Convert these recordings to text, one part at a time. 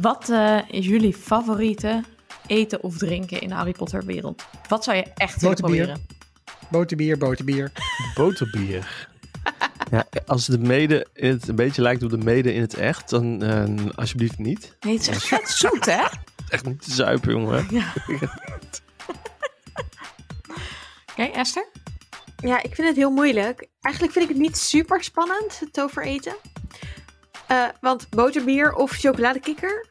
Wat eh, is jullie favoriete eten of drinken in de Harry Potter wereld? Wat zou je echt willen proberen? Boterbier, boterbier. Boterbier. Ja, als de mede in het een beetje lijkt op de mede in het echt, dan eh, alsjeblieft niet. Nee, het is echt vet zoet, hè? Echt niet te zuipen, jongen. Ja. Oké, Esther? Ja, ik vind het heel moeilijk. Eigenlijk vind ik het niet super spannend, het tovereten. Eh want boterbier of chocoladekikker.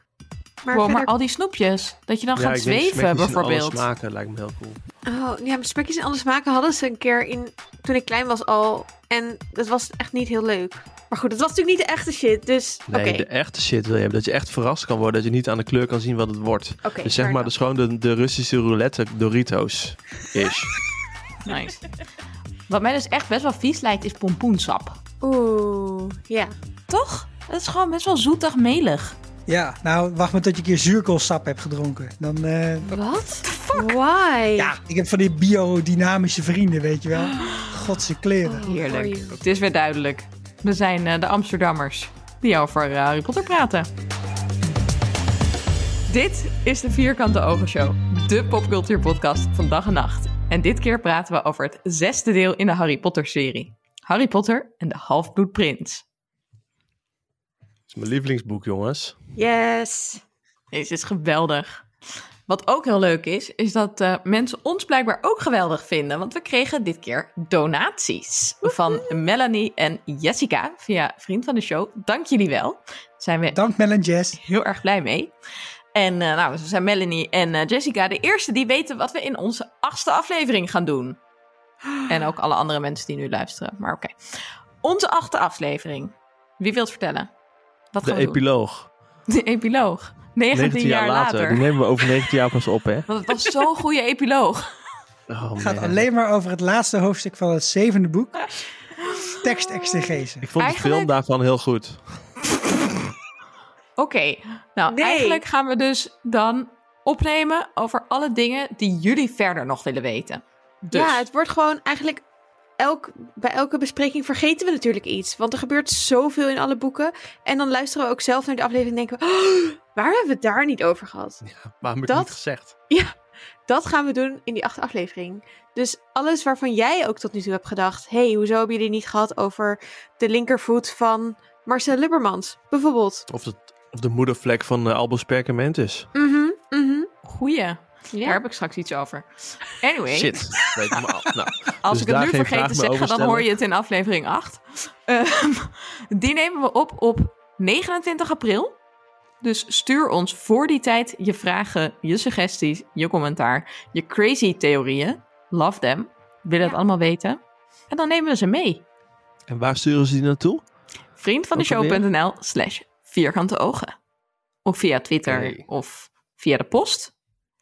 Maar Wow, maar al die snoepjes. Dat je dan Ja, gaat zweven, alle bijvoorbeeld. smaken lijkt me heel cool. Oh, ja, maar spekjes en alles maken hadden ze een keer in, toen ik klein was al. En dat was echt niet heel leuk. Maar goed, het was natuurlijk niet de echte shit, dus oké. Nee, de echte shit wil je hebben. Dat je echt verrast kan worden. Dat je niet aan de kleur kan zien wat het wordt. Oké, dus zeg maar, dus gewoon de, de Russische roulette Doritos. Is. Nice. Wat mij dus echt best wel vies lijkt, is pompoensap. Oeh, ja. Toch? Het is gewoon best wel zoetig melig. Ja, nou, wacht maar tot je een keer zuurkoolsap hebt gedronken. Dan, eh, Wat? Why? ja, ik heb van die biodynamische vrienden, weet je wel. Godse kleren. Oh, Heerlijk. Het is weer duidelijk. We zijn eh, de Amsterdammers die over eh, Harry Potter praten. Dit is de Vierkante Ogen Show, de popcultuurpodcast van dag en nacht. En dit keer praten we over het zesde deel in de Harry Potter serie. Harry Potter en de Halfbloed Prins. Is mijn lievelingsboek, jongens. Yes. Deze is geweldig. Wat ook heel leuk is, is dat eh, mensen ons blijkbaar ook geweldig vinden. Want we kregen dit keer donaties van Melanie en Jessica via Vriend van de Show. Dank jullie wel. Daar zijn we Dank Mel en Jess. heel erg blij mee. En eh, nou, ze zijn Melanie en eh, Jessica de eerste die weten wat we in onze achtste aflevering gaan doen. En ook alle andere mensen die nu luisteren. Maar oké. Onze achtste aflevering. Wie wil het vertellen? Wat De doen? epiloog. De epiloog. 19, 19 jaar, later. Die nemen we over 19 jaar pas op, hè? Want het was zo'n goede epiloog. Oh, Het gaat alleen maar over het laatste hoofdstuk van het zevende boek. Tekstexegese. Ik vond de Eigenlijk- film daarvan heel goed. Oké, nou Nee. eigenlijk gaan we dus dan opnemen over alle dingen die jullie verder nog willen weten. Dus, Ja, het wordt gewoon eigenlijk... Elk, bij elke bespreking vergeten we natuurlijk iets. Want er gebeurt zoveel in alle boeken. En dan luisteren we ook zelf naar de aflevering en denken we... "Oh, waar hebben we het daar niet over gehad? Ja, waarom heb ik Dat- niet gezegd? Dat gaan we doen in die achtste aflevering. Dus alles waarvan jij ook tot nu toe hebt gedacht... hey, hoezo hebben jullie niet gehad over de linkervoet van Marcel Libbermans? Bijvoorbeeld. Of, het, of de moedervlek van eh, Albus Perkamentus. Mhm, mhm. goeie. Daar Ja. heb ik straks iets over. Anyway, Shit. Weet ik maar al. Nou, als dus ik het daar nu vergeet te zeggen, dan hoor je het in aflevering 8. Ehm, die nemen we op op 29 april. Dus stuur ons voor die tijd je vragen, je suggesties, je commentaar, je crazy theorieën. Love them. Willen het Ja. allemaal weten. En dan nemen we ze mee. En waar sturen ze die naartoe? Vriendvandeshow.nl slash vierkante ogen. Of via Twitter of via de post.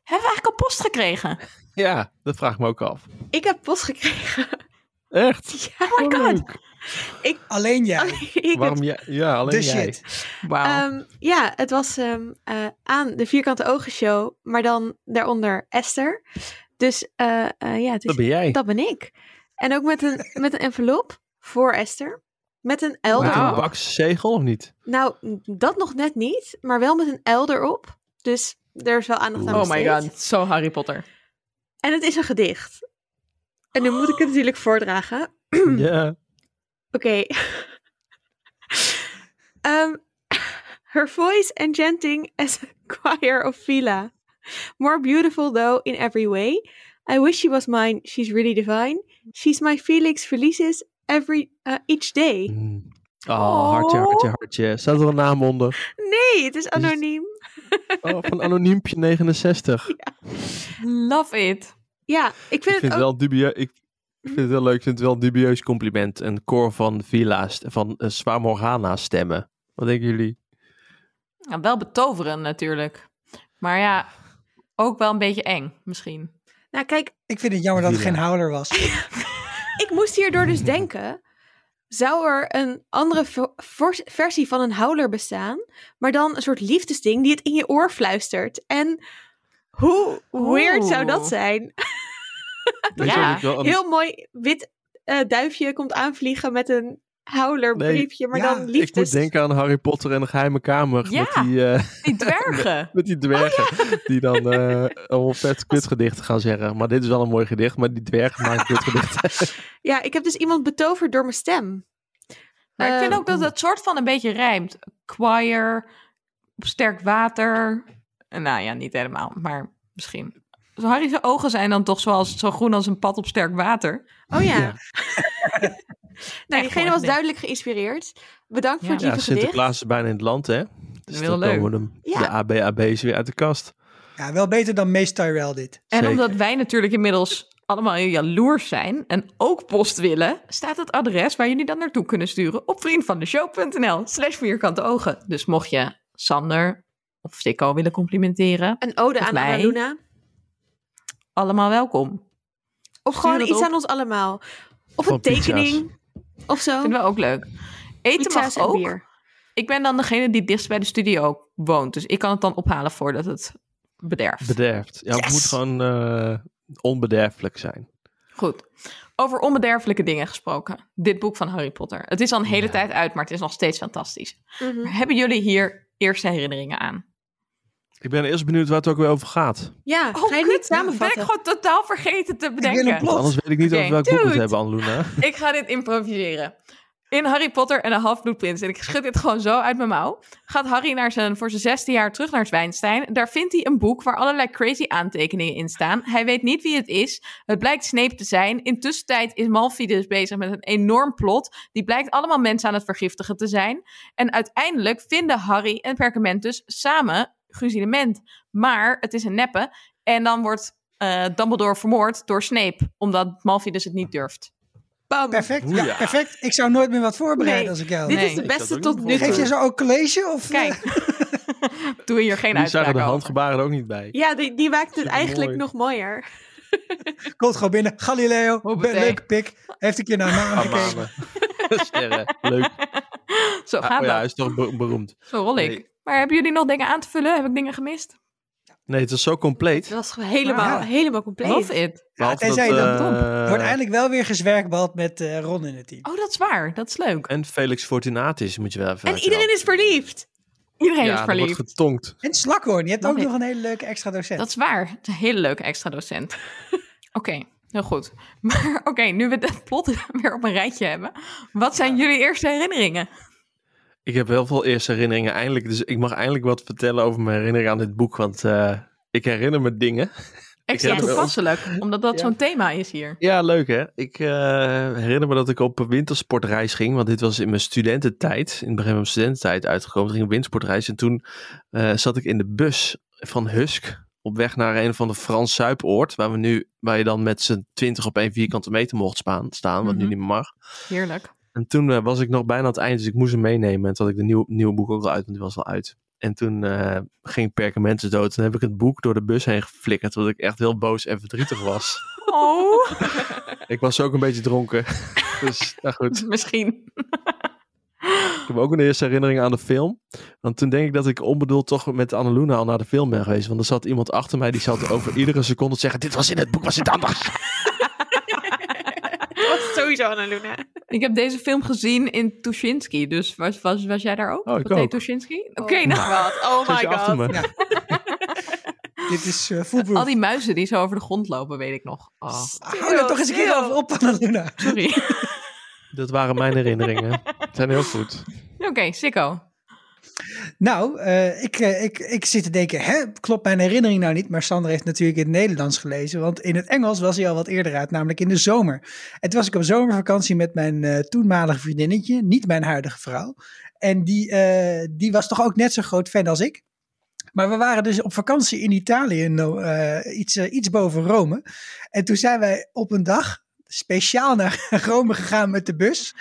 Hebben we eigenlijk al post gekregen? Ja, dat vraag ik me ook af. Ik heb post gekregen. Echt? Oh my god. Alleen jij. ik Waarom jij? Ja, alleen jij. shit. Wauw. Ehm, ja, het was ehm, eh, aan de Vierkante Ogen Show, maar dan daaronder Esther. Dus eh, eh, ja, dus Dat ben jij. dat ben ik. En ook met een, met een envelop voor Esther. Met een L Met een bakzegel of niet? Nou, dat nog net niet, maar wel met een L erop. Dus er is wel aandacht aan oh my god, zo Harry Potter. En het is een gedicht. En nu moet ik het natuurlijk voordragen. ja. Oké. um, her voice enchanting as a choir of Vila. More beautiful though in every way. I wish she was mine. She's really divine. She's my Felix Felicis every uh, each day. Mm. Oh, hartje, hartje, hartje. Staat er een naam onder? Nee, het is anoniem. Oh, van Anoniempje 69. Love it. Ja, ik vind Ik het vind het ook. wel dubieus. Ik vind het heel leuk. Ik vind het wel een dubieus compliment. Een koor van villa's, van uh, Zwaar Morgana stemmen. Wat denken jullie? Ja, wel betoverend natuurlijk. Maar ja, ook wel een beetje eng misschien. Nou, kijk, Ik vind het jammer dat het geen houder was. ik moest hierdoor dus denken. Zou er een andere versie van een houler bestaan, maar dan een soort liefdesding die het in je oor fluistert? En hoe weird zou dat zijn? Ja, Heel mooi wit eh, duifje komt aanvliegen met een Nee, briefje, maar ja, dan Ik liefdes. moet denken aan Harry Potter en de geheime kamer. Ja. Met die, eh, Die dwergen. met die dwergen. Die dan eh allemaal vet kutgedichten gaan zeggen. Maar dit is wel een mooi gedicht. Maar die dwergen maken kutgedichten. Ja, ik heb dus iemand betoverd door mijn stem. Maar ik vind Ehm, ook dat het soort van een beetje rijmt. Choir, op sterk water. Nou ja, niet helemaal, maar misschien. Zo Harry's ogen zijn dan toch zoals, zo groen als een pad op sterk water. Oh ja. Ja. nou, diegene was duidelijk geïnspireerd. Bedankt voor Ja. het Ja, lieve gedicht. Sinterklaas is bijna in het land, hè? Dus Heel dan leuk. komen de, Ja. de ABAB's weer uit de kast. Ja, wel beter dan Mees Tyrell dit. En Zeker. omdat wij natuurlijk inmiddels allemaal jaloers zijn en ook post willen, staat het adres waar jullie dan naartoe kunnen sturen op vriendvandeshow.nl slash vierkante ogen. Dus mocht je Sander of Sikko willen complimenteren, Een ode aan mij. Allemaal welkom. Of Stuur gewoon iets op. aan ons allemaal. Of Van een tekening. Of zo. Vinden we ook leuk. Eten Pizza's mag ook. bier. Ik ben dan degene die dichtst bij de studio woont, dus ik kan het dan ophalen voordat het bederft. Bederfd. Ja, het moet gewoon eh, onbederfelijk zijn. Goed. Over onbederfelijke dingen gesproken. Dit boek van Harry Potter. Het is al een hele Ja. tijd uit, maar het is nog steeds fantastisch. Mhm. Maar hebben jullie hier eerste herinneringen aan? Ik ben eerst benieuwd waar het ook weer over gaat. Ja, Oh, ga je niet nou, ben ik samenvatten? gewoon totaal vergeten te bedenken. plot. Anders weet ik niet Oké, over welk boek we het hebben, Anluna. Ik ga dit improviseren. In Harry Potter en de Halfbloedprins, en ik schud dit gewoon zo uit mijn mouw, gaat Harry naar zijn, voor zijn zesde jaar terug naar Zwijnstein. Daar vindt hij een boek waar allerlei crazy aantekeningen in staan. Hij weet niet wie het is. Het blijkt Snape te zijn. Intussen is Malfidus bezig met een enorm plot. Die blijkt allemaal mensen aan het vergiftigen te zijn. En uiteindelijk vinden Harry en Perkamentus samen Guzilement. Maar het is een neppe. En dan wordt eh, Dumbledore vermoord door Snape, omdat Malfidus het niet durft. Bam. Perfect. Ja, perfect. Ik zou nooit meer wat voorbereiden Nee, als ik jou. Dit Nee. is de beste tot nu voor. Geef je toe. zo ook college? Of, Kijk, eh, doe hier geen Die zagen uitspraak de over. handgebaren er ook niet bij. Ja, die, die maakt het eigenlijk nog mooier. komt gewoon binnen. Galileo, Hoppatee. be- leuke pik. Heeft een keer naar maan Ah, gekeken. Sterren. Leuk. Zo Ah, gaat oh ja, hij dat. is toch be- beroemd. Zo rol ik. Nee. Maar hebben jullie nog dingen aan te vullen? Heb ik dingen gemist? Nee, het is zo compleet. Het was helemaal, Ja. helemaal compleet. Love it. Ja, tenzij je dat, dan eh, Er wordt eindelijk wel weer gezwerkbald met eh, Ron in het team. Oh, dat is waar. Dat is leuk. En Felix Fortunatus moet je wel even En iedereen is verliefd. Iedereen ja, is er wordt verliefd. getonkt. En Slakhoorn, je hebt ook nog een hele leuke extra docent. Dat is waar. Het is een hele leuke extra docent. Oké, heel goed. Maar oké, nu we het plot weer op een rijtje hebben. Wat zijn jullie eerste herinneringen? Ik heb heel veel eerste herinneringen eindelijk. Dus ik mag eindelijk wat vertellen over mijn herinneringen aan dit boek. Want eh, ik herinner me dingen. Extra me- toepasselijk, omdat dat Ja. zo'n thema is hier. Ja, leuk hè. Ik eh, herinner me dat ik op een wintersportreis ging. Want dit was in mijn studententijd. In het begin van mijn studententijd uitgekomen. Toen ging ik op wintersportreis. En toen eh, zat ik in de bus van Husk. Op weg naar een van de Frans Zuipoord. Waar, we nu, waar je dan met z'n twintig op één vierkante meter mocht spaan, staan. Wat nu Mhm. niet meer mag. Heerlijk. En toen eh, was ik nog bijna aan het eind, dus ik moest hem meenemen. En toen had ik de nieuwe, nieuwe boek ook al uit, want die was al uit. En toen eh, ging Perkamentes dood. Toen heb ik het boek door de bus heen geflikkerd, omdat ik echt heel boos en verdrietig was. Oh, ik was ook een beetje dronken. dus, nou goed. misschien. Ik heb ook een eerste herinnering aan de film. Want toen denk ik dat ik onbedoeld toch met Annaluna al naar de film ben geweest. Want er zat iemand achter mij die zat over iedere seconde te zeggen... Dit was in het boek, was het anders? Het. Ik heb deze film gezien in Tuschinski, dus was, was, was jij daar ook? Oh, ik ook. Tuschinski? Oké, Oh nou, wat? Oh my god. me? Ja. Dit is eh foolproof. al die muizen die zo over de grond lopen, weet ik nog. Oh, Hou er toch eens een keer over op, Annaluna. sorry. Dat waren mijn herinneringen. Die zijn heel goed. Oké, Sikko. Nou, eh, ik, eh, ik, ik zit te denken, hè, klopt mijn herinnering nou niet? Maar Sander heeft natuurlijk in het Nederlands gelezen. Want in het Engels was hij al wat eerder uit, namelijk in de zomer. En was ik op zomervakantie met mijn eh, toenmalige vriendinnetje, niet mijn huidige vrouw. En die, die was toch ook net zo groot fan als ik. Maar we waren dus op vakantie in Italië, iets, iets boven Rome. En toen zijn wij op een dag speciaal naar Rome gegaan met de bus.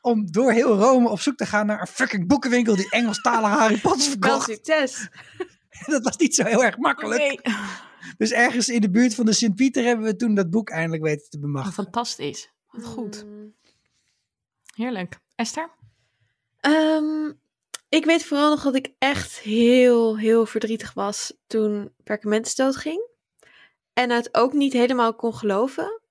Om door heel Rome op zoek te gaan naar een fucking boekenwinkel die Engelstalige Harry Potter Wel verkocht. succes. Dat was niet zo heel erg makkelijk. Nee. Dus ergens in de buurt van de Sint-Pieter hebben we toen dat boek eindelijk weten te bemachtigen. fantastisch. Wat goed. Mm. Heerlijk. Esther? Ehm, ik weet vooral nog dat ik echt heel, heel verdrietig was toen Perkamentus doodging. En het ook niet helemaal kon geloven.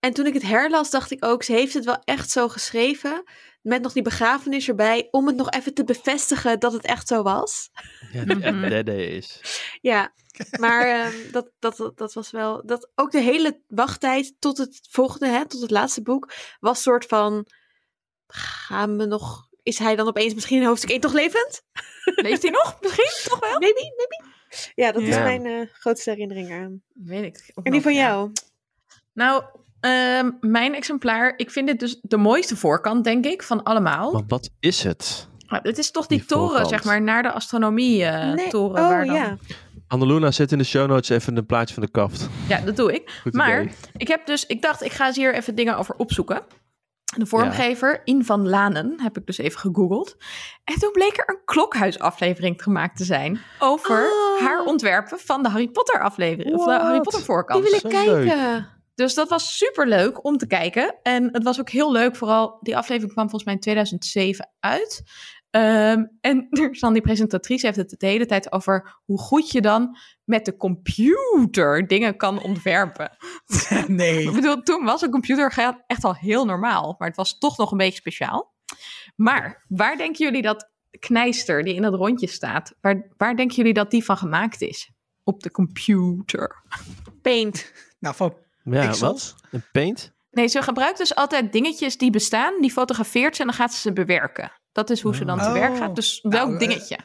En toen ik het herlas, dacht ik ook, ze heeft het wel echt zo geschreven. met nog die begrafenis erbij, om het nog even te bevestigen dat het echt zo was. Ja, dat het Mhm. echt is. Ja, maar ehm, dat, dat, dat, was wel. Dat ook de hele wachttijd tot het volgende, hè, tot het laatste boek, was soort van. Gaan we nog. Is hij dan opeens misschien in hoofdstuk 1 toch levend? Leeft hij nog? Misschien toch wel? Maybe, maybe. Ja, dat is mijn eh, grootste herinnering aan. Weet ik. En die van ja. jou? Nou, ehm, mijn exemplaar, ik vind dit dus de mooiste voorkant, denk ik, van allemaal. Maar wat is het? Maar Het is toch die, Die toren, voorkant. zeg maar, naar de astronomie eh, Nee. toren. Oh waar dan... ja. Annaluna, zet in de show notes even een plaatje van de kaft. Ja, dat doe ik. Goed maar idee. ik heb dus, ik dacht, ik ga eens hier even dingen over opzoeken. De vormgever, In van Lanen, heb ik dus even gegoogeld. En toen bleek er een klokhuisaflevering gemaakt te zijn over Oh. haar ontwerpen van de Harry Potter aflevering. Of de? Harry Potter Die voorkant. wil ik kijken. Dus dat was super leuk om te kijken. En het was ook heel leuk, vooral die aflevering kwam volgens mij in 2007 uit. Ehm, en er is dan die presentatrice heeft het de hele tijd over hoe goed je dan met de computer dingen kan ontwerpen. Ik nee. bedoel, toen was een computer echt al heel normaal, maar het was toch nog een beetje speciaal. Maar waar denken jullie dat knijster die in dat rondje staat, waar, waar denken jullie dat die van gemaakt is? Op de computer. Paint. Nou, van Ja, pixels. wat? Een paint? Nee, ze gebruikt dus altijd dingetjes die bestaan, die fotografeert ze en dan gaat ze ze bewerken. Dat is hoe ze dan te Oh. werk gaat. Dus Nou, welk eh, dingetje?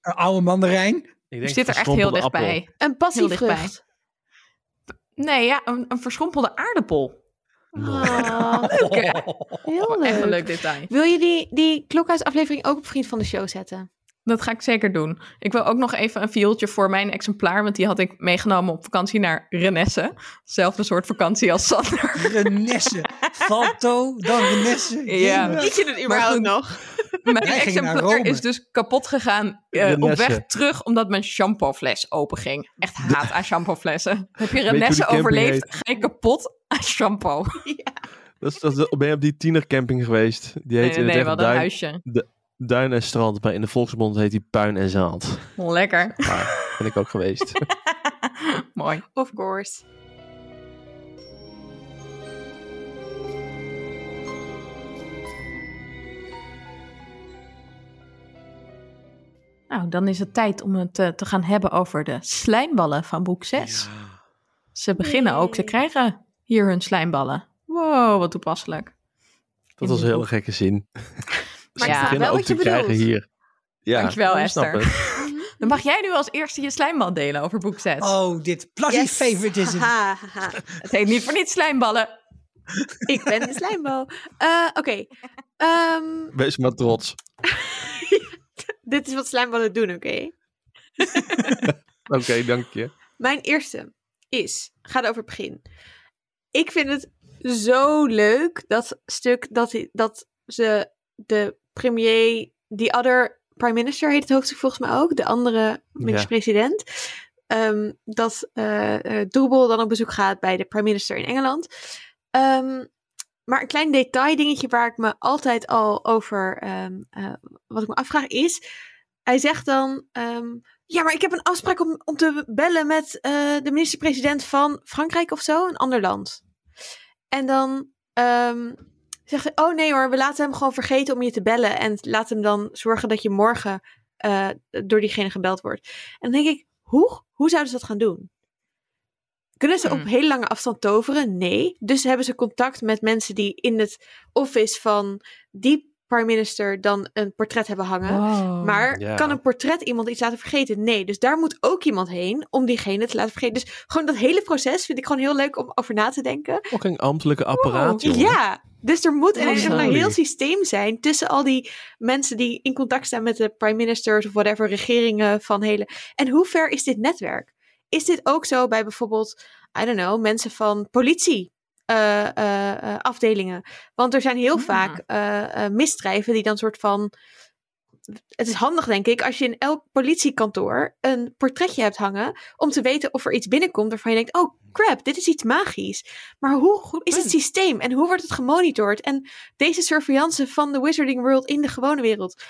Een oude mandarijn. Ik Je denk zit er echt heel dichtbij. appel. Een Heel passievrucht. dichtbij. Nee, ja, een, een verschrompelde aardappel. Leuk, hè? heel Echt een leuk. leuk detail. Wil je die, die klokhuisaflevering ook op Vriend van de Show zetten? Dat ga ik zeker doen. Ik wil ook nog even een viooltje voor mijn exemplaar, want die had ik meegenomen op vakantie naar Renesse. Zelfde soort vakantie als Sander. Renesse. Falto, dan Renesse. Ja. Weet je het überhaupt nog? Mijn exemplaar is dus kapot gegaan eh, op weg terug, omdat mijn shampoofles open ging. Echt haat aan shampooflessen. Heb je Renesse overleefd, heet? ga je kapot aan shampoo. Dat is, dat is- ben je op die tienercamping geweest? Die heet Nee, in nee, het we echt hadden een huisje. Duin en strand, maar in de volksmond heet die puin en zaad. Lekker. Maar ben ik ook geweest. Mooi. Of course. Nou, dan is het tijd om het eh, te gaan hebben over de slijmballen van boek 6. Ze beginnen ook, ze krijgen hier hun slijmballen. Wow, wat toepasselijk. Dat was een hele gekke zin. Maar snap beginnen wel ook wat je te krijgen bedoelt. hier. Ja, Dankjewel, snap Esther. Dan mag jij nu als eerste je slijmbal delen over boek 6. Oh, dit plastic favoritism. Haha, haha. Het heet niet voor niets slijmballen. Ik ben de slijmbal. Eh, Oké. Ehm, Wees maar trots. dit is wat slijmballen doen, oké? Oké, dank je. Mijn eerste is, gaat over het begin. Ik vind het zo leuk, dat stuk dat, hij- dat ze de premier, die other prime minister heet het hoofdstuk volgens mij ook, de andere minister-president, ehm, dat Droebel dan op bezoek gaat bij de prime minister in Engeland. Ehm, maar een klein detail dingetje waar ik me altijd al over, ehm, eh, wat ik me afvraag is, hij zegt dan, ja, maar ik heb een afspraak om, om te bellen met de minister-president van Frankrijk of zo, een ander land. En dan oh nee hoor, we laten hem gewoon vergeten om je te bellen. En laten hem dan zorgen dat je morgen eh, door diegene gebeld wordt. En dan denk ik, hoe? Hoe zouden ze dat gaan doen? Kunnen ze op Hmm. hele lange afstand toveren? Nee. Dus hebben ze contact met mensen die in het office van die prime minister dan een portret hebben hangen. Maar kan een portret iemand iets laten vergeten? Nee, dus daar moet ook iemand heen om diegene te laten vergeten. Dus gewoon dat hele proces vind ik gewoon heel leuk om over na te denken. Fucking ambtelijke apparaat. Ja, dus er moet een, Awesome. een heel systeem zijn tussen al die mensen die in contact staan met de prime ministers of whatever, regeringen van hele. En hoe ver is dit netwerk? Is dit ook zo bij bijvoorbeeld, I don't know, mensen van politie? Eh, eh, eh, afdelingen. Want er zijn heel Hmm. vaak eh, misdrijven die dan soort van. Het is handig, denk ik, als je in elk politiekantoor een portretje hebt hangen. om te weten of er iets binnenkomt waarvan je denkt: oh crap, dit is iets magisch. Maar hoe is het systeem en hoe wordt het gemonitord? En deze surveillance van de Wizarding World in de gewone wereld.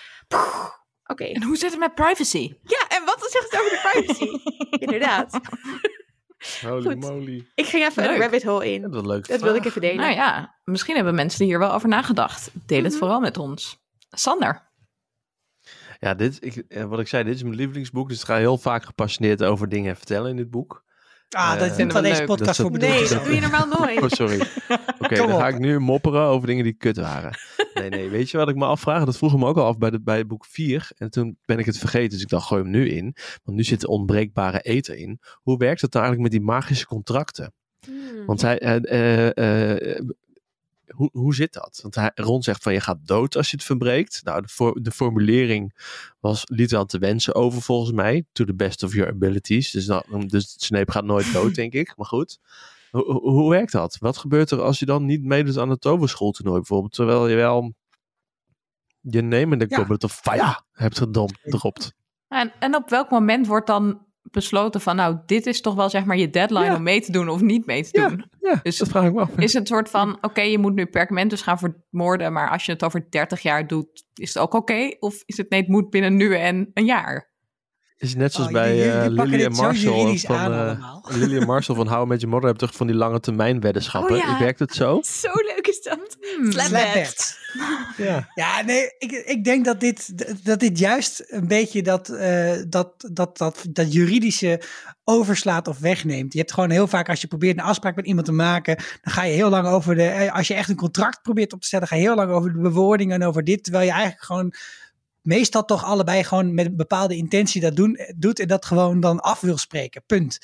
Oké. En hoe zit het met privacy? Ja, en wat zegt het over de privacy? Inderdaad. Holy Goed. moly. Ik ging even Leuk. een rabbit hole in. Dat leuke Dat wilde ik even delen. Nou ja, misschien hebben mensen er hier wel over nagedacht. Deel het Mhm. vooral met ons. Sander. Ja, dit, ik, eh, wat ik zei, dit is mijn lievelingsboek. Dus ik ga heel vaak gepassioneerd over dingen vertellen in dit boek. Ah, dat vinden is we waar deze leuk. podcast voor bedoeld Nee, dat doe je normaal nooit. Oh, sorry. Oké, dan ga ik nu mopperen over dingen die kut waren. Nee, nee, weet je wat ik me afvraag? Dat vroeg ik me ook al af bij, de, bij boek 4. En toen ben ik het vergeten, dus ik dacht, gooi hem nu in. Want nu zit de onbreekbare eten in. Hoe werkt het nou eigenlijk met die magische contracten? Hmm. Want hij, eh, eh, hoe, hoe zit dat? Want hij, Ron zegt van je gaat dood als je het verbreekt. Nou, de, for- de formulering was, liet wel te wensen over volgens mij. To the best of your abilities. Dus, dan, dus Snape gaat nooit dood, denk ik. Maar goed. Hoe, hoe- werkt dat? Wat gebeurt er als je dan niet meedoet aan het toverschooltoernooi bijvoorbeeld? Terwijl je wel je name in de Ja. goblet of fire hebt gedom- gedropt. En, en op welk moment wordt dan besloten van... nou, dit is toch wel zeg maar je deadline Ja. om mee te doen of niet mee te doen? Ja, Dus- dat vraag ik me af. Is het een soort van, oké, je moet nu perkamentus gaan vermoorden... maar als je het over 30 jaar doet, is het ook oké? Of is het nee, het moet binnen nu en een jaar? Is net zoals Oh, bij jullie- eh, jullie pakken Lily en Marshall van aan eh, allemaal. Lily en Marshall van How I Met Your Mother hebben toch van die lange termijn weddenschappen. Oh ja. Werkt het zo? Zo leuk is dat. Hmm. Slapbed. Ja. Ja, nee, ik, ik denk dat dit, dat dit juist een beetje dat, eh, dat, dat, dat, dat juridische overslaat of wegneemt. Je hebt gewoon heel vaak, als je probeert een afspraak met iemand te maken, dan ga je heel lang over de, als je echt een contract probeert op te stellen, ga je heel lang over de bewoordingen en over dit, terwijl je eigenlijk gewoon meestal toch allebei gewoon met een bepaalde intentie dat doen, doet en dat gewoon dan af wil spreken. Punt.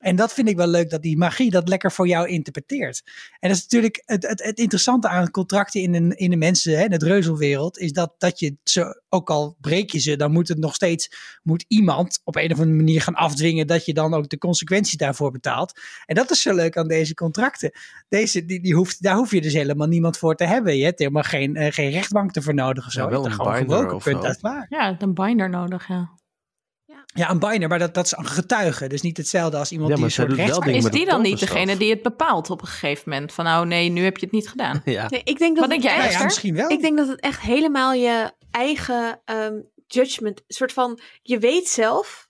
En dat vind ik wel leuk, dat die magie dat lekker voor jou interpreteert. En dat is natuurlijk het, het, het interessante aan contracten in de, in de mensen, hè, in het reuzelwereld, is dat, dat je ze, ook al breek je ze, dan moet het nog steeds, moet iemand op een of andere manier gaan afdwingen dat je dan ook de consequenties daarvoor betaalt. En dat is zo leuk aan deze contracten. Deze, die, die hoeft, daar hoef je dus helemaal niemand voor te hebben. Je hebt helemaal geen, eh, geen rechtbank te vernodigen of zo. Ja, je wel hebt een binder of punt, zo. dat is waar. Ja, je hebt een binder nodig, ja. Ja, een binder, maar dat, dat is een getuige. Dus niet hetzelfde als iemand Ja, die een soort rechts... Maar is die dan niet degene die het bepaalt op een gegeven moment? Van nou, nee, nu heb je het niet gedaan. Ja. Nee, ik denk dat Wat denk het jij, Ja, misschien wel. Ik denk dat het echt helemaal je eigen ehm, judgment, een soort van, je weet zelf,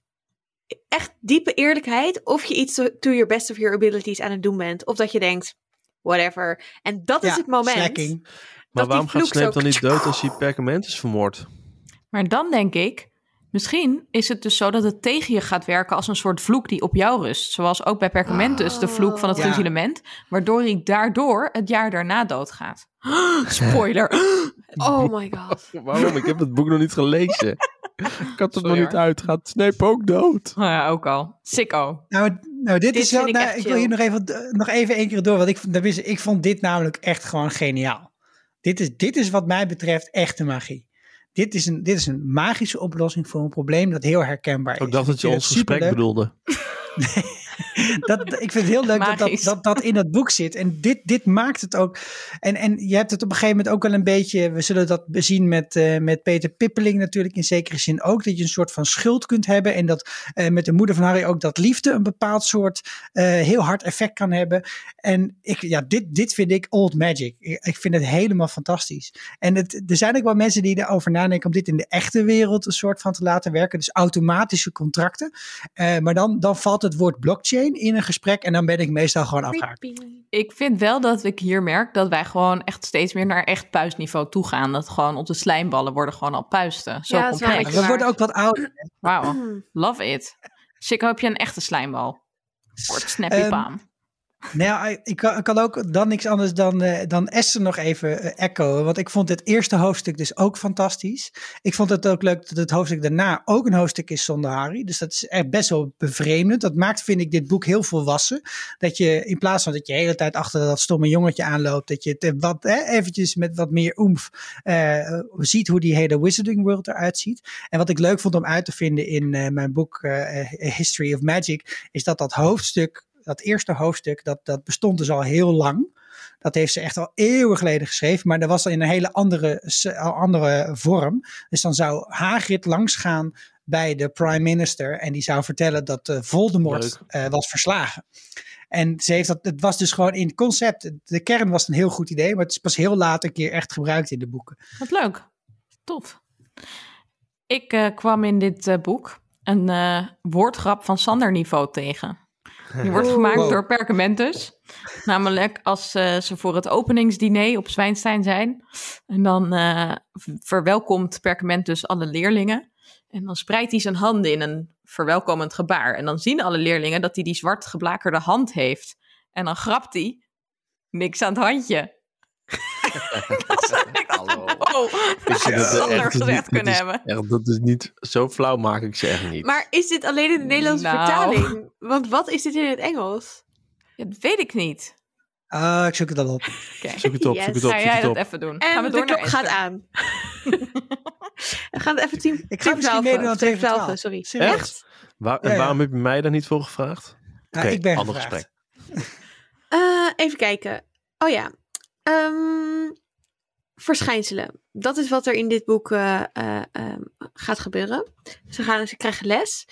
echt diepe eerlijkheid, of je iets to, to your best of your abilities aan het doen bent. Of dat je denkt, whatever. En dat is het moment. Maar waarom gaat Snape dan niet dood als hij Perkamentus vermoordt? Maar dan denk ik, misschien is het dus zo dat het tegen je gaat werken als een soort vloek die op jou rust. Zoals ook bij Perkamentus, de vloek van het Ja. gruzelement. Waardoor hij daardoor het jaar daarna doodgaat. Spoiler. Oh my god. Waarom? Ik heb het boek nog niet gelezen. Ik had het nog niet hoor. uit. Gaat Snape ook dood? Nou ja, ook al. Sicko. Nou, nou dit, Dit is wel. ik Nou, ik wil hier nog even, nog even één keer door. Want ik, vond- dat is- ik vond dit namelijk echt gewoon geniaal. Dit is, dit is wat mij betreft echte magie. Dit is, een, dit is een magische oplossing voor een probleem dat heel herkenbaar is. Ik dacht dat je ons gesprek bedoelde. dat, ik vind het heel leuk dat dat, dat dat in dat boek zit. En dit, dit maakt het ook. En, en je hebt het op een gegeven moment ook wel een beetje. We zullen dat zien met, eh, met Peter Pippeling natuurlijk in zekere zin ook. Dat je een soort van schuld kunt hebben. En dat eh, met de moeder van Harry ook dat liefde een bepaald soort eh, heel hard effect kan hebben. En ik, ja, dit, dit vind ik old magic. Ik, ik vind het helemaal fantastisch. En het, er zijn ook wel mensen die erover nadenken om dit in de echte wereld een soort van te laten werken. Dus automatische contracten. Maar dan, dan valt het woord blockchain in een gesprek en dan ben ik meestal gewoon afgehaakt. Ik vind wel dat ik hier merk dat wij gewoon echt steeds meer naar echt puistniveau toe gaan. Dat gewoon op de slijmballen worden gewoon al puisten. Zo Ja, dat is wel complex. We worden ook wat ouder. Wauw, Hmm. love it. Sikko, heb je een echte slijmbal? Wordt snappy pam. Nou, ik kan, ik kan ook dan niks anders dan, eh, dan Esther nog even eh, echoen. Want ik vond het eerste hoofdstuk dus ook fantastisch. Ik vond het ook leuk dat het hoofdstuk daarna ook een hoofdstuk is zonder Harry. Dus dat is echt best wel bevreemdend. Dat maakt, vind ik, dit boek heel volwassen. Dat je in plaats van dat je de hele tijd achter dat stomme jongetje aanloopt. Dat je het eh, wat, eventjes met wat meer oemf ziet hoe die hele Wizarding World eruit ziet. En wat ik leuk vond om uit te vinden in mijn boek History of Magic. Is dat dat hoofdstuk dat eerste hoofdstuk, dat, dat bestond dus al heel lang. Dat heeft ze echt al eeuwen geleden geschreven, maar dat was dan in een hele andere, andere vorm. Dus dan zou Hagrid langsgaan bij de prime minister en die zou vertellen dat eh, Voldemort eh, was verslagen. En ze heeft dat, het was dus gewoon in het concept, de kern was een heel goed idee, maar het is pas heel laat een keer echt gebruikt in de boeken. Wat leuk. Tof. Ik eh, kwam in dit eh, boek een eh, woordgrap van Sander niveau tegen. Die wordt gemaakt Wow. door Perkamentus. Namelijk als eh, ze voor het openingsdiner op Zwijnstein zijn. En dan eh, verwelkomt Perkamentus alle leerlingen. En dan spreidt hij zijn handen in een verwelkomend gebaar. En dan zien alle leerlingen dat hij die zwart geblakerde hand heeft. En dan grapt hij. Niks aan het handje. Hallo. Oh, Ik vind het Sander echt gezegd kunnen is hebben. Echt, dat is niet, zo flauw maak ik ze echt niet. Maar is dit alleen in de Nederlandse Nou. vertaling? Want wat is dit in het Engels? Ja, dat weet ik niet. Ah, ik zoek het al op. Oké. Zoek het op, Yes. zoek het op, Ga jij dat even doen? En Gaan we de door naar klok gaat aan. We gaan het even tien, Ik ga misschien voor twaalf, twaalf. sorry. Serieus? Echt? Waar, en Ja, ja. waarom heb je mij daar niet voor gevraagd? Nou, Oké, ik ben ander gevraagd. gesprek. Eh, even kijken. Oh ja. Ehm, verschijnselen. Dat is wat er in dit boek eh, eh, ehm, gaat gebeuren. Ze, gaan, ze krijgen les.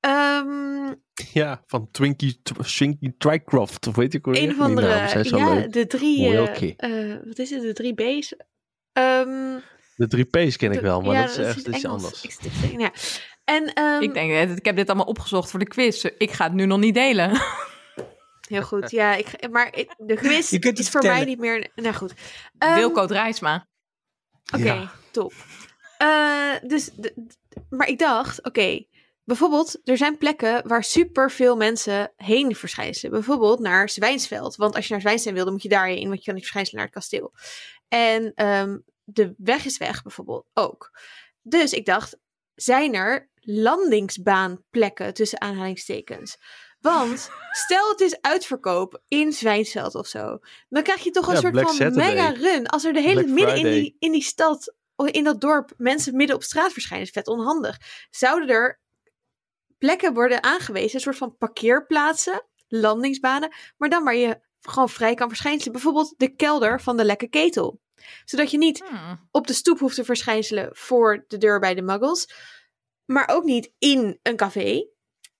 Ehm, Ja, van Twinkie, Tw- Swinkie Trycroft. Of weet ik hoe een of andere. zijn zo Ja, leuk. de drie. eh, eh, wat is het? De drie B's. Ehm, De drie P's ken ik de- wel, maar ja, dat is echt iets anders. Ik, ja. En ehm, Ik denk, ik heb dit allemaal opgezocht voor de quiz. Ik ga het nu nog niet delen. heel goed. Ja, ik, maar ik- de quiz Je kunt is voor mij niet meer. Nou goed. Ehm, Wilco Drijsma. Oké, Ja. top. Eh, dus, maar ik dacht, oké, bijvoorbeeld, er zijn plekken waar super veel mensen heen verschijnselen. Bijvoorbeeld naar Zwijnsveld. Want als je naar Zwijnsveld wil, dan moet je daarheen, want je kan niet verschijnselen naar het kasteel. En ehm, de weg is weg, bijvoorbeeld ook. Dus ik dacht, zijn er landingsbaanplekken tussen aanhalingstekens? Want stel het is uitverkoop in Zwijnsveld of zo. Dan krijg je toch een Ja, soort Black van Saturday. mega run. Als er de hele Black midden in die, in die stad, of in dat dorp, mensen midden op straat verschijnen. is vet onhandig. Zouden er plekken worden aangewezen, een soort van parkeerplaatsen, landingsbanen, maar dan waar je gewoon vrij kan verschijnselen. Bijvoorbeeld de kelder van de lekke ketel. Zodat je niet Hmm. op de stoep hoeft te verschijnselen voor de deur bij de muggles. Maar ook niet in een café.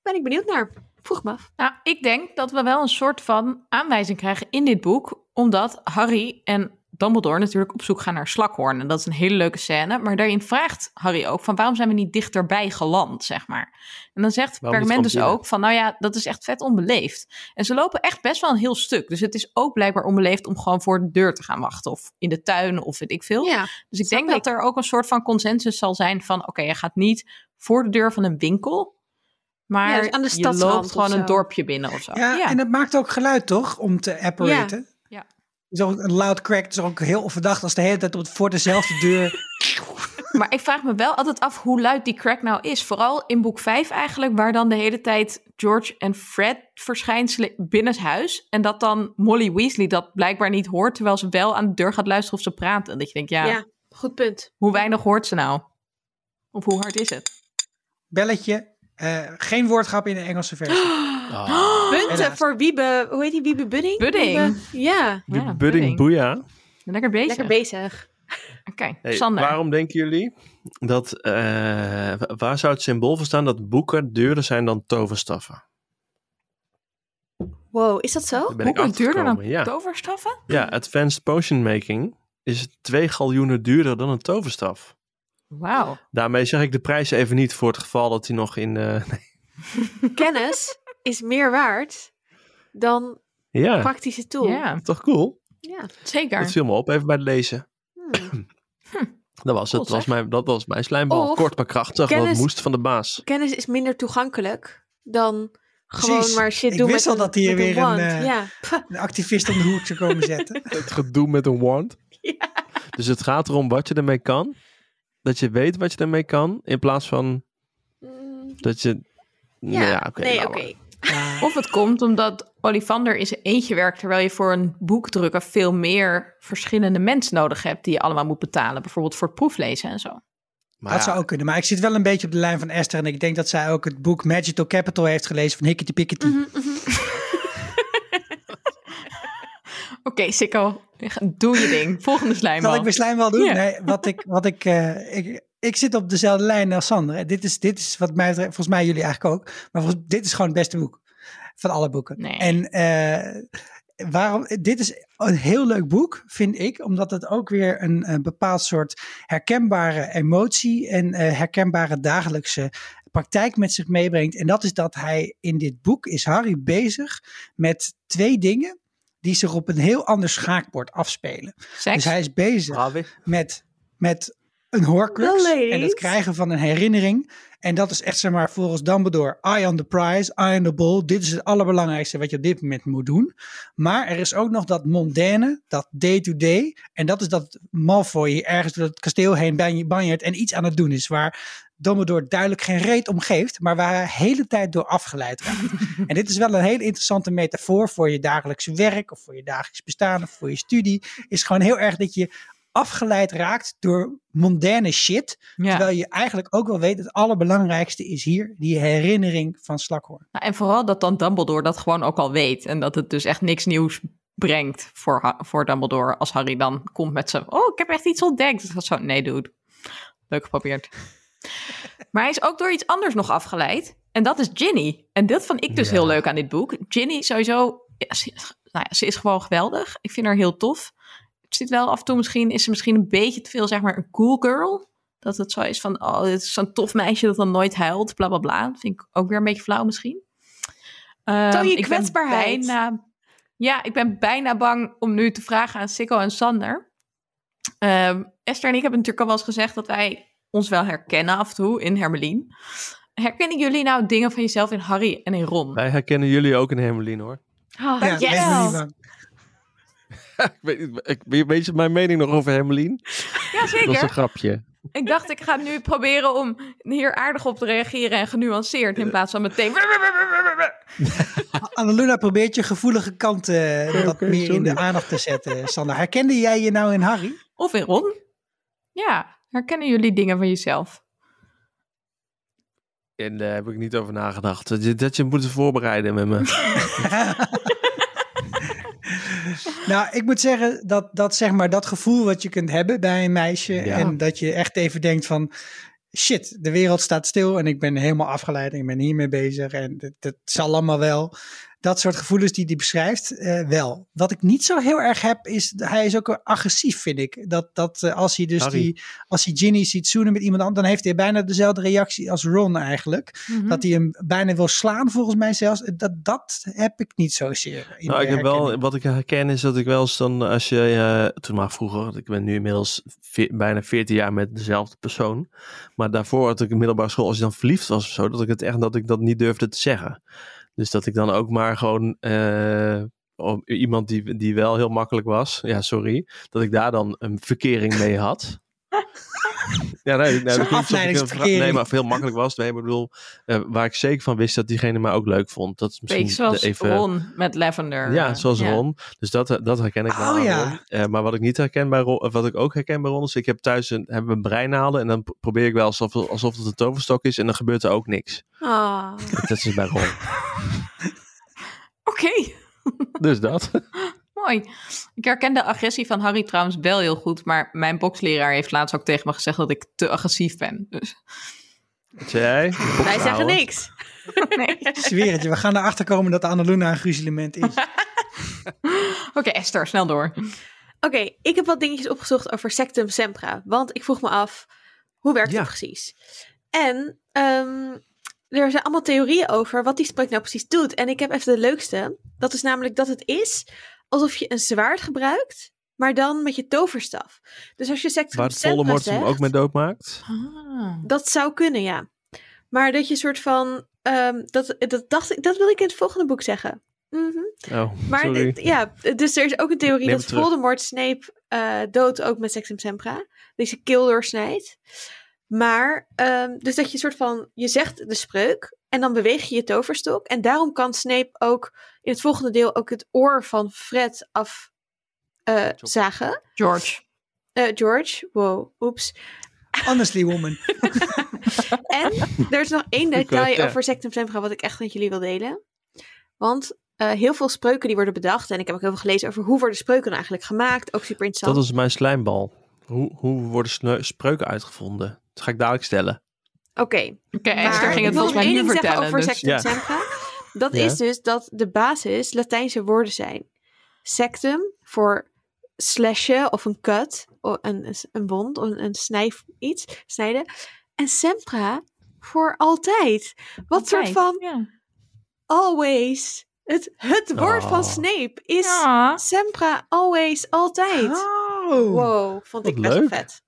Ben ik benieuwd naar. Vroeg me af. Nou, ik denk dat we wel een soort van aanwijzing krijgen in dit boek. Omdat Harry en Dumbledore natuurlijk op zoek gaan naar Slakhoorn. En dat is een hele leuke scène. Maar daarin vraagt Harry ook van waarom zijn we niet dichterbij geland, zeg maar. En dan zegt Pergamentus gewoon ook van nou ja, dat is echt vet onbeleefd. En ze lopen echt best wel een heel stuk. Dus het is ook blijkbaar onbeleefd om gewoon voor de deur te gaan wachten. Of in de tuin of weet ik veel. Ja, Dus ik denk dat er ook een soort van consensus zal zijn van... oké, je gaat niet voor de deur van een winkel... maar Ja, dus aan de je loopt gewoon een dorpje binnen of zo. Ja, en het maakt ook geluid, toch? Om te apparaten. Ja. Is ook een loud crack. Het is ook heel verdacht als de hele tijd op het, voor dezelfde deur. Maar ik vraag me wel altijd af hoe luid die crack nou is. Vooral in boek 5 eigenlijk, waar dan de hele tijd George en Fred verschijnselen binnenshuis. En dat dan Molly Weasley dat blijkbaar niet hoort... terwijl ze wel aan de deur gaat luisteren of ze praten. En dat je denkt, ja, ja. goed punt. hoe weinig hoort ze nou? Of hoe hard is het? Belletje. Eh, geen woordgrap in de Engelse versie. Ah. Punten Helaas. voor Wiebe, hoe heet die Wiebe Budding? Budding. Wiebe- ja, Budding. Boeia. Lekker bezig. lekker bezig. Oké, Hey, Sander. waarom denken jullie dat, eh, wa- waar zou het symbool voor staan dat boeken duurder zijn dan toverstaffen? Wow, is dat zo? Daar ben ik Boeken duurder dan. Ja. toverstaffen? ja, advanced potion making is 2 galjoenen duurder dan een toverstaf. Wauw. Daarmee zeg ik de prijs even niet voor het geval dat hij nog in... eh, Kennis is meer waard dan ja, praktische tool. Ja, toch cool? Ja. zeker. Dat viel me op even bij het lezen. Hmm. Dat was het. Dat was mijn, dat was mijn slijmbal. Of Kort maar krachtig, want kennis- het moest van de baas. Kennis is minder toegankelijk dan gewoon Precies. maar shit Ik doen wist met al een, dat hier weer een, wand. eh, Ja. Een activist om de hoek te komen zetten. Het gedoe met een wand. Ja. Dus het gaat erom wat je ermee kan. Dat je weet wat je ermee kan. In plaats van mm, dat je... Ja, Nou ja oké. nee, laat oké. maar. Ja. Of het komt omdat Olivander in zijn eentje werkt, terwijl je voor een boek drukken veel meer verschillende mensen nodig hebt die je allemaal moet betalen. Bijvoorbeeld voor het proeflezen en zo. Maar dat ja, zou ook kunnen. Maar ik zit wel een beetje op de lijn van Esther. En ik denk dat zij ook het boek Magical Capital heeft gelezen van Hickety Pickety. Mhm, mhm. Oké, Sikko, doe je ding. Volgende Zal slijmbal. ik mijn slijm wel doen? Ja. Nee, wat ik, wat ik, eh, ik, ik zit op dezelfde lijn als Sander. Dit is, dit is wat mij betreft, volgens mij jullie eigenlijk ook. Maar volgens, dit is gewoon het beste boek van alle boeken. Nee. En eh, waarom? Dit is een heel leuk boek, vind ik, omdat het ook weer een, een bepaald soort herkenbare emotie en eh, herkenbare dagelijkse praktijk met zich meebrengt. En dat is dat hij in dit boek is Harry bezig met twee dingen die zich op een heel ander schaakbord afspelen. Seks? Dus hij is bezig Bravi. met, met een horcrux en het krijgen van een herinnering. En dat is echt, zeg maar, volgens Dumbledore, eye on the prize, eye on the ball. Dit is het allerbelangrijkste wat je op dit moment moet doen. Maar er is ook nog dat mondaine, dat day-to-day. En dat is dat Malfoy ergens door het kasteel heen ban- banjert en iets aan het doen is. Waar Dumbledore duidelijk geen reet om geeft, maar waar hij de hele tijd door afgeleid raakt. en dit is wel een hele interessante metafoor voor je dagelijkse werk of voor je dagelijks bestaan of voor je studie. Is gewoon heel erg dat je afgeleid raakt door mondaine shit. ja. Terwijl je eigenlijk ook wel weet, het allerbelangrijkste is hier die herinnering van Slakhoorn. Nou, en vooral dat dan Dumbledore dat gewoon ook al weet. En dat het dus echt niks nieuws brengt voor, Ha- voor Dumbledore. Als Harry dan komt met zijn... Oh, ik heb echt iets ontdekt. Dus dat zo... Nee, dude. Leuk geprobeerd. maar hij is ook door iets anders nog afgeleid. En dat is Ginny. En dat vond ik dus Ja. heel leuk aan dit boek. Ginny sowieso... ja, ze, nou ja, ze is gewoon geweldig. Ik vind haar heel tof. Het zit wel af en toe misschien... Is ze misschien een beetje te veel, zeg maar, een cool girl. Dat het zo is van... Oh, dit is zo'n tof meisje dat dan nooit huilt. Bla, bla, bla. Dat vind ik ook weer een beetje flauw misschien. Toon je ik ben kwetsbaarheid. bijna- ja, ik ben bijna bang om nu te vragen aan Sikko en Sander. Ehm, Esther en ik hebben natuurlijk al wel eens gezegd dat wij ons wel herkennen af en toe in Hermelien. Herkennen jullie nou dingen van jezelf in Harry en in Ron? Wij herkennen jullie ook in Hermelien hoor. Oh, Ja, yes. niet ik weet, ik, je mijn mening nog over Hermelien? Ja, Dat is een zeker. grapje. Ik dacht, ik ga nu proberen om hier aardig op te reageren en genuanceerd in plaats van meteen... Annaluna probeert je gevoelige kant eh, wat meer in de aandacht te zetten. Sander, herkende jij je nou in Harry? Of in Ron? Ja, herkennen jullie dingen van jezelf? En daar heb ik niet over nagedacht. Dat je, dat je moet voorbereiden met me. Nou, ik moet zeggen dat, dat zeg maar dat gevoel wat je kunt hebben bij een meisje Ja. en dat je echt even denkt van shit, de wereld staat stil en ik ben helemaal afgeleid en ik ben hiermee bezig en dat, dat zal allemaal wel. Dat soort gevoelens die hij beschrijft, eh, wel. Wat ik niet zo heel erg heb, is hij is ook agressief, vind ik. Dat, dat eh, als hij dus Harry. die, als hij Ginny ziet zoenen met iemand anders, dan heeft hij bijna dezelfde reactie als Ron eigenlijk. Mhm. Dat hij hem bijna wil slaan, volgens mij zelfs. Dat, dat heb ik niet zozeer. in Nou, ik heb wel, wat ik herken is dat ik wel eens dan, als je, eh, toen maar vroeger, want ik ben nu inmiddels bijna 14 jaar met dezelfde persoon. Maar daarvoor had ik in middelbare school, als je dan verliefd was of zo, dat ik het echt, dat ik dat niet durfde te zeggen. Dus dat ik dan ook maar gewoon, om- iemand die, die wel heel makkelijk was, ja sorry, dat ik daar dan een verkering mee had. Ja, nee, nee, dat Zo'n klinkt alsof ik een vra- afleidingsverkering. Nee, maar of heel makkelijk was. Nee, maar ik bedoel, eh, waar ik zeker van wist dat diegene mij ook leuk vond. Dat is misschien Beetje zoals de even, Ron met Lavender. ja, eh, zoals Ron. Dus dat, dat herken ik wel. Oh, ja. Eh, maar wat ik niet herken bij Ron, wat ik ook herken bij Ron, is ik heb thuis een, we een breinaalden en dan pro- probeer ik wel alsof, alsof het een toverstok is en dan gebeurt er ook niks. Ah. Dat is bij Ron. Oké, Dus dat. mooi. Ik herken de agressie van Harry trouwens wel heel goed. Maar mijn boksleraar heeft laatst ook tegen me gezegd dat ik te agressief ben. Dus Wat zei jij? Wij zeggen niks. nee. Ik zweer het je, we gaan erachter komen dat Annaluna een gruzelement is. Oké, Esther, snel door. Oké, ik heb wat dingetjes opgezocht over Sectum Sempra. Want ik vroeg me af, hoe werkt Ja. het precies? En ehm, er zijn allemaal theorieën over wat die spreuk nou precies doet. En ik heb even de leukste. Dat is namelijk dat het is alsof je een zwaard gebruikt, maar dan met je toverstaf. Dus als je Sectum Waar Voldemort hem zegt, ook mee doodmaakt. Ah. dat zou kunnen, ja. Maar dat je soort van, ehm, dat, dat dacht ik, dat wil ik in het volgende boek zeggen. Mhm. Oh, Maar sorry. ja, dus er is ook een theorie Neem dat. Voldemort Snape eh doodt ook met Sectum Sempra. Deze keel doorsnijdt. Maar, ehm, dus dat je soort van, je zegt de spreuk en dan beweeg je je toverstok. En daarom kan Snape ook in het volgende deel ook het oor van Fred afzagen. George. Eh George, wow, oeps. Honestly, woman. En er is nog één detail over Sectum Sempra wat ik echt met jullie wil delen. Want eh, heel veel spreuken die worden bedacht. En ik heb ook heel veel gelezen over hoe worden spreuken nou eigenlijk gemaakt. Ook super interessant. Dat is mijn slijmbal. Hoe, hoe worden spreuken uitgevonden? Dat ga ik dadelijk stellen. Oké, Oké, maar Esther ging ik het wil volgens mij nog nu één ding zeggen vertellen. over Dus... Sectum Ja. Sempra. Dat Ja. is dus dat de basis Latijnse woorden zijn. Sectum voor slashen of een cut, of een, een wond, of een, snij, iets, snijden. En Sempra voor altijd. Wat soort van Ja. always. Het, het woord van Oh. Snape is Ja. Sempra always, altijd. Oh. Wow, vond Wat ik best wel leuk. vet.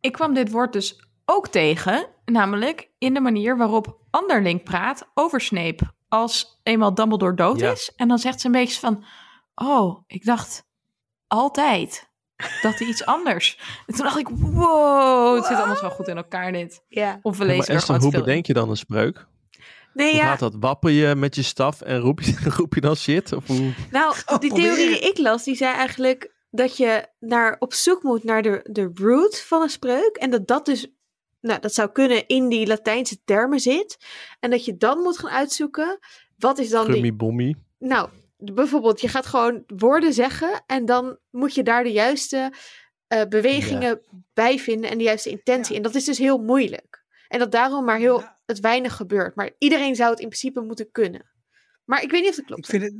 Ik kwam dit woord dus ook tegen, namelijk in de manier waarop Anderling praat over Snape. Als eenmaal Dumbledore dood Ja. is. En dan zegt ze een beetje van, oh, ik dacht altijd dat hij iets anders. En toen dacht ik, wow, het zit allemaal zo goed in elkaar dit. Ja. Of we Ja, maar lezen er Esther, hoe veel bedenk je dan een spreuk? Nee, Hoe ja. gaat dat? Wapper je met je staf en roep je, roep je dan shit? Of hoe? Nou, Oh, die theorie die ik las, die zei eigenlijk dat je naar, op zoek moet naar de, de root van een spreuk. En dat dat dus, nou, dat zou kunnen in die Latijnse termen zit. En dat je dan moet gaan uitzoeken, wat is dan die... Gummy bommy. Nou, bijvoorbeeld, je gaat gewoon woorden zeggen en dan moet je daar de juiste eh, bewegingen bij vinden en de juiste intentie. Ja. En dat is dus heel moeilijk. En dat daarom maar heel Ja. het weinig gebeurt. Maar iedereen zou het in principe moeten kunnen. Maar ik weet niet of het klopt. Ik vind het,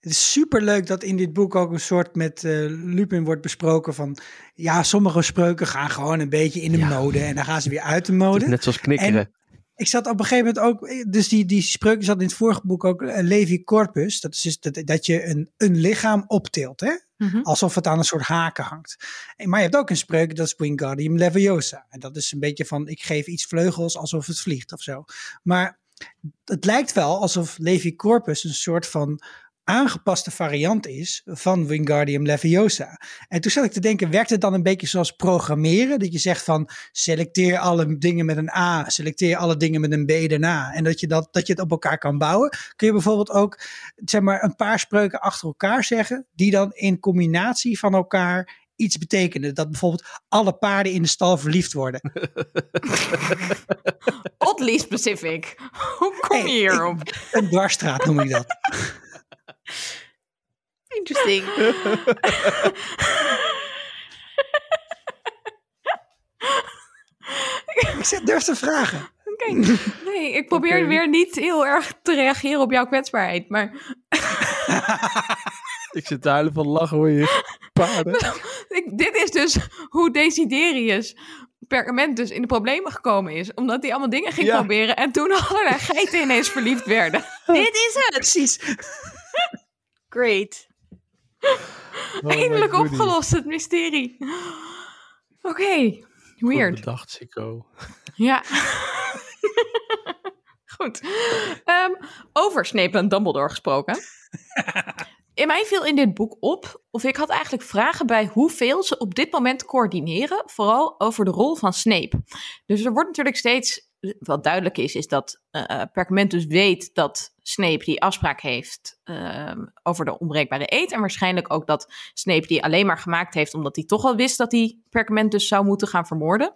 het is super leuk dat in dit boek ook een soort met eh, Lupin wordt besproken van ja, sommige spreuken gaan gewoon een beetje in de Ja. mode en dan gaan ze weer uit de mode. net zoals knikkeren. Ik zat op een gegeven moment ook, dus die, die spreuk zat in het vorige boek ook, eh, Levi Corpus, dat is dus dat, dat je een, een lichaam optilt, hè? Mhm. alsof het aan een soort haken hangt. En- Maar je hebt ook een spreuk, dat is Wingardium Leviosa. En dat is een beetje van, ik geef iets vleugels alsof het vliegt of zo. Maar het lijkt wel alsof Levi Corpus een soort van aangepaste variant is van Wingardium Leviosa. En toen zat ik te denken, werkt het dan een beetje zoals programmeren? Dat je zegt van, selecteer alle dingen met een A, selecteer alle dingen met een B daarna. En dat je, dat, dat je het op elkaar kan bouwen. Kun je bijvoorbeeld ook zeg maar, een paar spreuken achter elkaar zeggen, die dan in combinatie van elkaar iets betekenen. Dat bijvoorbeeld alle paarden in de stal verliefd worden. Oddly specific. Hoe kom je Hey, hierop? Een dwarsstraat noem ik dat. Interesting. Ik zeg, durf te vragen. Oké. Nee, ik probeer weer niet heel erg te reageren op jouw kwetsbaarheid. Maar Ik zit te huilen van lachen hoor je. Paarden. ik, dit is dus hoe Desiderius perkament dus in de problemen gekomen is. Omdat hij allemaal dingen ging Ja. proberen. En toen allerlei geiten ineens verliefd werden. Dit is het. Precies. Great. Oh Eindelijk opgelost, het mysterie. Oké, Goed weird. bedacht, Sico. Ja. Goed. Ehm, over Snape en Dumbledore gesproken. In mij viel in dit boek op, of ik had eigenlijk vragen bij hoeveel ze op dit moment coördineren, vooral over de rol van Snape. Dus er wordt natuurlijk steeds, wat duidelijk is, is dat eh Perkamentus weet dat Snape die afspraak heeft ehm, over de onbreekbare eet. En waarschijnlijk ook dat Snape die alleen maar gemaakt heeft omdat hij toch al wist dat hij Perkamentus zou moeten gaan vermoorden.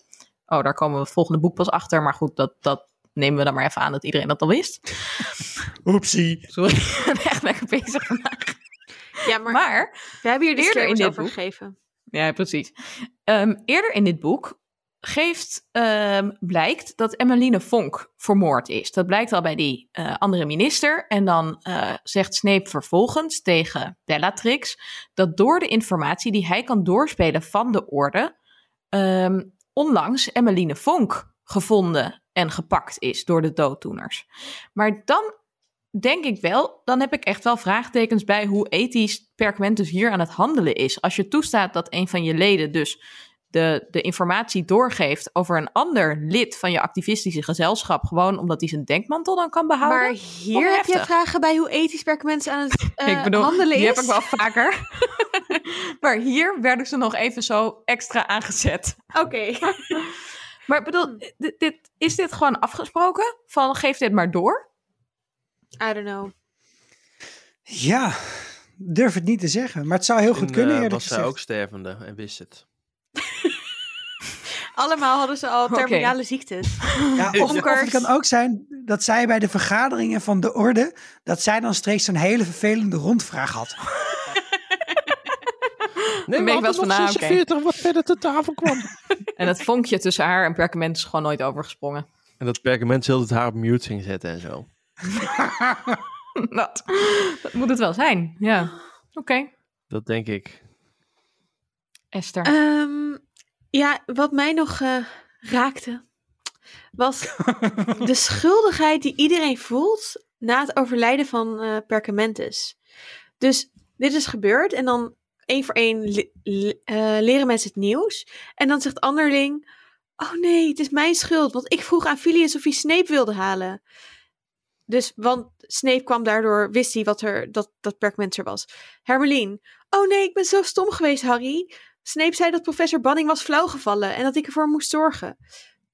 Oh, daar komen we het volgende boek pas achter. Maar goed, dat, dat nemen we dan maar even aan dat iedereen dat al wist. Oepsie. Sorry, ik ben echt lekker bezig vandaag. Ja, maar, Maar, we hebben hier eerder in dit boek- gegeven. ja, precies. Ehm, eerder in dit boek geeft, ehm, blijkt dat Emmeline Vonk vermoord is. Dat blijkt al bij die eh, andere minister. En dan eh, zegt Snape vervolgens tegen Bellatrix dat door de informatie die hij kan doorspelen van de orde, ehm, onlangs Emmeline Vonk gevonden en gepakt is door de dooddoeners. Maar dan denk ik wel, dan heb ik echt wel vraagtekens bij hoe ethisch Perkamentus hier aan het handelen is. Als je toestaat dat een van je leden dus de, de informatie doorgeeft over een ander lid van je activistische gezelschap, gewoon omdat hij zijn denkmantel dan kan behouden. Maar hier heb je vragen bij hoe ethisch perkamentus aan het eh, ik bedoel, handelen die is. heb ik wel vaker. maar hier werden ze nog even zo extra aangezet. Oké. Maar ik bedoel, dit, dit, is dit gewoon afgesproken? Van geef dit maar door? I don't know. Ja, durf het niet te zeggen. Maar het zou heel goed En, kunnen eh, eerlijk was zij ook stervende en wist het. Allemaal hadden ze al terminale ziektes. Ja, of, het kan ook zijn dat zij bij de vergaderingen van de orde, dat zij dan streeks een hele vervelende rondvraag had. Nee, ben ik wel van, nou, oké. wat verder te tafel kwam. En dat vonkje tussen haar en Perkament is gewoon nooit overgesprongen. en dat perkament heel het haar op mute ging zetten en zo. dat, dat moet het wel zijn, ja. Oké, Dat denk ik. Esther. Ehm, ja, wat mij nog eh, raakte, was de schuldigheid die iedereen voelt na het overlijden van eh Perkamentus. Dus dit is gebeurd en dan één voor één le- le- eh, leren mensen het nieuws. En dan zegt Anderling, oh nee, het is mijn schuld, want ik vroeg aan Filius of hij Snape wilde halen. Dus, want Snape kwam daardoor, wist hij wat er, dat, dat Perkamentus er was. Hermelien, oh nee, ik ben zo stom geweest, Harry. Snape zei dat professor Banning was flauwgevallen en dat ik ervoor moest zorgen.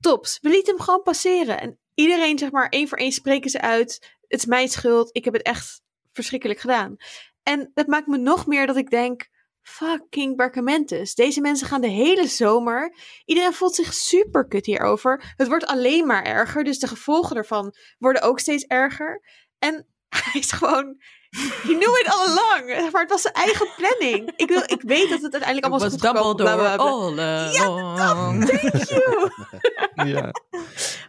Tops, we lieten hem gewoon passeren. En iedereen, zeg maar, één voor één spreken ze uit. Het is mijn schuld, ik heb het echt verschrikkelijk gedaan. En dat maakt me nog meer dat ik denk, fucking Barcamentus. Deze mensen gaan de hele zomer. Iedereen voelt zich super kut hierover. Het wordt alleen maar erger, dus de gevolgen ervan worden ook steeds erger. En hij is gewoon... He knew it all along. Maar het was zijn eigen planning. Ik, wil, ik weet dat het uiteindelijk allemaal is was goed gekomen. bla, bla, bla. all along. Thank you. Ja.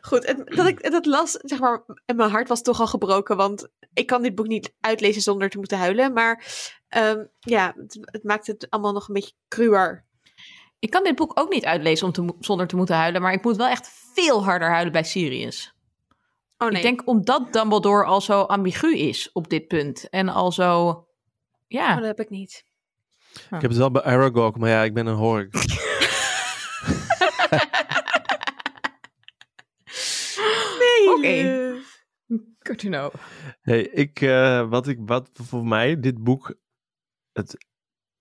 Goed, en dat ik dat las, zeg maar, en mijn hart was toch al gebroken, want ik kan dit boek niet uitlezen zonder te moeten huilen. Maar ehm, ja, het, het maakt het allemaal nog een beetje cruwer. Ik kan dit boek ook niet uitlezen om te mo- zonder te moeten huilen, maar ik moet wel echt veel harder huilen bij Sirius. Oh nee. Ik denk omdat Dumbledore al zo ambigu is op dit punt. En al zo, Oh, ja, dat heb ik niet. Ik heb het wel bij Aragog, maar ja, ik ben een hork. Nee, Oké. lief. good to know. Hey, ik, eh, wat, ik, wat voor mij dit boek het,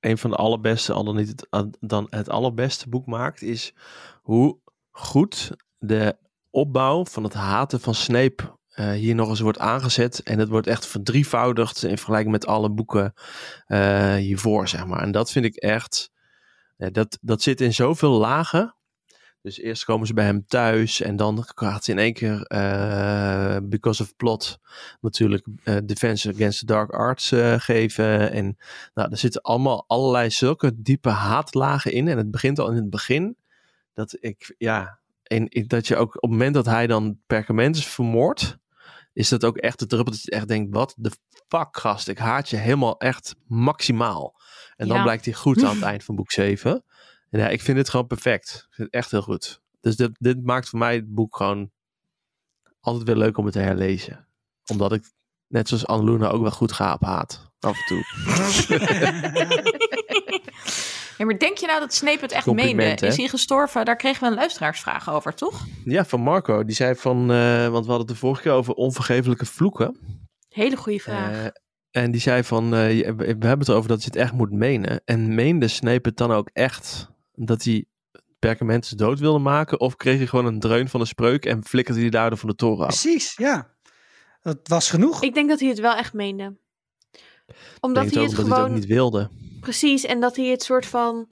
een van de allerbeste, al dan niet het, dan het allerbeste boek maakt, is hoe goed de opbouw van het haten van Snape eh, hier nog eens wordt aangezet. En het wordt echt verdrievoudigd in vergelijking met alle boeken eh, hiervoor, zeg maar. En dat vind ik echt, eh, dat, dat zit in zoveel lagen. Dus eerst komen ze bij hem thuis en dan gaat ze in één keer, because of plot, natuurlijk Defense Against the Dark Arts geven. En nou, er zitten allemaal allerlei zulke diepe haatlagen in. En het begint al in het begin dat ik, ja, en, in- dat je ook op het moment dat hij dan Perkamentus vermoordt, is dat ook echt de druppel dat je echt denkt, wat de fuck gast, ik haat je helemaal echt maximaal. En dan Ja. blijkt hij goed aan het eind van boek 7. En ja, ik vind dit gewoon perfect. Ik vind het echt heel goed. Dus dit, dit maakt voor mij het boek gewoon altijd weer leuk om het te herlezen. Omdat ik, net zoals Anneluna, ook wel goed ga op haat. Af en toe. Ja, maar denk je nou dat Snape het echt meende? hè? Is hij gestorven? Daar kregen we een luisteraarsvraag over, toch? Ja, van Marco. Die zei van, eh, want we hadden het de vorige keer over onvergeeflijke vloeken. Hele goede vraag. Eh, en die zei van, eh, we hebben het erover dat je het echt moet menen. En meende Snape het dan ook echt dat hij Perkamentus dood wilde maken? Of kreeg hij gewoon een dreun van een spreuk en flikkerde hij daardoor van de toren af? Precies, ja. Dat was genoeg. ik denk dat hij het wel echt meende. Omdat denk hij ook het dat hij het gewoon... ook niet wilde. Precies, en dat hij het soort van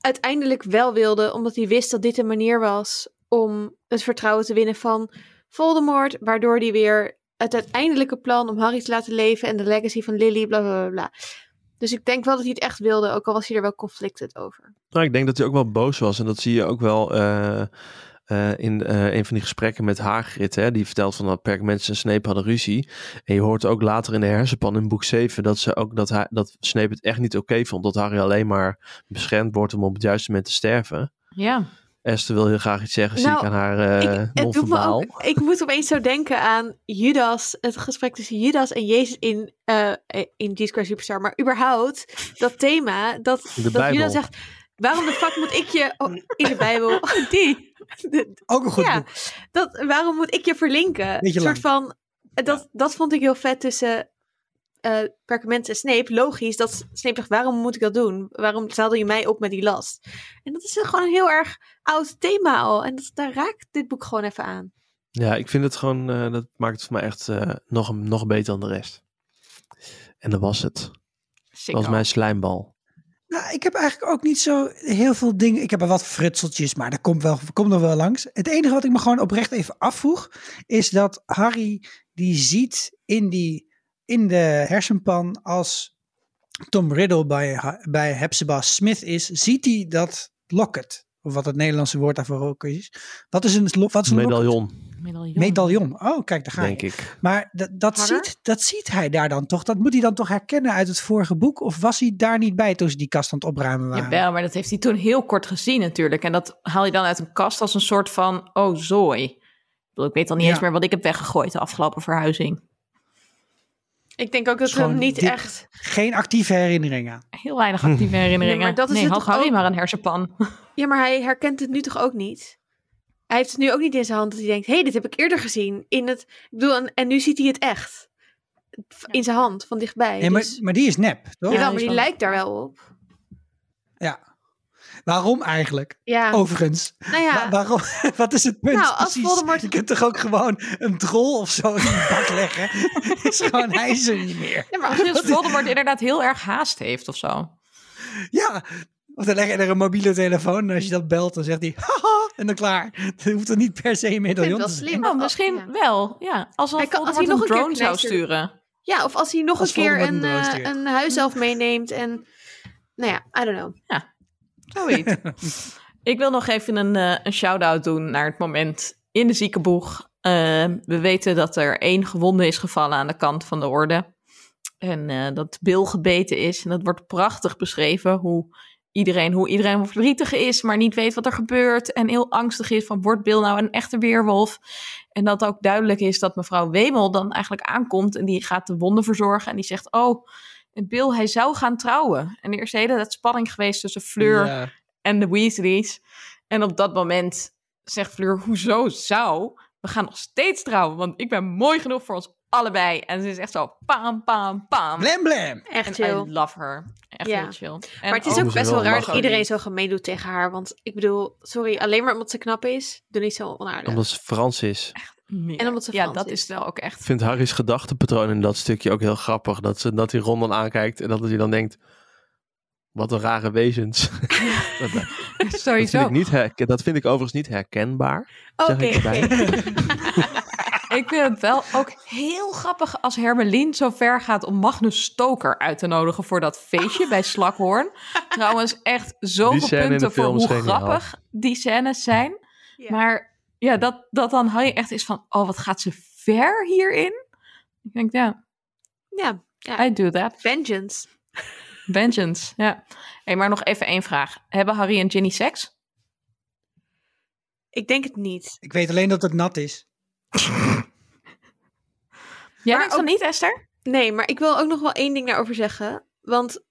uiteindelijk wel wilde, omdat hij wist dat dit een manier was om het vertrouwen te winnen van Voldemort, waardoor hij weer het uiteindelijke plan om Harry te laten leven en de legacy van Lily, bla bla bla. bla. Dus ik denk wel dat hij het echt wilde, ook al was hij er wel conflicted over. Nou, ik denk dat hij ook wel boos was. En dat zie je ook wel eh, eh, in eh, een van die gesprekken met Hagrid. Hè, die vertelt van dat Perkamentus en Snape hadden ruzie. En je hoort ook later in de hersenpan in boek 7... dat, ze ook, dat, hij, dat Snape het echt niet oké vond. Dat Harry alleen maar beschermd wordt om op het juiste moment te sterven. Ja. Esther wil heel graag iets zeggen, zie Nou, ik aan haar eh ik, non-verbaal. moet opeens zo denken aan Judas, het gesprek tussen Judas en Jezus in, eh in Jesus Christ Superstar. Maar überhaupt, dat thema, dat, dat. Judas zegt, waarom de fuck moet ik je, oh, in de Bijbel, die, De- Ook een goed ja, boek. dat, waarom moet ik je verlinken? Beetje Een soort van, dat, dat vond ik heel vet tussen eh Perkament en Snape. Logisch dat Snape zegt, waarom moet ik dat doen? Waarom zadel je mij op met die last? En dat is gewoon een heel erg oud thema al. En dat, daar raakt dit boek gewoon even aan. Ja, ik vind het gewoon, eh, dat maakt het voor mij echt eh, nog, nog beter dan de rest. En dat was het. Dat was mijn slijmbal. Nou, ik heb eigenlijk ook niet zo heel veel dingen. Ik heb er wat frutseltjes, maar dat komt, wel, komt nog wel langs. Het enige wat ik me gewoon oprecht even afvroeg, is dat Harry die ziet in, die, in de hersenpan als Tom Riddle bij, bij Hepzibah Smith is, ziet hij dat locket. Of wat het Nederlandse woord daarvoor ook is. Wat is een, lo- wat is een? Medaillon, Medaillon. Medaillon. Oh, kijk, daar ga je. denk ik. Maar dat, ziet, dat ziet hij daar dan toch? Dat moet hij dan toch herkennen uit het vorige boek? Of was hij daar niet bij toen ze die kast aan het opruimen waren? Jawel, maar dat heeft hij toen heel kort gezien natuurlijk. En dat haal je dan uit een kast als een soort van, oh zooi. bedoel, Ik weet al niet Ja. eens meer wat ik heb weggegooid de afgelopen verhuizing. Ik denk ook dat we hem niet dit- echt... Geen actieve herinneringen. Heel weinig actieve herinneringen. Nee, maar dat is nee, het Harry ook. maar een hersenpan. Ja, maar hij herkent het nu toch ook niet? Hij heeft het nu ook niet in zijn hand dat hij denkt... hé, hey, dit heb ik eerder gezien. In het, ik bedoel, en, en nu ziet hij het echt. In zijn hand, van dichtbij. Nee, maar, Dus- maar die is nep, toch? Jawel, Ja, maar die lijkt daar wel op. Ja. Waarom eigenlijk? Ja, Overigens. nou ja. Wa- waarom? Wat is het punt? Nou, als precies? Voldemort- Je kunt toch ook gewoon een drol of zo in je bak leggen? is gewoon, hij is er niet meer. Ja, maar als Voldemort inderdaad heel erg haast heeft of zo. Ja. Of dan leg je er een mobiele telefoon en als je dat belt, dan zegt hij haha en dan klaar. Dat hoeft er niet per se een Ik vind medaillon te zijn. slim. Oh, misschien Ja. wel, ja. Als, Hij kan- als hij nog een drone zou sturen. Ja, of als hij nog Als een keer een, een eh, een huiself meeneemt en... Nou ja, I don't know. Zoiets. ik wil nog even een, eh, een shout-out doen naar het moment in de ziekenboeg. Eh, we weten dat er één gewonde is gevallen aan de kant van de orde. En eh, dat Bill gebeten is. En dat wordt prachtig beschreven hoe iedereen, hoe iedereen verdrietig is, maar niet weet wat er gebeurt. En heel angstig is van, wordt Bill nou een echte weerwolf? En dat ook duidelijk is dat mevrouw Wemel dan eigenlijk aankomt en die gaat de wonden verzorgen. En die zegt, oh, Bill, hij zou gaan trouwen. En er is de hele tijd spanning geweest tussen Fleur Ja. en de Weasleys. En op dat moment zegt Fleur, hoezo zou? We gaan nog steeds trouwen, want ik ben mooi genoeg voor ons allebei. En ze is echt zo, pam, pam, pam. Blam blam. Echt En chill. I love her. Echt Ja. heel chill. En Maar het is ook best wel wel raar dat iedereen zo gemeen doet tegen haar. Want ik bedoel, sorry, alleen maar omdat ze knap is, doe niet zo onaardig. Omdat ze Frans is. Meer. En omdat ze Ja, dat is. is wel ook echt... Ik vind Harry's gedachtepatroon in dat stukje ook heel grappig. Dat, ze, dat hij Ron dan aankijkt en dat hij dan denkt... Wat een rare wezens. dat, dat Sowieso. vind ik niet herken, dat vind ik overigens niet herkenbaar. Oké. zeg ik erbij. Ik vind het wel ook heel grappig als Hermelien zo ver gaat om Magnus Stoker uit te nodigen voor dat feestje bij Slakhoorn. Trouwens, echt zoveel punten voor hoe grappig die scènes zijn. Ja. Maar ja, dat, dat dan Harry echt is van, oh, wat gaat ze ver hierin? Ik denk, ja, ja, ja. I do that. Vengeance. Vengeance, ja. Hey, maar nog even één vraag. Hebben Harry en Ginny seks? Ik denk het niet. Ik weet alleen dat het nat is. Jij Maar denkt van ook- niet, Esther? Nee, maar ik wil ook nog wel één ding daarover zeggen. Want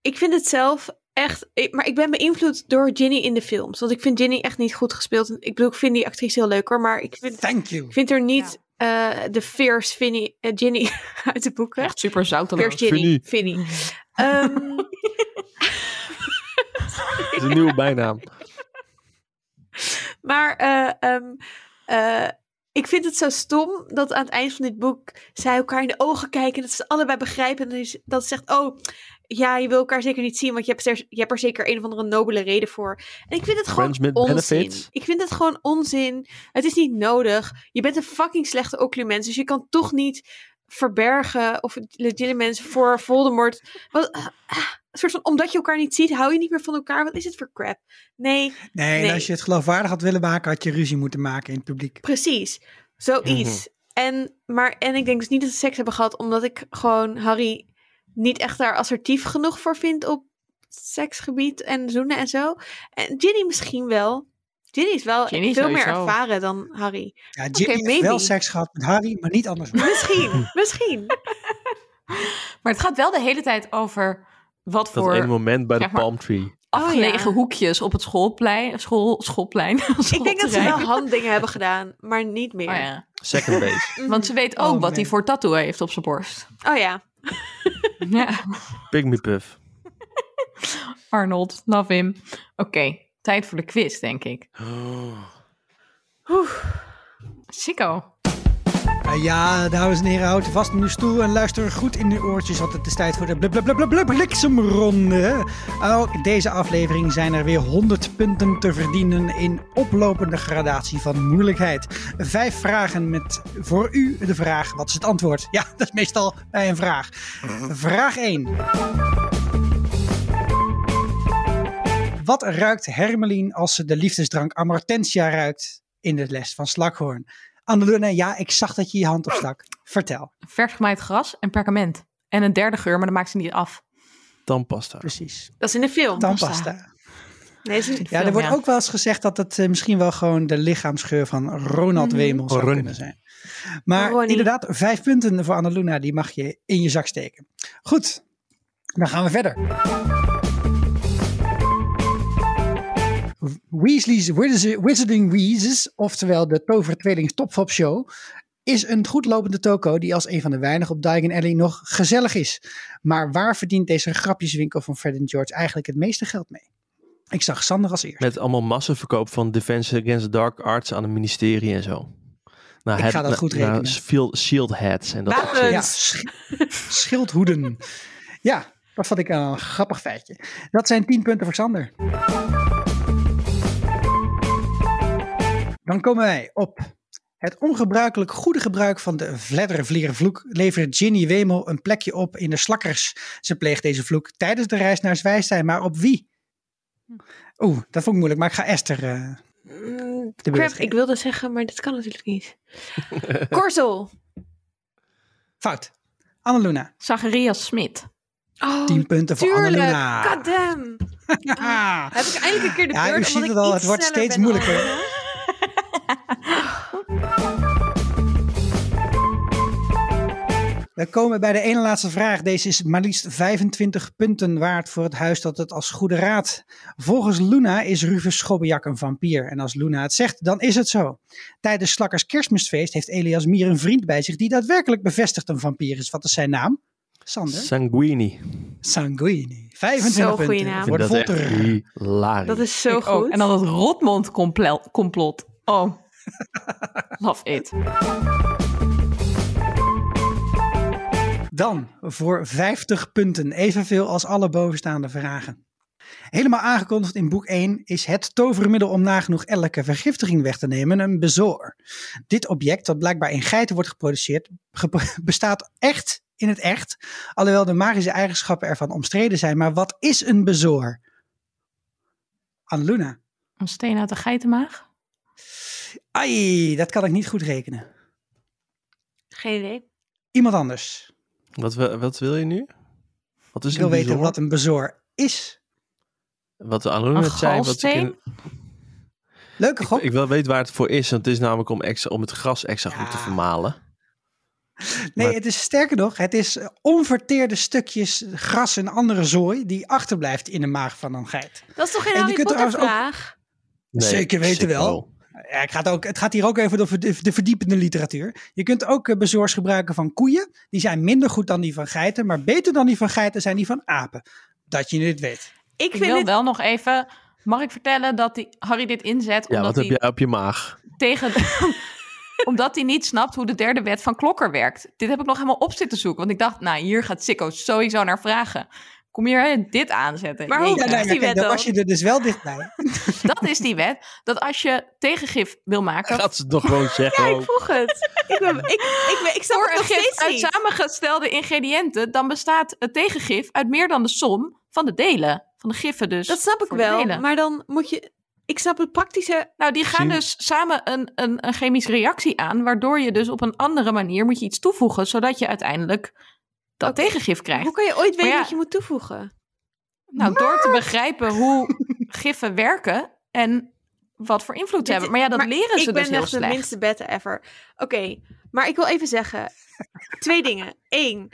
ik vind het zelf echt... ik- maar ik ben beïnvloed door Ginny in de films. Want ik vind Ginny echt niet goed gespeeld. Ik bedoel, ik vind die actrice heel leuk hoor. Maar ik vind, Thank you. vind er niet eh, de fierce Finny, eh, Ginny uit de boeken. Echt super zouteloos. Fierce Ginny. Finny. Ehm, Dat is een nieuwe bijnaam. Maar eh, ehm, eh, ik vind het zo stom dat aan het eind van dit boek zij elkaar in de ogen kijken. En dat ze allebei begrijpen. En dat ze- dat ze zegt, oh, ja, je wil elkaar zeker niet zien. Want je hebt, er, je hebt er zeker een of andere nobele reden voor. En ik vind het gewoon onzin. Ik vind het gewoon onzin. Het is niet nodig. Je bent een fucking slechte occlumens. Dus je kan toch niet verbergen of legit mensen voor Voldemort. Wat, ah, ah, een soort van, omdat je elkaar niet ziet, hou je niet meer van elkaar. Wat is het voor crap? Nee, Nee, als je het geloofwaardig had willen maken, had je ruzie moeten maken in het publiek. Precies, zoiets. en, maar, en ik denk dus niet dat ze seks hebben gehad, omdat ik gewoon Harry niet echt daar assertief genoeg voor vind op seksgebied en zoenen en zo. En Ginny misschien wel. Ginny is wel Ginny veel meer ervaren dan Harry. Ja, Ginny heeft wel seks gehad met Harry, maar niet andersom. Misschien, misschien. Maar het gaat wel de hele tijd over wat Dat voor ene moment bij de maar, palm tree. afgelegen Oh, ja. hoekjes op het schoolplein, school, schoolplein. Ik denk dat ze wel handdingen hebben gedaan, maar niet meer. Oh ja. Second base. Mhm. Want ze weet ook Oh, wat man. hij voor tattoo heeft op zijn borst. Oh ja. Ja, Pygmy Puff. Arnold, love him. Oké, tijd voor de quiz, denk ik. Oh. Sicko. Uh, ja, dames en heren, houd vast in uw stoel en luister goed in uw oortjes, want het is tijd voor de bliksemronde. Ook deze aflevering zijn er weer 100 punten te verdienen in oplopende gradatie van moeilijkheid. Vijf vragen met voor u de vraag, wat is het antwoord? Ja, dat is meestal bij een vraag. Vraag 1. Wat ruikt Hermelien als ze de liefdesdrank Amartensia ruikt in de les van Slakhoorn? Annelune, ja, ik zag dat je je hand opstak. Vertel, Vers gemaaid gras en perkament. En een derde geur, maar dat maakt ze niet af. Tandpasta. precies. Dat is in de film. Tandpasta. Nee, het is niet Ja, er wordt ja. ook wel eens gezegd dat het eh, misschien wel gewoon de lichaamsgeur van Ronald Mhm. Wemel zou Ron. kunnen zijn. Maar Ronnie. inderdaad, vijf punten voor Annaluna, die mag je in je zak steken. Goed, dan gaan we verder. Weasley's Wiz- Wizarding Wheezes, oftewel de tovertweeling Topfop Show, is een goedlopende toko die als een van de weinigen op Diagon Alley nog gezellig is. Maar waar verdient deze grapjeswinkel van Fred en George eigenlijk het meeste geld mee? Ik zag Sander als eerst. Met allemaal massaverkoop van Defense Against the Dark Arts aan het ministerie en zo. Nou, Ik ga dat goed nou, rekenen. shield- shield hats en dat soort. Ja, sch- schildhoeden. Ja, dat vond ik een grappig feitje. Dat zijn 10 punten voor Sander. Dan komen wij op het ongebruikelijk goede gebruik van de vleddervlierenvloek levert Ginny Wemel een plekje op in de slakkers. Ze pleegt deze vloek tijdens de reis naar Zwijstein, maar op wie? Oeh, dat vond ik moeilijk, maar ik ga Esther de crap, beurt ik wilde zeggen, maar dat kan natuurlijk niet. Korzel. Fout. Annaluna. Zacharias Smit. Oh, 10 punten voor tuurlijk. Annaluna. Goddamn. Ah. Heb ik eindelijk een keer de Ja, beurt, u ziet omdat het al, het wordt steeds moeilijker. We komen bij de ene laatste vraag. Deze is maar liefst 25 punten waard voor het huis dat het als goede raadt. Volgens Luna is Rufus Schobbejak een vampier. En als Luna het zegt, dan is het zo. Tijdens Slakkers kerstmisfeest heeft Elias Mier een vriend bij zich die daadwerkelijk bevestigt een vampier is. Wat is zijn naam? Sander? Sanguini. Sanguini. 25 Zo'n punten. goeie naam. Dat is zo Ik ook. goed. En dan het Rotmond complot. Oh. Love it. Dan voor 50 punten, evenveel als alle bovenstaande vragen. Helemaal aangekondigd in boek 1 is het tovermiddel om nagenoeg elke vergiftiging weg te nemen een bezoor. Dit object, dat blijkbaar in geiten wordt geproduceerd, gepro- bestaat echt in het echt, alhoewel de magische eigenschappen ervan omstreden zijn. Maar wat is een bezoor? Annaluna. Een steen uit de geitenmaag? Ai, dat kan ik niet goed rekenen. Geen idee. Iemand anders. Wat, wil- wat wil je nu? Wat is Ik wil weten wat een bezoor is. Wat de net zei. Wat ik, Leuke ik, gok. ik wil weten waar het voor is. Want het is namelijk om, extra, om het gras extra goed te vermalen. Nee, Maar- het is sterker nog, het is eh, onverteerde stukjes gras en andere zooi die achterblijft in de maag van een geit. Dat is toch geen Harry Potter ook- vraag? Zeker weten wel. Ja, ik ga het, ook, het gaat hier ook even over de, de verdiepende literatuur. Je kunt ook eh, bezoors gebruiken van koeien. Die zijn minder goed dan die van geiten, maar beter dan die van geiten zijn die van apen. Dat je dit weet. Ik wil het... wel nog even... Mag ik vertellen dat die, Harry dit inzet Ja, omdat wat heb hij jij op je maag? tegen... omdat hij niet snapt hoe de derde wet van Klokker werkt. Dit heb ik nog helemaal op zitten zoeken. Want ik dacht, nou, hier gaat Sikko sowieso naar vragen. Kom hier dit aanzetten. Maar hoe- Jeetje. Ja, nee, maar die kijk, wet dan was je er dus wel dichtbij. Dat is die wet. Dat als je tegengif wil maken Gaat ze het nog gewoon zeggen? Ja, ik vroeg het. ik, ben, ik, ik, ben, ik snap voor het een nog gif steeds uit niet. samengestelde ingrediënten, dan bestaat het tegengif uit meer dan de som van de delen. Van de giffen dus. Dat snap ik de wel. delen. Maar dan moet je... Ik snap het praktische... Nou, die gaan dus samen een, een, een chemische reactie aan, waardoor je dus op een andere manier moet je iets toevoegen, zodat je uiteindelijk dat tegengif krijgt. Hoe kan je ooit weten ja. wat je moet toevoegen? Nou, door te begrijpen hoe giffen werken en wat voor invloed ze hebben. Maar ja, dat maar leren ze ik ben dus heel echt de slecht. minste bette ever. Oké, maar ik wil even zeggen... twee dingen. Eén,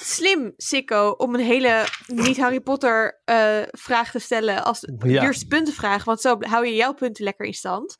slim, Sikko, om een hele niet-Harry Potter eh, vraag te stellen als Ja. eerste puntenvraag. Want zo hou je jouw punten lekker in stand.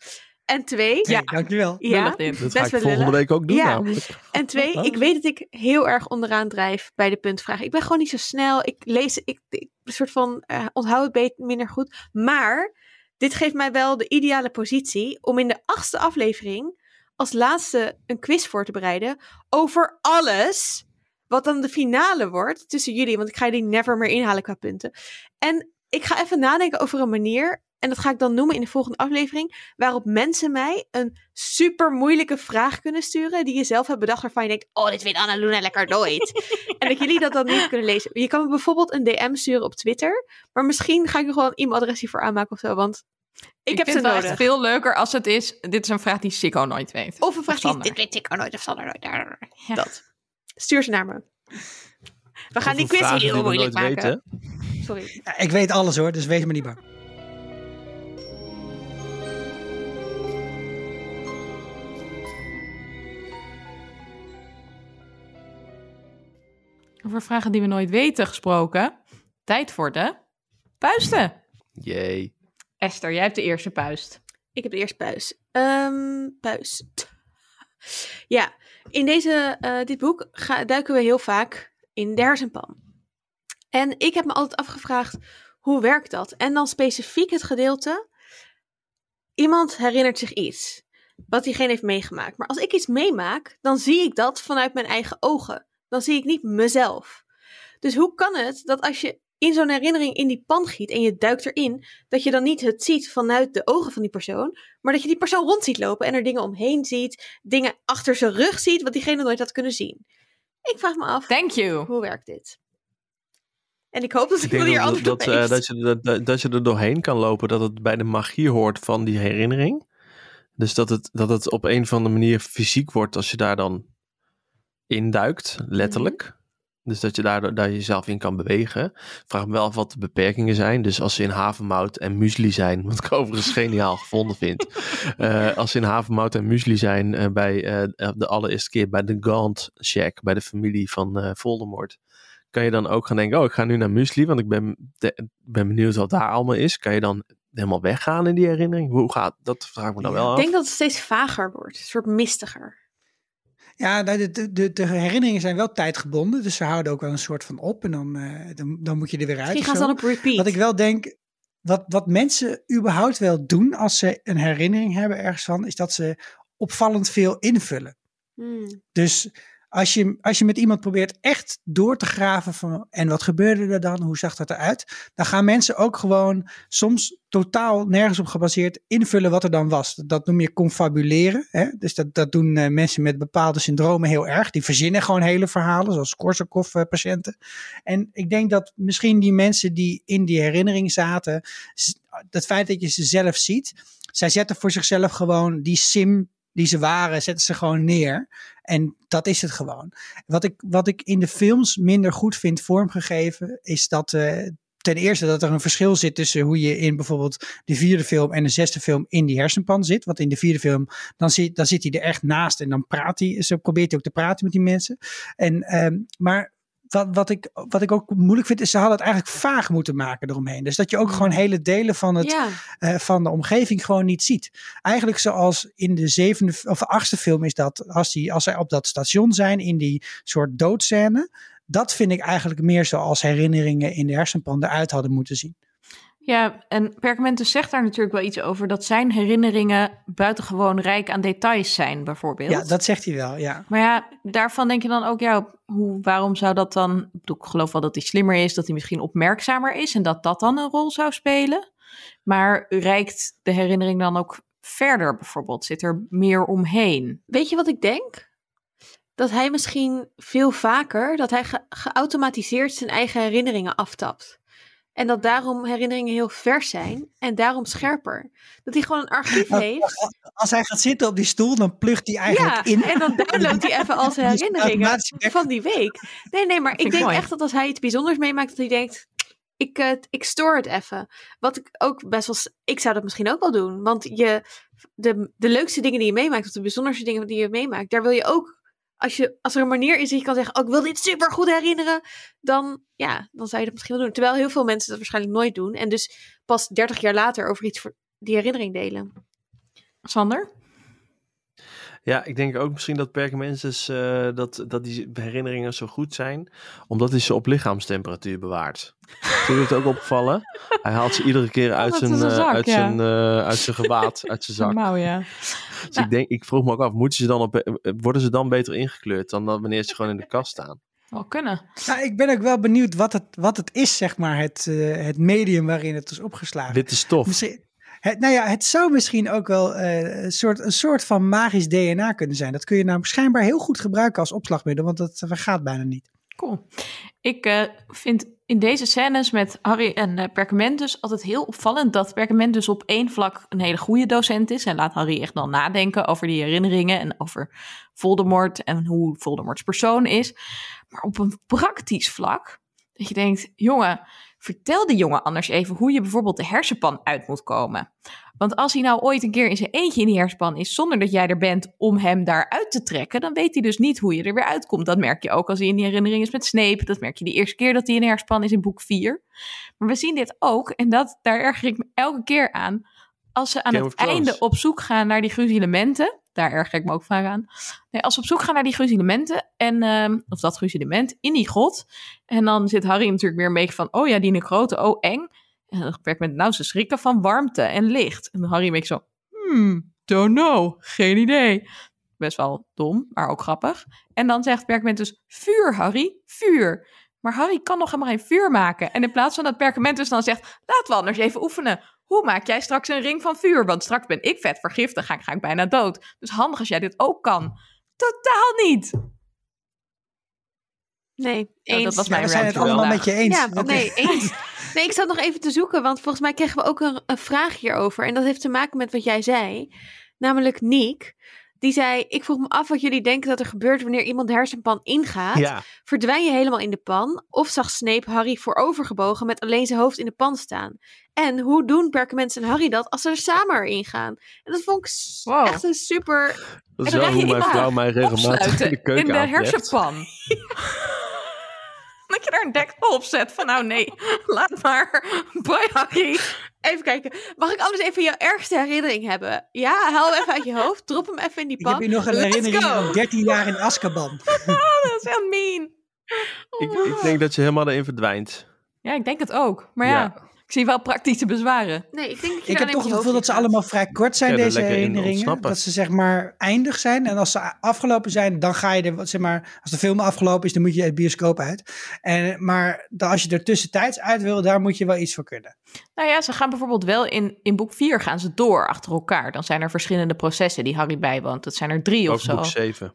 En twee, Ja, dankjewel. ja. Dat ga best ik wel volgende week ook doen Ja. En twee, Oh. ik weet dat ik heel erg onderaan drijf bij de puntvraag. Ik ben gewoon niet zo snel. Ik lees, ik, ik een soort van eh, onthoud het beter, minder goed. Maar dit geeft mij wel de ideale positie om in de achtste aflevering als laatste een quiz voor te bereiden over alles wat dan de finale wordt tussen jullie. Want ik ga jullie never meer inhalen qua punten. En ik ga even nadenken over een manier. En dat ga ik dan noemen in de volgende aflevering. Waarop mensen mij een super moeilijke vraag kunnen sturen. Die je zelf hebt bedacht. Waarvan je denkt: Oh, dit weet Anna Luna lekker nooit. en dat jullie dat dan niet kunnen lezen. Je kan me bijvoorbeeld een DM sturen op Twitter. Maar misschien ga ik nog wel een e-mailadres hiervoor aanmaken of zo. Want ik, heb vind ze het wel nodig. echt veel leuker als het is. Dit is een vraag die Sikko nooit weet. Of een vraag die dit weet ik ook nooit of Sander nooit. Ja. Dat. Stuur ze naar me. We gaan die quiz heel moeilijk nooit maken. weten. Sorry. Ja, ik weet alles hoor, dus wees me niet bang. Over vragen die we nooit weten gesproken. Tijd voor de puisten. Jee. Esther, jij hebt de eerste puist. Ik heb de eerste puis. Ehm puis. Ja, in deze, eh, dit boek ga, duiken we heel vaak in de hersenpan. En ik heb me altijd afgevraagd, hoe werkt dat? En dan specifiek het gedeelte, iemand herinnert zich iets, wat diegene heeft meegemaakt. Maar als ik iets meemaak, dan zie ik dat vanuit mijn eigen ogen. Dan zie ik niet mezelf. Dus hoe kan het dat als je in zo'n herinnering in die pan giet en je duikt erin, dat je dan niet het ziet vanuit de ogen van die persoon, maar dat je die persoon rond ziet lopen en er dingen omheen ziet, dingen achter zijn rug ziet, wat diegene nooit had kunnen zien. Ik vraag me af, Thank you. hoe werkt dit? En ik hoop dat Ik hier dat, antwoord dat, op heeft. dat, je, er- dat, dat je er doorheen kan lopen, dat het bij de magie hoort van die herinnering. Dus dat het, dat het op een of andere manier fysiek wordt als je daar dan induikt, letterlijk. Dus dat je daar, daar jezelf in kan bewegen. Ik Vraag me wel af wat de beperkingen zijn. Dus als ze in havermout en muesli zijn, wat ik overigens geniaal gevonden vind. Eh, als ze in havermout en muesli zijn eh, bij eh, de allereerste keer bij de Gaunt Shack, bij de familie van Voldemort. Kan je dan ook gaan denken, oh ik ga nu naar muesli, want ik ben, de- ben benieuwd wat daar allemaal is. Kan je dan helemaal weggaan in die herinnering? Hoe gaat dat? Vraag ik me dan wel Ik af. denk dat het steeds vager wordt, een soort mistiger. Ja, nou, de, de, de, herinneringen zijn wel tijdgebonden, dus ze houden ook wel een soort van op en dan, eh, dan, dan moet je er weer uit. Of gaan ze dan op repeat. Wat ik wel denk, wat, wat mensen überhaupt wel doen als ze een herinnering hebben ergens van, is dat ze opvallend veel invullen. Hmm. Dus als je, als je met iemand probeert echt door te graven van en wat gebeurde er dan, hoe zag dat eruit, dan gaan mensen ook gewoon soms totaal nergens op gebaseerd invullen wat er dan was. Dat noem je confabuleren. Hè? Dus dat, dat doen eh, mensen met bepaalde syndromen heel erg. Die verzinnen gewoon hele verhalen, zoals Korsakoff-patiënten. En ik denk dat misschien die mensen die in die herinnering zaten, het feit dat je ze zelf ziet, zij zetten voor zichzelf gewoon die sim die ze waren, zetten ze gewoon neer. En dat is het gewoon. Wat ik, wat ik in de films minder goed vind vormgegeven, is dat eh, ten eerste dat er een verschil zit tussen hoe je in bijvoorbeeld de vierde film en de zesde film in die hersenpan zit. Want in de vierde film, dan zit, dan zit hij er echt naast en dan praat hij, zo probeert hij ook te praten met die mensen. En, ehm, maar wat, wat, ik, wat ik ook moeilijk vind, is ze hadden het eigenlijk vaag moeten maken eromheen. Dus dat je ook gewoon hele delen van het, Ja, eh, van de omgeving gewoon niet ziet. Eigenlijk zoals in de zevende of achtste film is dat als, die, als zij op dat station zijn in die soort doodscène. Dat vind ik eigenlijk meer zoals herinneringen in de hersenpan eruit hadden moeten zien. Ja, en Perkamentus zegt daar natuurlijk wel iets over dat zijn herinneringen buitengewoon rijk aan details zijn, bijvoorbeeld. Ja, dat zegt hij wel, ja. Maar ja, daarvan denk je dan ook, ja, hoe, waarom zou dat dan... Ik bedoel, ik geloof wel dat hij slimmer is, dat hij misschien opmerkzamer is... en dat dat dan een rol zou spelen. Maar reikt de herinnering dan ook verder bijvoorbeeld? Zit er meer omheen? weet je wat ik denk? Dat hij misschien veel vaker, dat hij ge- geautomatiseerd zijn eigen herinneringen aftapt. En dat daarom herinneringen heel vers zijn en daarom scherper. Dat hij gewoon een archief heeft. Als hij gaat zitten op die stoel, dan plugt hij eigenlijk Ja, in. en dan downloadt hij even al zijn herinneringen van die week. Nee, nee, maar ik ik denk mooi. echt dat als hij iets bijzonders meemaakt, dat hij denkt, ik, eh, ik store het even. Wat ik ook best wel, ik zou dat misschien ook wel doen. Want je, de, de leukste dingen die je meemaakt, of de bijzonderste dingen die je meemaakt, daar wil je ook, als, je, als er een manier is dat je kan zeggen, oh, ik wil dit super goed herinneren, dan, ja, dan zou je dat misschien wel doen. Terwijl heel veel mensen dat waarschijnlijk nooit doen. En dus pas 30 jaar later over iets voor die herinnering delen. Sander? Ja, ik denk ook misschien dat Perkamentus eh dat, dat die herinneringen zo goed zijn, omdat hij ze op lichaamstemperatuur bewaart. Is jullie het ook opgevallen? Hij haalt ze iedere keer uit Altijd zijn, eh, zak, uit, ja. zijn, eh, uit zijn gewaad, uit zijn zak. Mouw, ja. Dus ik, denk, ik vroeg me ook af, moeten ze dan op, worden ze dan beter ingekleurd dan wanneer ze gewoon in de kast staan? Wel kunnen. Nou, ik ben ook wel benieuwd wat het, wat het is, zeg maar, het, eh, het medium waarin het is opgeslagen. Witte stof. Misschien, het, nou ja, het zou misschien ook wel eh, een, soort, een soort van magisch DNA kunnen zijn. Dat kun je nou schijnbaar heel goed gebruiken als opslagmiddel, want dat vergaat bijna niet. Cool. Ik eh, vind in deze scènes met Harry en Perkamentus altijd heel opvallend dat Perkamentus op één vlak een hele goede docent is. En laat Harry echt dan nadenken over die herinneringen en over Voldemort en hoe Voldemorts persoon is. Maar op een praktisch vlak, dat je denkt, jongen, vertel de jongen anders even hoe je bijvoorbeeld de hersenpan uit moet komen. Want als hij nou ooit een keer in zijn eentje in die hersenpan is, zonder dat jij er bent om hem daaruit te trekken, dan weet hij dus niet hoe je er weer uitkomt. Dat merk je ook als hij in die herinnering is met Snape. Dat merk je de eerste keer dat hij in de hersenpan is in boek 4. Maar we zien dit ook, en dat, daar erger ik me elke keer aan. Als ze aan Game het einde op zoek gaan naar die gruzelementen, daar erger ik me ook vaak aan. Nee, als ze op zoek gaan naar die gruzelementen, en, ehm, of dat gruzelement, in die grot. En dan zit Harry natuurlijk weer een beetje van, oh ja, die necrote, oh eng. En dan met, nou, ze schrikken van warmte en licht. En Harry een beetje zo, hmm, don't know, geen idee. Best wel dom, maar ook grappig. En dan zegt Perkament dus, vuur Harry, vuur. Maar Harry kan nog helemaal geen vuur maken. En in plaats van dat Perkament dus dan zegt, laten we anders even oefenen. Hoe maak jij straks een ring van vuur? Want straks ben ik vet vergiftigd, ga ik, ga ik bijna dood. Dus handig als jij dit ook kan. Totaal niet. Nee, Oh, dat was Ja, mijn we zijn het allemaal vandaag. met je eens. Ja, Dat- nee, eens. Nee, ik zat nog even te zoeken, want volgens mij kregen we ook een, een vraag hierover. En dat heeft te maken met wat jij zei. Namelijk Niek. Die zei, ik vroeg me af wat jullie denken dat er gebeurt wanneer iemand de hersenpan ingaat. Ja, Verdwijn je helemaal in de pan? Of zag Snape Harry voorovergebogen met alleen zijn hoofd in de pan staan? En hoe doen Perkament en Harry dat als ze er samen erin gaan? En dat vond ik Wow. echt een super... dat is wel hoe mijn in vrouw mij regelmatig in de keuken in de hersenpan. dat je daar een deksel op zet van, nou nee, laat maar. Bye Harry. Even kijken, mag ik anders even jouw ergste herinnering hebben? Ja, haal hem even uit je hoofd, drop hem even in die Ik pan. heb hier nog een Let's herinnering go. van 13 jaar in Azkaban. Dat is heel mean. Ik, ik denk dat je helemaal erin verdwijnt. Ja, ik denk het ook. Maar ja, Ja. Ik zie wel praktische bezwaren. Nee, ik denk dat je Ik heb toch het gevoel dat ze allemaal vrij kort zijn, Ja, deze herinneringen. Dat ze zeg maar eindig zijn. En als ze afgelopen zijn, dan ga je er, wat zeg maar, als de film afgelopen is, dan moet je het bioscoop uit. En, maar dan als je er tussentijds uit wil, daar moet je wel iets voor kunnen. Nou ja, ze gaan bijvoorbeeld wel in, in boek 4 gaan ze door achter elkaar. Dan zijn er verschillende processen die Harry bijwoont. Dat zijn er drie of Ook zo. boek 7.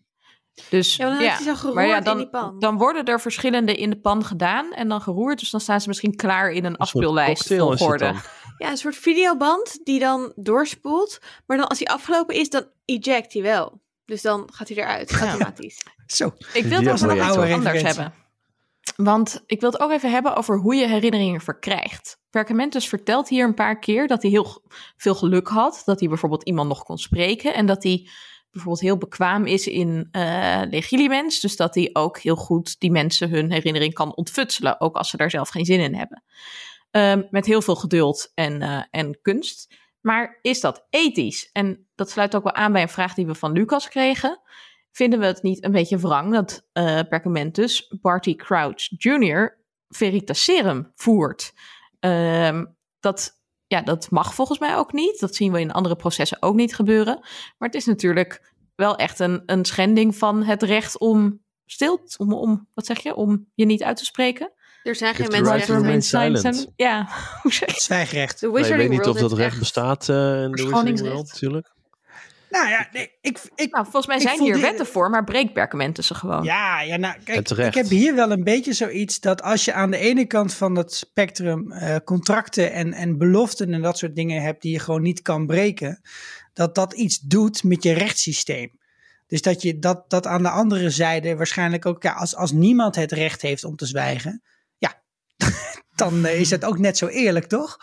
Dus Ja, maar dan ja. heeft hij zo geroerd Maar ja, in dan, die pan. dan worden er verschillende in de pan gedaan en dan geroerd. Dus dan staan ze misschien klaar in een soort afspeellijst cocktail is het volgorde. Ja, een soort videoband die dan doorspoelt. Maar dan als hij afgelopen is, dan eject hij wel. Dus dan gaat hij eruit, automatisch. Zo. Ik wil het over nog iets oude anders hebben. Want ik wil het ook even hebben over hoe je herinneringen verkrijgt. Perkamentus vertelt hier een paar keer dat hij heel veel geluk had. Dat hij bijvoorbeeld iemand nog kon spreken. En dat hij bijvoorbeeld heel bekwaam is in eh legilimens. Dus dat hij ook heel goed die mensen hun herinnering kan ontfutselen. Ook als ze daar zelf geen zin in hebben. Ehm, met heel veel geduld en, eh, en kunst. Maar is dat ethisch? En dat sluit ook wel aan bij een vraag die we van Lucas kregen vinden we het niet een beetje wrang dat eh Perkamentus Barty Crouch Jr. Veritaserum voert? Ehm, dat, ja, dat mag volgens mij ook niet. Dat zien we in andere processen ook niet gebeuren. Maar het is natuurlijk wel echt een, een schending van het recht om stil, om, om, wat zeg je, om je niet uit te spreken. Er zijn geen right mensenrechten. Zijn- silent. Ja, hoe zeg je? Zwijgrecht. Wizarding weet niet of dat recht echt- bestaat eh, in de Wizarding. World, natuurlijk. Nou ja, nee, ik, ik, Nou, volgens mij Ik zijn hier die- wetten voor, maar breekt Perkamentus ze gewoon. Ja, ja nou, kijk, ik heb hier wel een beetje zoiets dat als je aan de ene kant van het spectrum eh, contracten en, en beloften en dat soort dingen hebt die je gewoon niet kan breken, dat dat iets doet met je rechtssysteem. Dus dat je dat, dat aan de andere zijde waarschijnlijk ook, ja, als, als niemand het recht heeft om te zwijgen, ja, dan eh, is het ook net zo eerlijk, toch?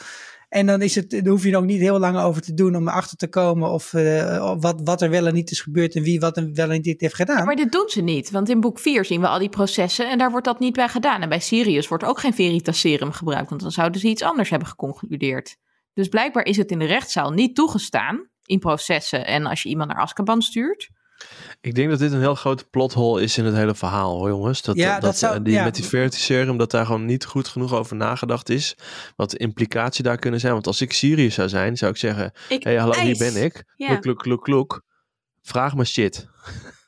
En dan, is het, dan hoef je er ook niet heel lang over te doen om erachter te komen of eh, wat, wat er wel en niet is gebeurd en wie wat en wel en niet heeft gedaan. Maar dit doen ze niet, want in boek 4 zien we al die processen en daar wordt dat niet bij gedaan. En bij Sirius wordt ook geen Veritaserum gebruikt, want dan zouden ze iets anders hebben geconcludeerd. Dus blijkbaar is het in de rechtszaal niet toegestaan in processen en als je iemand naar Azkaban stuurt. Ik denk dat dit een heel grote plothole is in het hele verhaal, hoor jongens. Dat, Ja, dat, dat zou- eh, die, ja. Met die Verity Serum, dat daar gewoon niet goed genoeg over nagedacht is. Wat de implicatie daar kunnen zijn. Want als ik Sirius zou zijn, zou ik zeggen... Hé, hey, hallo, hier ben ik. Ja. Kluk, kluk, kluk, kluk. Vraag me shit.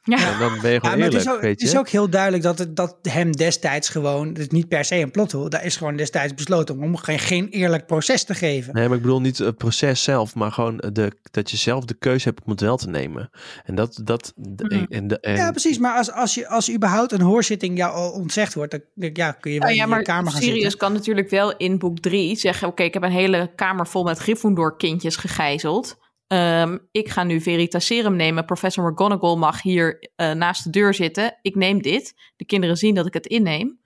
Ja, En dan ben je Ja, gewoon maar het eerlijk, is, ook, weet het je. is ook heel duidelijk dat, het, dat hem destijds gewoon, het is niet per se een plothole, daar is gewoon destijds besloten om geen, geen eerlijk proces te geven. Nee, maar ik bedoel niet het proces zelf, maar gewoon de, dat je zelf de keuze hebt om het wel te nemen. En dat... dat en, de, en, ja, precies, maar als, als, je, als überhaupt een hoorzitting jou al ontzegd wordt, dan ja, kun je wel Nou ja, in je maar kamer gaan Sirius zitten. kan natuurlijk wel in boek 3 zeggen: Oké, ik heb een hele kamer vol met Gryffindor-kindjes gegijzeld. Ehm, ik ga nu Veritaserum nemen. Professor McGonagall mag hier eh, naast de deur zitten. Ik neem dit. De kinderen zien dat ik het inneem.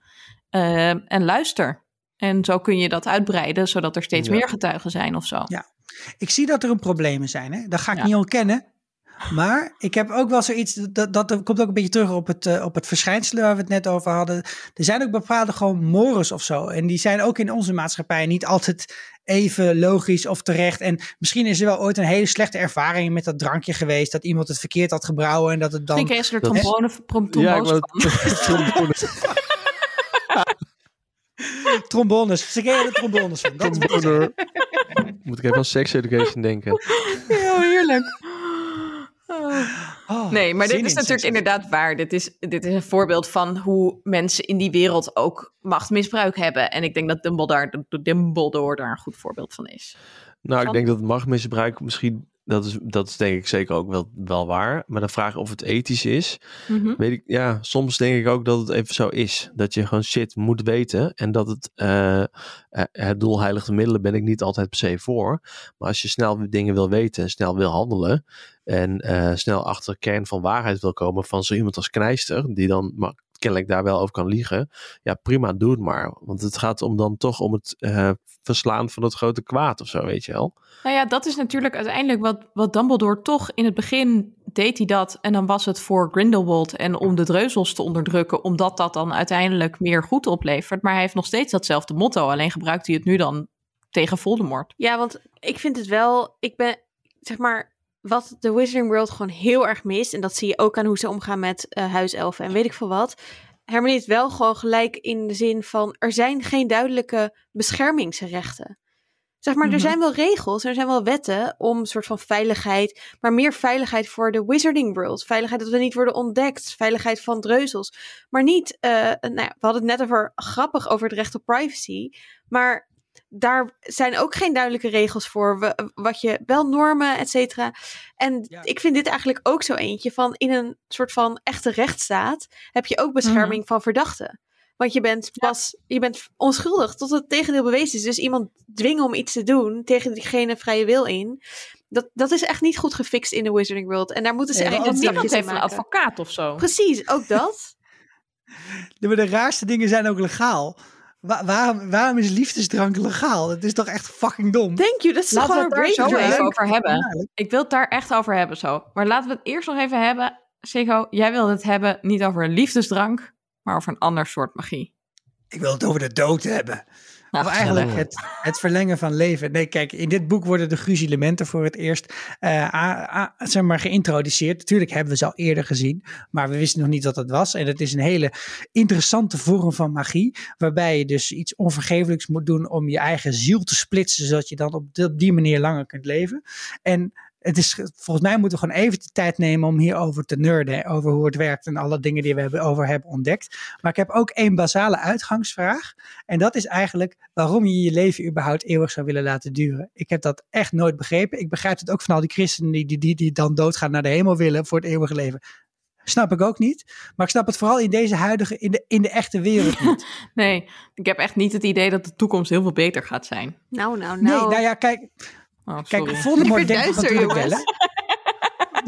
Ehm, en luister. En zo kun je dat uitbreiden, zodat er steeds Ja. meer getuigen zijn of zo. Ja. Ik zie dat er een probleem zijn. Hè? Dat ga ik Ja. niet ontkennen. Maar ik heb ook wel zoiets, dat, dat dat komt ook een beetje terug op het, eh, op het verschijnsel waar we het net over hadden. Er zijn ook bepaalde gewoon mores of zo. En die zijn ook in onze maatschappij niet altijd even logisch of terecht. En misschien is er wel ooit een hele slechte ervaring met dat drankje geweest. Dat iemand het verkeerd had gebrouwen en dat het dan... Misschien kregen ze er Dat- trombone, prom- Ja, ik trombones wou van. trombone. Trombones. Ze kregen er trombones van. Dat ik. Trombone. Moet ik even aan sex education denken. Heel heerlijk. Oh, Nee, maar dit is in natuurlijk inderdaad waar. Dit is, dit is een voorbeeld van hoe mensen in die wereld ook machtmisbruik hebben. En ik denk dat Dumbledore, Dumbledore daar een goed voorbeeld van is. Nou, ik denk dat machtmisbruik misschien... Dat is, dat is denk ik zeker ook wel, wel waar. Maar de vraag of het ethisch is... Mhm. Weet ik, ja, soms denk ik ook dat het even zo is. Dat je gewoon shit moet weten. En dat het, eh, eh, het doel heiligt de middelen ben ik niet altijd per se voor. Maar als je snel dingen wil weten en snel wil handelen. En eh, snel achter de kern van waarheid wil komen van zo iemand als Knijster. Die dan maar, kennelijk daar wel over kan liegen. Ja, prima, doe het maar. Want het gaat om dan toch om het eh, verslaan van het grote kwaad of zo, weet je wel. Nou ja, dat is natuurlijk uiteindelijk wat, wat Dumbledore toch in het begin deed hij dat. En dan was het voor Grindelwald en om de dreuzels te onderdrukken, omdat dat dan uiteindelijk meer goed oplevert. Maar hij heeft nog steeds datzelfde motto, alleen gebruikt hij het nu dan tegen Voldemort. Ja, want ik vind het wel, ik ben, zeg maar, wat de Wizarding World gewoon heel erg mist, en dat zie je ook aan hoe ze omgaan met eh, huiselfen en weet ik veel wat. Hermione heeft wel gewoon gelijk in de zin van, er zijn geen duidelijke beschermingsrechten. Zeg maar, Mhm. er zijn wel regels, er zijn wel wetten om een soort van veiligheid, maar meer veiligheid voor de Wizarding World. Veiligheid dat we niet worden ontdekt, veiligheid van dreuzels. Maar niet, eh, nou ja, we hadden het net over grappig over het recht op privacy, maar daar zijn ook geen duidelijke regels voor. We- wat je wel normen, et cetera. En Ja. ik vind dit eigenlijk ook zo eentje van in een soort van echte rechtsstaat heb je ook bescherming van verdachten. Want je bent pas, je bent onschuldig tot het tegendeel bewezen is. Dus iemand dwingen om iets te doen tegen diegene vrije wil in. Dat, dat is echt niet goed gefixt in de Wizarding World. En daar moeten ze Ja, Niemand stapjes heeft in een advocaat of zo. Precies, ook dat. De, maar de raarste dingen zijn ook legaal. Wa- waarom, waarom is liefdesdrank legaal? Dat is toch echt fucking dom? Thank you, dat is Laten we gewoon het een daar zo brain even over hebben. Ik wil het daar echt over hebben zo. Maar laten we het eerst nog even hebben. Sego, jij wilde het hebben niet over een liefdesdrank, maar over een ander soort magie. Ik wil het over de dood hebben. Of eigenlijk het, het verlengen van leven. Nee, kijk, in dit boek worden de gruzelementen voor het eerst eh, a- a- zeg maar, geïntroduceerd. Natuurlijk hebben we ze al eerder gezien, maar we wisten nog niet wat het was. En het is een hele interessante vorm van magie, waarbij je dus iets onvergeeflijks moet doen om je eigen ziel te splitsen, zodat je dan op op die manier langer kunt leven. En het is, volgens mij moeten we gewoon even de tijd nemen om hierover te nerden, over hoe het werkt en alle dingen die we hebben, over hebben ontdekt. Maar ik heb ook één basale uitgangsvraag. En dat is eigenlijk waarom je je leven überhaupt eeuwig zou willen laten duren. Ik heb dat echt nooit begrepen. Ik begrijp het ook van al die christenen die, die, die, die dan doodgaan naar de hemel willen voor het eeuwige leven. Snap ik ook niet. Maar ik snap het vooral in deze huidige, in de, in de echte wereld niet. Nee, ik heb echt niet het idee dat de toekomst heel veel beter gaat zijn. Nou, nou, Nee, nou. nou ja, kijk, Oh, kijk. Voldemort denkt natuurlijk wel, hè.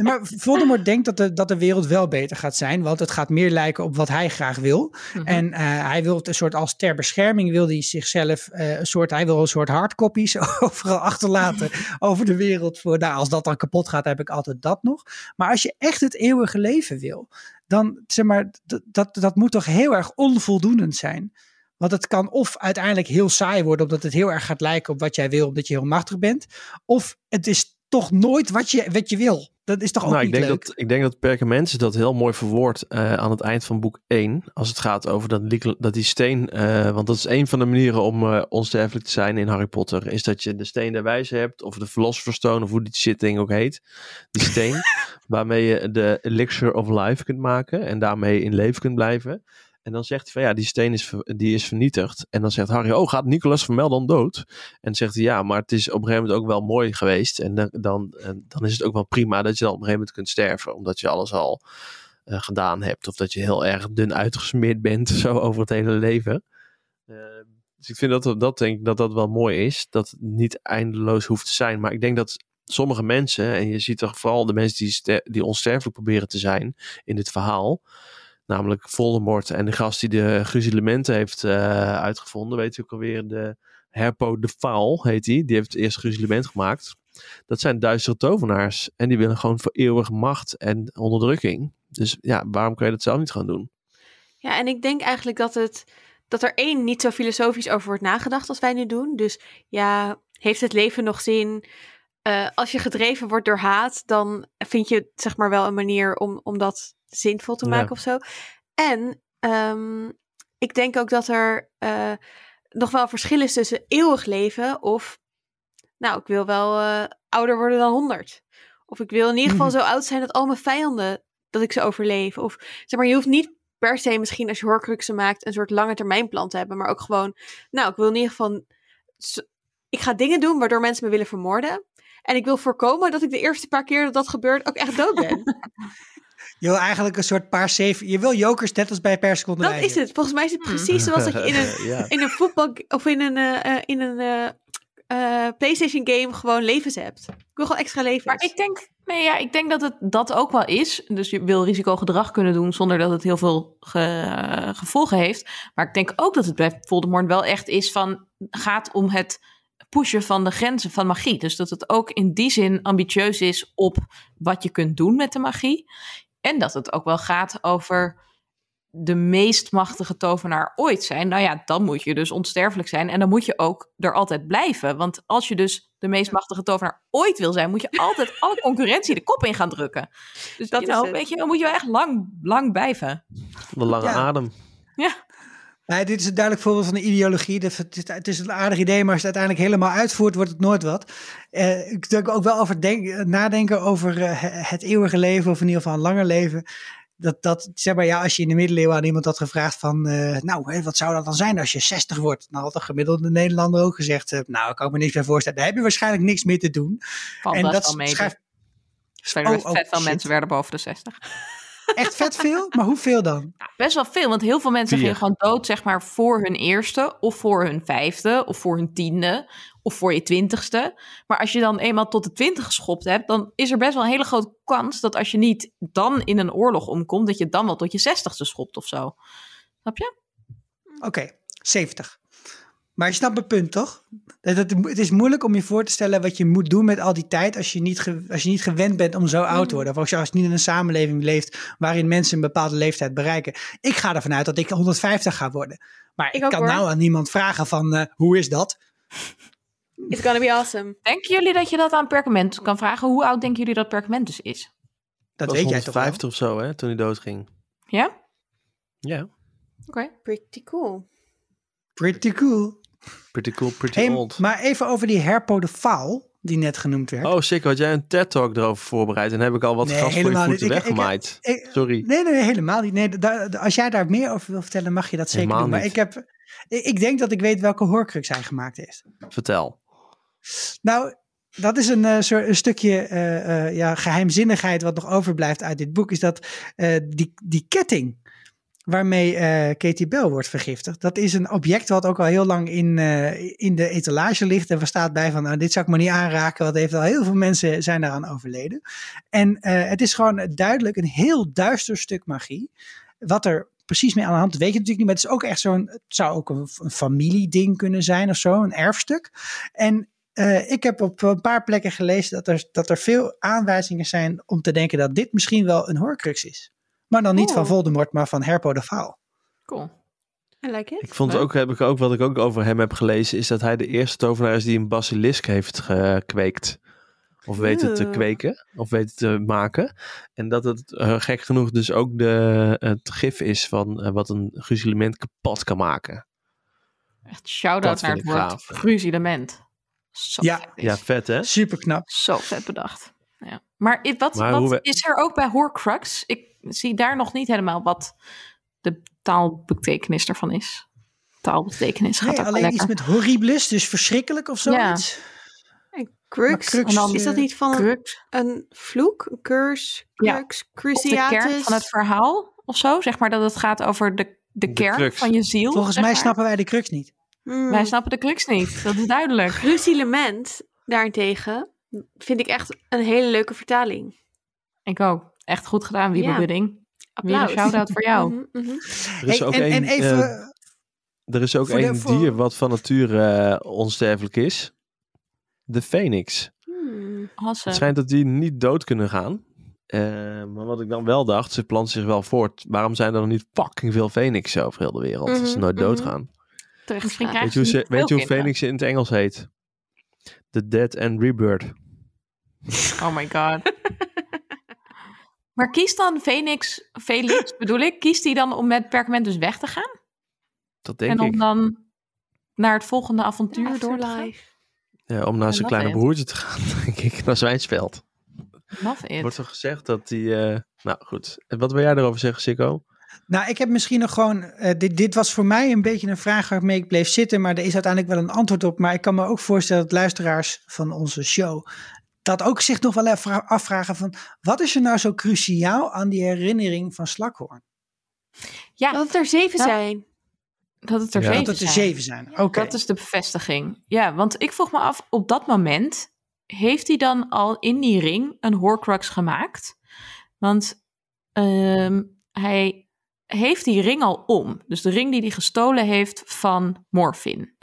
Maar Voldemort denkt dat de, dat de wereld wel beter gaat zijn, want het gaat meer lijken op wat hij graag wil. Mhm. En eh, hij wil een soort als ter bescherming wil hij zichzelf eh, een soort hij wil een soort hardcopies overal achterlaten over de wereld voor nou als dat dan kapot gaat heb ik altijd dat nog. Maar als je echt het eeuwige leven wil, dan zeg maar d- dat dat moet toch heel erg onvoldoenend zijn. Want het kan of uiteindelijk heel saai worden omdat het heel erg gaat lijken op wat jij wil omdat je heel machtig bent, of het is toch nooit wat je wat je wil. Dat is toch ook Nou, ik niet denk, leuk. dat, ik denk dat dat heel mooi verwoordt eh, aan het eind van boek 1. Als het gaat over dat, dat die steen. eh, want dat is een van de manieren om eh onsterfelijk te zijn in Harry Potter. Is dat je de steen der wijze hebt. Of de Philosopher's. Of hoe die shit ding ook heet. Die steen. waarmee je de elixir of life kunt maken. En daarmee in leven kunt blijven. En dan zegt hij van ja, die steen is, die is vernietigd. En dan zegt Harry, oh gaat Nicolas Vermel dan dood? En zegt hij ja, maar het is op een gegeven moment ook wel mooi geweest. En dan, dan, dan is het ook wel prima dat je dan op een gegeven moment kunt sterven. Omdat je alles al eh, gedaan hebt. Of dat je heel erg dun uitgesmeerd bent zo over het hele leven. Eh, dus ik vind dat, dat, denk dat dat wel mooi is. Dat het niet eindeloos hoeft te zijn. Maar ik denk dat sommige mensen, en je ziet toch vooral de mensen die, die onsterfelijk proberen te zijn in dit verhaal Namelijk Voldemort en de gast die de gruzelementen heeft eh, uitgevonden. Weet je ook alweer, de Herpo de Faal heet die. Die heeft het eerste gruzelement gemaakt. Dat zijn duistere tovenaars. En die willen gewoon voor eeuwig macht en onderdrukking. Dus ja, waarom kan je dat zelf niet gaan doen? Ja, en ik denk eigenlijk dat het dat er één niet zo filosofisch over wordt nagedacht als wij nu doen. Dus ja, heeft het leven nog zin? Uh, als je gedreven wordt door haat, dan vind je zeg maar wel een manier om, om dat zinvol te maken ja. of zo. En um, ik denk ook dat er uh, nog wel verschil is tussen eeuwig leven of, nou, ik wil wel uh, ouder worden dan 100. Of ik wil in ieder geval zo oud zijn dat al mijn vijanden, dat ik ze overleef. Of zeg maar, je hoeft niet per se misschien als je horcruxen maakt een soort lange termijn plan te hebben, maar ook gewoon, nou, ik wil in ieder geval, ik ga dingen doen waardoor mensen me willen vermoorden. En ik wil voorkomen dat ik de eerste paar keer dat dat gebeurt ook echt dood ben. Je wil eigenlijk een soort paar zeven. Je wil jokers net als bij per seconde. Dat is het. Volgens mij is het precies zoals dat je in een, ja. in een voetbal of in een, uh, in een uh, uh, PlayStation game gewoon levens hebt. Ik wil gewoon extra levens. Maar ik denk, nee, ja, ik denk dat het dat ook wel is. Dus je wil risicogedrag kunnen doen zonder dat het heel veel ge, gevolgen heeft. Maar ik denk ook dat het bij Voldemort wel echt is van gaat om het pushen van de grenzen van magie. Dus dat het ook in die zin ambitieus is op wat je kunt doen met de magie. En dat het ook wel gaat over de meest machtige tovenaar ooit zijn. Nou ja, dan moet je dus onsterfelijk zijn. En dan moet je ook er altijd blijven. Want als je dus de meest machtige tovenaar ooit wil zijn, moet je altijd alle concurrentie de kop in gaan drukken. Dus dat you know, weet je, dan moet je wel echt lang, lang blijven. De lange ja. adem. Ja. Nee, dit is een duidelijk voorbeeld van de ideologie. Het is een aardig idee, maar als het uiteindelijk helemaal uitvoert, wordt het nooit wat. Uh, ik denk ook wel over denk, nadenken over uh, het eeuwige leven, of in ieder geval een langer leven. Dat, dat, zeg maar, ja, als je in de middeleeuwen aan iemand had gevraagd van, uh, nou, wat zou dat dan zijn als je 60 wordt? Dan had de gemiddelde Nederlander ook gezegd, nou, ik kan me niks meer voorstellen. Daar heb je waarschijnlijk niks meer te doen. En dat schrijft... Oh, oh, veel mensen werden boven de 60. Echt vet veel? Maar hoeveel dan? Ja, best wel veel, want heel veel mensen gingen gewoon dood, zeg maar, voor hun eerste, of voor hun vijfde, of voor hun tiende, of voor je twintigste. Maar als je dan eenmaal tot de twintig geschopt hebt, dan is er best wel een hele grote kans dat als je niet dan in een oorlog omkomt, dat je dan wel tot je zestigste schopt of zo. Snap je? Oké, okay, 70. Maar je snapt mijn punt, toch? Het, het is moeilijk om je voor te stellen wat je moet doen met al die tijd als je niet, ge, als je niet gewend bent om zo oud te worden. Of als je, als je niet in een samenleving leeft waarin mensen een bepaalde leeftijd bereiken. Ik ga ervan uit dat ik 150 ga worden. Maar ik, ik kan hoor. nou aan niemand vragen van uh, hoe is dat? It's gonna be awesome. Denken jullie dat je dat aan Perkament kan vragen? Hoe oud denken jullie dat Perkamentus is? Dat weet jij toch 150 of zo, hè, toen hij doodging. Ja? Ja. Oké. Okay. Pretty cool. Pretty cool. Pretty cool, pretty hey, old. Maar even over die Herpo de Faal, die net genoemd werd. Oh, zeker. Had jij een TED-talk erover voorbereid? En heb ik al wat nee, gas voor je voeten weggemaaid. Ik, ik, Sorry. Nee, nee, helemaal niet. Nee, da, als jij daar meer over wil vertellen, mag je dat zeker helemaal doen. Maar niet. ik, heb, ik denk dat ik weet welke horcrux hij gemaakt heeft. Vertel. Nou, dat is een, uh, soort, een stukje uh, uh, ja, geheimzinnigheid wat nog overblijft uit dit boek. Is dat die, die ketting waarmee uh, Katie Bell wordt vergiftigd. Dat is een object wat ook al heel lang in, uh, in de etalage ligt. En er staat bij van, nou, dit zou ik maar niet aanraken, want heeft al heel veel mensen zijn daaraan overleden. En uh, het is gewoon duidelijk een heel duister stuk magie. Wat er precies mee aan de hand, weet je natuurlijk niet, maar het is ook echt zo'n, het zou ook een, familieding kunnen zijn of zo, een erfstuk. En ik heb op een paar plekken gelezen dat er, dat er veel aanwijzingen zijn om te denken dat dit misschien wel een horcrux is. Maar dan niet Cool. van Voldemort, maar van Herpo de Faal. Cool. I like it. Ik vond ook, heb ik ook, wat ik ook over hem heb gelezen, is dat hij de eerste tovenaar is die een basilisk heeft gekweekt. Of weten te Oeh. kweken, of weten te maken. En dat het uh, gek genoeg dus ook de, het gif is van uh, wat een gruzelement kapot kan maken. Echt shout-out naar het woord. Zo Ja. vet. Ja, vet hè? Super knap. Zo vet bedacht. Ja. Maar, wat, Maar wat we- is er ook bij Horcrux? Ik zie daar nog niet helemaal wat de taalbetekenis ervan is. Taalbetekenis gaat Nee, alleen lekker. iets met horribilis, dus verschrikkelijk of zoiets. En crux. crux, En dan is dat niet van een, Crux. een vloek? Een curse? Ja. Crux? Of de Cruciatus? kern van het verhaal of zo. Zeg maar dat het gaat over de, de, De kern crux. van je ziel. Volgens mij maar. snappen wij de crux niet. Hmm. Wij snappen de crux niet. Dat is duidelijk. Crucilement, daarentegen, vind ik echt een hele leuke vertaling. Ik ook. Echt goed gedaan, Wiebe Ja. Budding. Applaus. shout-out voor jou. Er is ook en, één, en even, er is ook één voor- dier wat van nature eh, onsterfelijk is. De phoenix. Hmm. Het schijnt dat die niet dood kunnen gaan. Eh, maar wat ik dan wel dacht, ze planten zich wel voort. Waarom zijn er dan niet fucking veel phoenixen over heel de wereld? Als ze Mhm, nooit mhm. doodgaan. Terecht Misschien. Weet je hoe, ze, weet je hoe phoenix in het Engels heet? The Dead and Rebirth. Oh my god. maar kiest dan Phoenix, Felix bedoel ik, kiest hij dan om met perkament dus weg te gaan? Dat denk en om ik. dan naar het volgende avontuur door te gaan? Ja, om naar zijn kleine it. broertje te gaan, denk ik. Naar Zwijnsveld. Love Er it. wordt toch gezegd dat die... eh, Nou goed, En wat wil jij erover zeggen, Sikko? Nou, ik heb misschien nog gewoon. eh, dit, dit was voor mij een beetje een vraag waarmee ik bleef zitten. Maar er is uiteindelijk wel een antwoord op. Maar ik kan me ook voorstellen dat luisteraars van onze show. dat ook zich nog wel even afvragen: van wat is er nou zo cruciaal aan die herinnering van Slakhoorn? Ja, Dat het er zeven zijn. dat het er Ja. zeven Dat het er zeven zijn. Oké. Dat is de bevestiging. Ja, want ik vroeg me af, op dat moment, heeft hij dan al in die ring een Horcrux gemaakt? Want ehm, hij heeft die ring al om. Dus de ring die hij gestolen heeft van Morfin.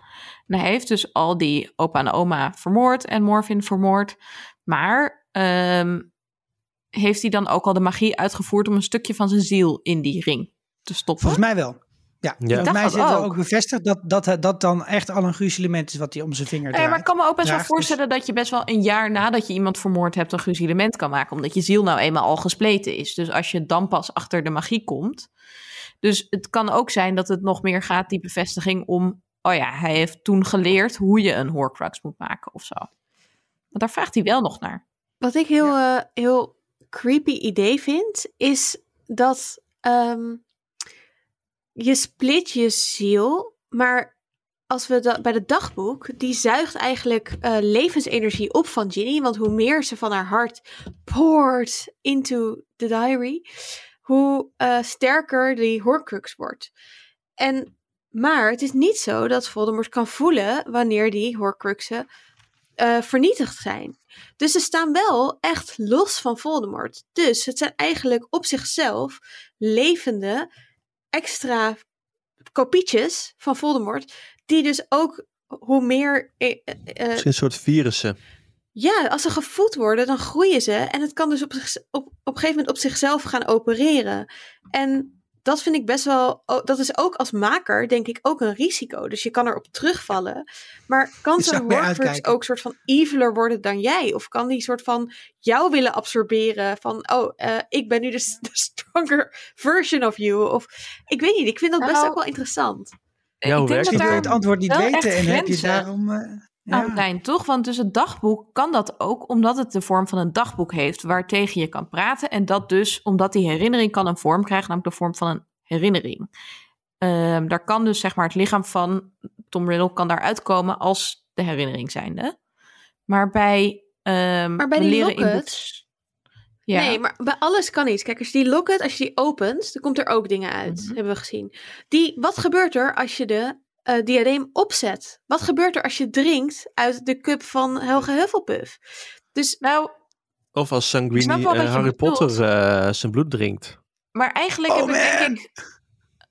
Hij heeft dus al die opa en oma vermoord en Morfin vermoord. Maar ehm, heeft hij dan ook al de magie uitgevoerd om een stukje van zijn ziel in die ring te stoppen? Volgens mij wel. Ja, Ja. volgens mij zit er ook. ook bevestigd dat, dat dat dan echt al een gruzelement is wat hij om zijn vinger Nee, draait. maar ik kan me ook best wel draagt, dus- voorstellen dat je best wel een jaar nadat je iemand vermoord hebt een gruzelement kan maken. Omdat je ziel nou eenmaal al gespleten is. Dus als je dan pas achter de magie komt. Dus het kan ook zijn dat het nog meer gaat, die bevestiging om. Oh ja, hij heeft toen geleerd hoe je een Horcrux moet maken of zo. Want daar vraagt hij wel nog naar. Wat ik heel, eh, heel creepy idee vind, is dat ehm, je split je ziel, maar als we bij de dagboek, die zuigt eigenlijk eh, levensenergie op van Ginny. Want hoe meer ze van haar hart poort into the diary, hoe eh, sterker die Horcrux wordt. En, maar het is niet zo dat Voldemort kan voelen wanneer die Horcruxen eh, vernietigd zijn. Dus ze staan wel echt los van Voldemort. Dus het zijn eigenlijk op zichzelf levende extra kopietjes van Voldemort. Die dus ook hoe meer. Misschien een soort virussen. ja, als ze gevoed worden, dan groeien ze. En het kan dus op, zich, op, op een gegeven moment op zichzelf gaan opereren. En dat vind ik best wel. oh, Dat is ook als maker, denk ik, ook een risico. Dus je kan erop terugvallen. Maar kan Je zo'n uitkijken. ook soort van eviler worden dan jij? Of kan die soort van jou willen absorberen? Van, oh, eh, ik ben nu de, stronger version of you. Of ik weet niet, ik vind dat best Nou, ook wel interessant. Ja, hoe ik denk werkt dat Ik het wil daar het antwoord niet weten echt en heb je daarom... eh, ja. aan zijn, toch? Want dus het dagboek kan dat ook omdat het de vorm van een dagboek heeft waartegen je kan praten. En dat dus omdat die herinnering kan een vorm krijgen, namelijk de vorm van een herinnering. Ehm, daar kan dus zeg maar het lichaam van Tom Riddle kan daaruit komen als de herinnering zijnde. Maar bij, ehm Maar bij die leren in locket- Ja. Nee, maar bij alles kan iets. Kijk, als je die locket, als je die opent, dan komt er ook dingen uit. Mhm. Hebben we gezien. Die, wat gebeurt er als je de eh, diadeem opzet? Wat gebeurt er als je drinkt uit de cup van Helge Hufflepuff? Dus Nou, Of als Sanguini je Harry. Potter eh, zijn bloed drinkt. Maar eigenlijk Oh, heb ik, man. denk ik,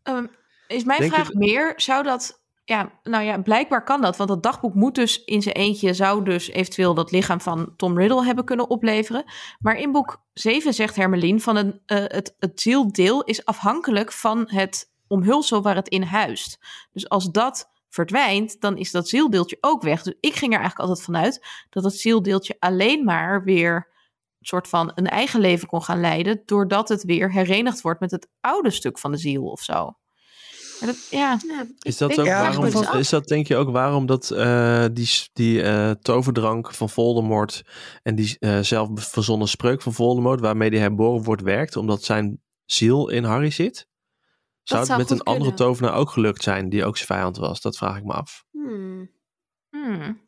ehm, is mijn Denk vraag je- meer, zou dat, ja, nou ja, blijkbaar kan dat, want dat dagboek moet dus in zijn eentje, zou dus eventueel dat lichaam van Tom Riddle hebben kunnen opleveren. Maar in boek 7 zegt Hermelien van een, eh, het, het zieldeel is afhankelijk van het omhulsel waar het in huist. Dus als dat verdwijnt, dan is dat zieldeeltje ook weg. Dus ik ging er eigenlijk altijd vanuit dat het zieldeeltje alleen maar weer een soort van een eigen leven kon gaan leiden, doordat het weer herenigd wordt met het oude stuk van de ziel of zo. Dat, ja, ja, Is dat, denk- ook Ja, waarom, vond- is dat denk je ook waarom dat eh, die, die eh, toverdrank van Voldemort en die eh, zelf verzonnen spreuk van Voldemort waarmee hij herboren wordt werkt, omdat zijn ziel in Harry zit? Zou het zou met een andere kunnen. tovenaar ook gelukt zijn die ook zijn vijand was? Dat vraag ik me af. hmm. hmm.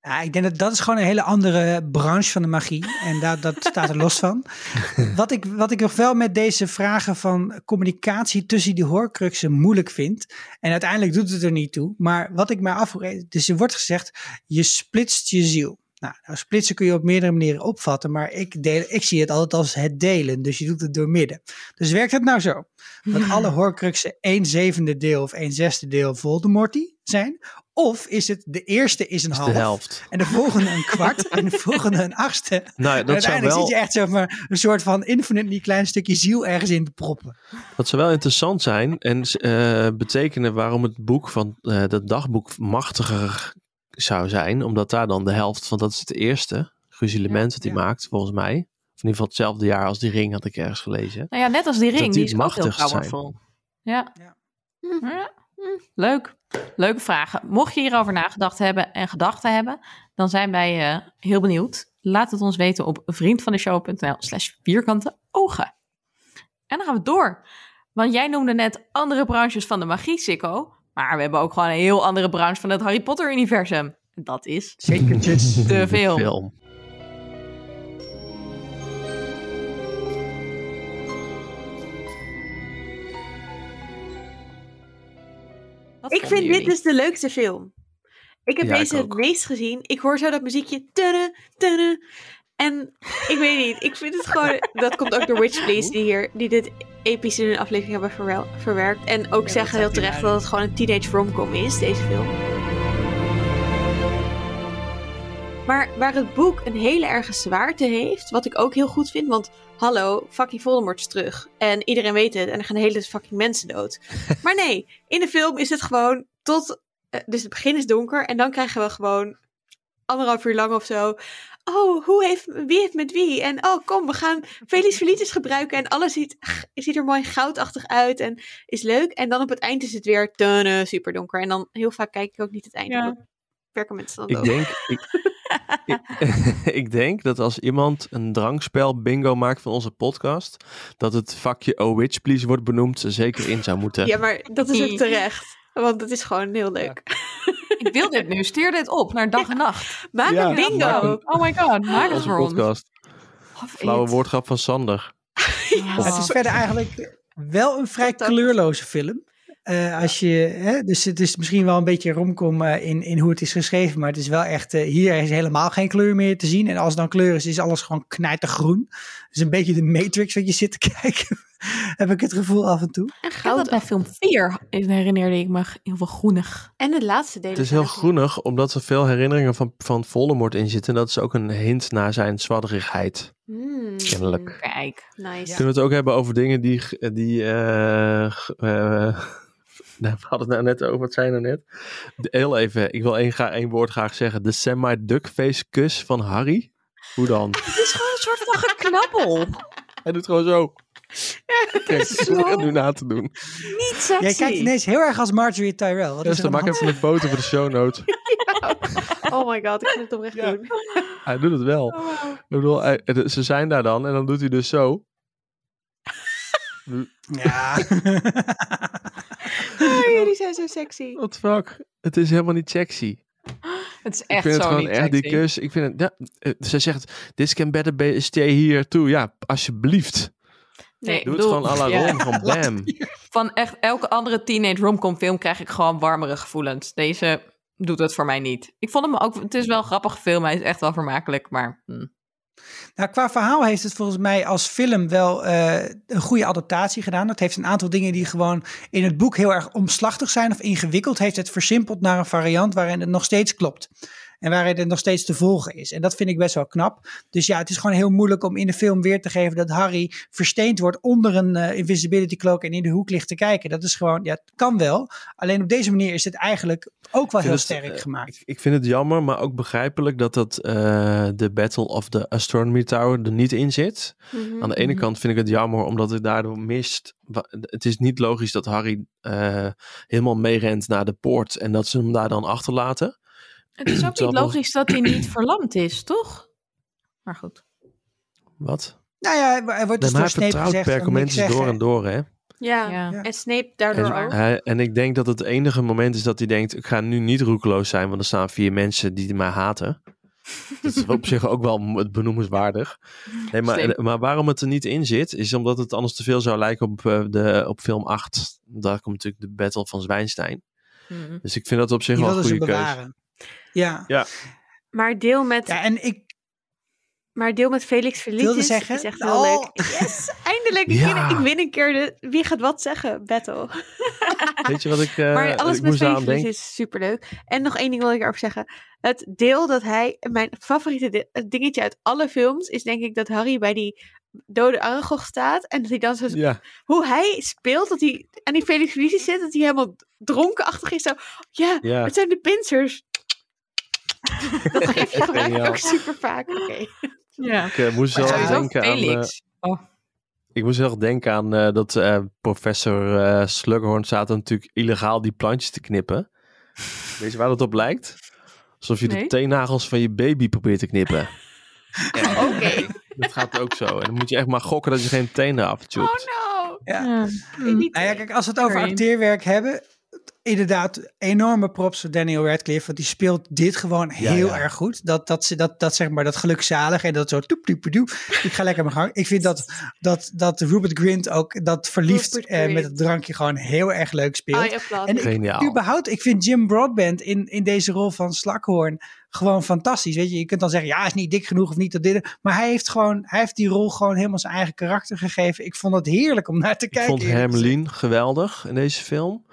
Ja, ik denk dat dat is gewoon een hele andere branche van de magie. En daar, dat staat er los van. Wat ik, wat ik nog wel met deze vragen van communicatie tussen die hoorcruxen moeilijk vind. En uiteindelijk doet het er niet toe. Maar wat ik mij afvraag, dus er wordt gezegd, je splitst je ziel. Nou, nou, splitsen kun je op meerdere manieren opvatten, maar ik, deel, ik zie het altijd als het delen. Dus je doet het door midden. Dus werkt het nou zo? Dat alle horcruxen 1 zevende deel of 1 zesde deel Voldemorty zijn? Of is het de eerste is een is half, de helft. en de volgende een kwart en de volgende een achtste? Nou, dat zou, uiteindelijk wel, zit je echt zeg maar, een soort van infinitely klein stukje ziel ergens in te proppen. dat zou wel interessant zijn en eh, betekenen waarom het boek van eh dat dagboek machtiger zou zijn. Omdat daar dan de helft, want dat is het eerste gruzelement dat hij ja. maakt, volgens mij. Of in ieder geval hetzelfde jaar als die ring had ik ergens gelezen. Nou ja, net als die ring, die die is ook heel machtig zijn. powerful. Ja. Ja. Leuk. Leuke vragen. Mocht je hierover nagedacht hebben en gedachten hebben, dan zijn wij eh, heel benieuwd. Laat het ons weten op vriendvandeshow.nl slash vierkante ogen. En dan gaan we door. Want jij noemde net andere branches van de magie, Sikko. Maar we hebben ook gewoon een heel andere branche van het Harry Potter-universum. Dat is Zekertjes. de film. Film. Wat Ik vind dit dus de leukste film. Ik heb Ja, ik deze het meest gezien. Ik hoor zo dat muziekje. Tunne, tunne. En ik weet niet. Ik vind het gewoon. Dat komt ook door Witch Please, die hier die dit episch in een aflevering hebben verwel- verwerkt. En ook zeggen heel terecht dat het gewoon een teenage romcom is, deze film. Maar waar het boek een hele erge zwaarte heeft, wat ik ook heel goed vind, want hallo, fucking Voldemort is terug. En iedereen weet het en er gaan de hele fucking mensen dood. maar nee, in de film is het gewoon tot, eh, dus het begin is donker en dan krijgen we gewoon anderhalf uur lang of zo. Oh, hoe heeft, wie heeft met wie? En oh, kom, we gaan Felix Felicis gebruiken en alles ziet, ziet er mooi goudachtig uit en is leuk. En dan op het eind is het weer tunne, super donker. En dan heel vaak kijk ik ook niet het einde. Ja. Werken mensen dan Ik denk, ik, ik, ik denk dat als iemand een drankspel bingo maakt van onze podcast, dat het vakje Oh Witch Please wordt benoemd, er zeker in zou moeten. Ja, maar dat is ook terecht. Want het is gewoon heel leuk. Ik wil dit nu. Stuur dit op naar dag en nacht. Maak Ja, een bingo. maak een- Oh my god, maak het voor ons. Flauwe woordgrap van Sander. Ja. Het is verder eigenlijk wel een vrij kleurloze film. Eh, als je, hè, dus het is misschien wel een beetje romcom eh, in, in hoe het is geschreven, maar het is wel echt, eh, hier is helemaal geen kleur meer te zien. En als er dan kleur is, is alles gewoon knijtergroen. Dus een beetje de Matrix wat je zit te kijken, heb ik het gevoel af en toe. En goud. bij film 4 herinnerde ik me heel veel groenig. En het laatste deel. Het is heel groenig, omdat er veel herinneringen van, van Voldemort in zitten. En dat is ook een hint naar zijn zwadderigheid, Mm, kennelijk. Kijk. Nice. Kunnen we het ook hebben over dingen die... die eh, eh, nou, we hadden het nou net over, wat zei je nou net? De- Heel even, ik wil één, één woord graag zeggen. De semi-duckface kus van Harry. Hoe dan? Het is gewoon een soort van geknabbel. Hij doet gewoon zo. Kijk, ik het nu na te doen. Niet sexy. Jij kijkt ineens heel erg als Marjorie Tyrell. Wat Dus is er maak even een foto voor de show notes. Oh my god, ik moet het oprecht Ja. doen. Hij doet het wel. Oh, Ik bedoel, hij- ze zijn daar dan en dan doet hij dus zo. Ja. Oh, jullie zijn zo sexy. What the fuck? Het is helemaal niet sexy. Het is Ik echt vind het zo gewoon niet echt die sexy. kus. Ik vind het, ja, eh, ze zegt, this can better be, stay here too. Ja, alsjeblieft. Nee, Doe het bedoel, gewoon à la ja. Van bam. Van echt elke andere teenage romcom film krijg ik gewoon warmere gevoelens. Deze doet het voor mij niet. Ik vond hem ook, het is wel een grappig film, hij is echt wel vermakelijk, maar... hm. Nou, qua verhaal heeft het volgens mij als film wel eh, een goede adaptatie gedaan. Het heeft een aantal dingen die gewoon in het boek heel erg omslachtig zijn of ingewikkeld. Heeft het versimpeld naar een variant waarin het nog steeds klopt. En waarin het nog steeds te volgen is. En dat vind ik best wel knap. Dus ja, het is gewoon heel moeilijk om in de film weer te geven dat Harry versteend wordt onder een eh, invisibility cloak en in de hoek ligt te kijken. Dat is gewoon, ja, het kan wel. Alleen op deze manier is het eigenlijk ook wel heel het, sterk eh, gemaakt. Ik, ik vind het jammer, maar ook begrijpelijk dat dat eh, de Battle of the Astronomy Tower er niet in zit. Mhm. Aan de ene Mhm. kant vind ik het jammer, omdat het daardoor mist. Het is niet logisch dat Harry eh, helemaal meerent naar de poort en dat ze hem daar dan achterlaten. Het is ook niet logisch dat hij niet verlamd is, toch? Maar goed. Wat? Nou ja, er wordt dus maar door hij Snape vertrouwt niks door zeggen. en door, hè? Ja. En Snape daardoor En, ook. hij- en ik denk dat het enige moment is dat hij denkt: ik ga nu niet roekeloos zijn, want er staan vier mensen die mij haten. Dat is op zich ook wel benoemenswaardig. Nee, maar, maar waarom het er niet in zit, is omdat het anders te veel zou lijken op, eh, de, op film 8. Daar komt natuurlijk de Battle van Zwijnstein. Hm. Dus ik vind dat op zich Die wel een goede keuze. Ja. Ja. Maar deel met, Ja, en ik, maar deel met Felix Wilde Felicis zeggen- is echt heel Oh. leuk. Yes, eindelijk. Ik, Ja. win, ik win een keer de wie gaat wat zeggen battle. Weet je wat ik, eh, maar alles ik met moest aan Felix is superleuk. En nog één ding wil ik erover zeggen. Het deel dat hij, mijn favoriete dingetje uit alle films, is denk ik dat Harry bij die dode Aragog staat. En dat hij dan zo, Ja, hoe hij speelt, dat hij aan die Felix Felicis zit, dat hij helemaal dronkenachtig is. Zo, ja, ja. het zijn de pincers. dat geef je gebruik ik Geniaal. ook super vaak. Oké. Ja. Ik eh, moest zelf Sowieso denken aan... eh, Felix. oh. ik moest zelf denken aan eh, dat eh, professor eh Slughorn staat natuurlijk illegaal die plantjes te knippen. Weet je waar dat op lijkt? Alsof je de teennagels van je baby probeert te knippen. Oké. Dat gaat ook zo. En dan moet je echt maar gokken dat je geen tenen Oh aftjoept. no. ja. Ja. Niet Nou ja, kijk, als we het over acteerwerk hebben, inderdaad, enorme props voor Daniel Radcliffe, want die speelt dit gewoon heel ja. erg goed. Dat, dat, ze- dat, dat zeg maar, dat gelukzalig en dat zo toep, toep, toep. Ik ga lekker mijn gang. Ik vind dat, dat, dat Rupert Grint ook dat verliefd eh, met het drankje gewoon heel erg leuk speelt. En. Geniaal. Überhaupt, ik vind Jim Broadbent in, in deze rol van Slakhoorn gewoon fantastisch. Weet je, je kunt dan zeggen, ja, hij is niet dik genoeg of niet dat dit. Maar hij heeft gewoon, hij heeft die rol gewoon helemaal zijn eigen karakter gegeven. Ik vond het heerlijk om naar te Ik kijken. vond eerlijk gezegd. Hermelien geweldig in deze film.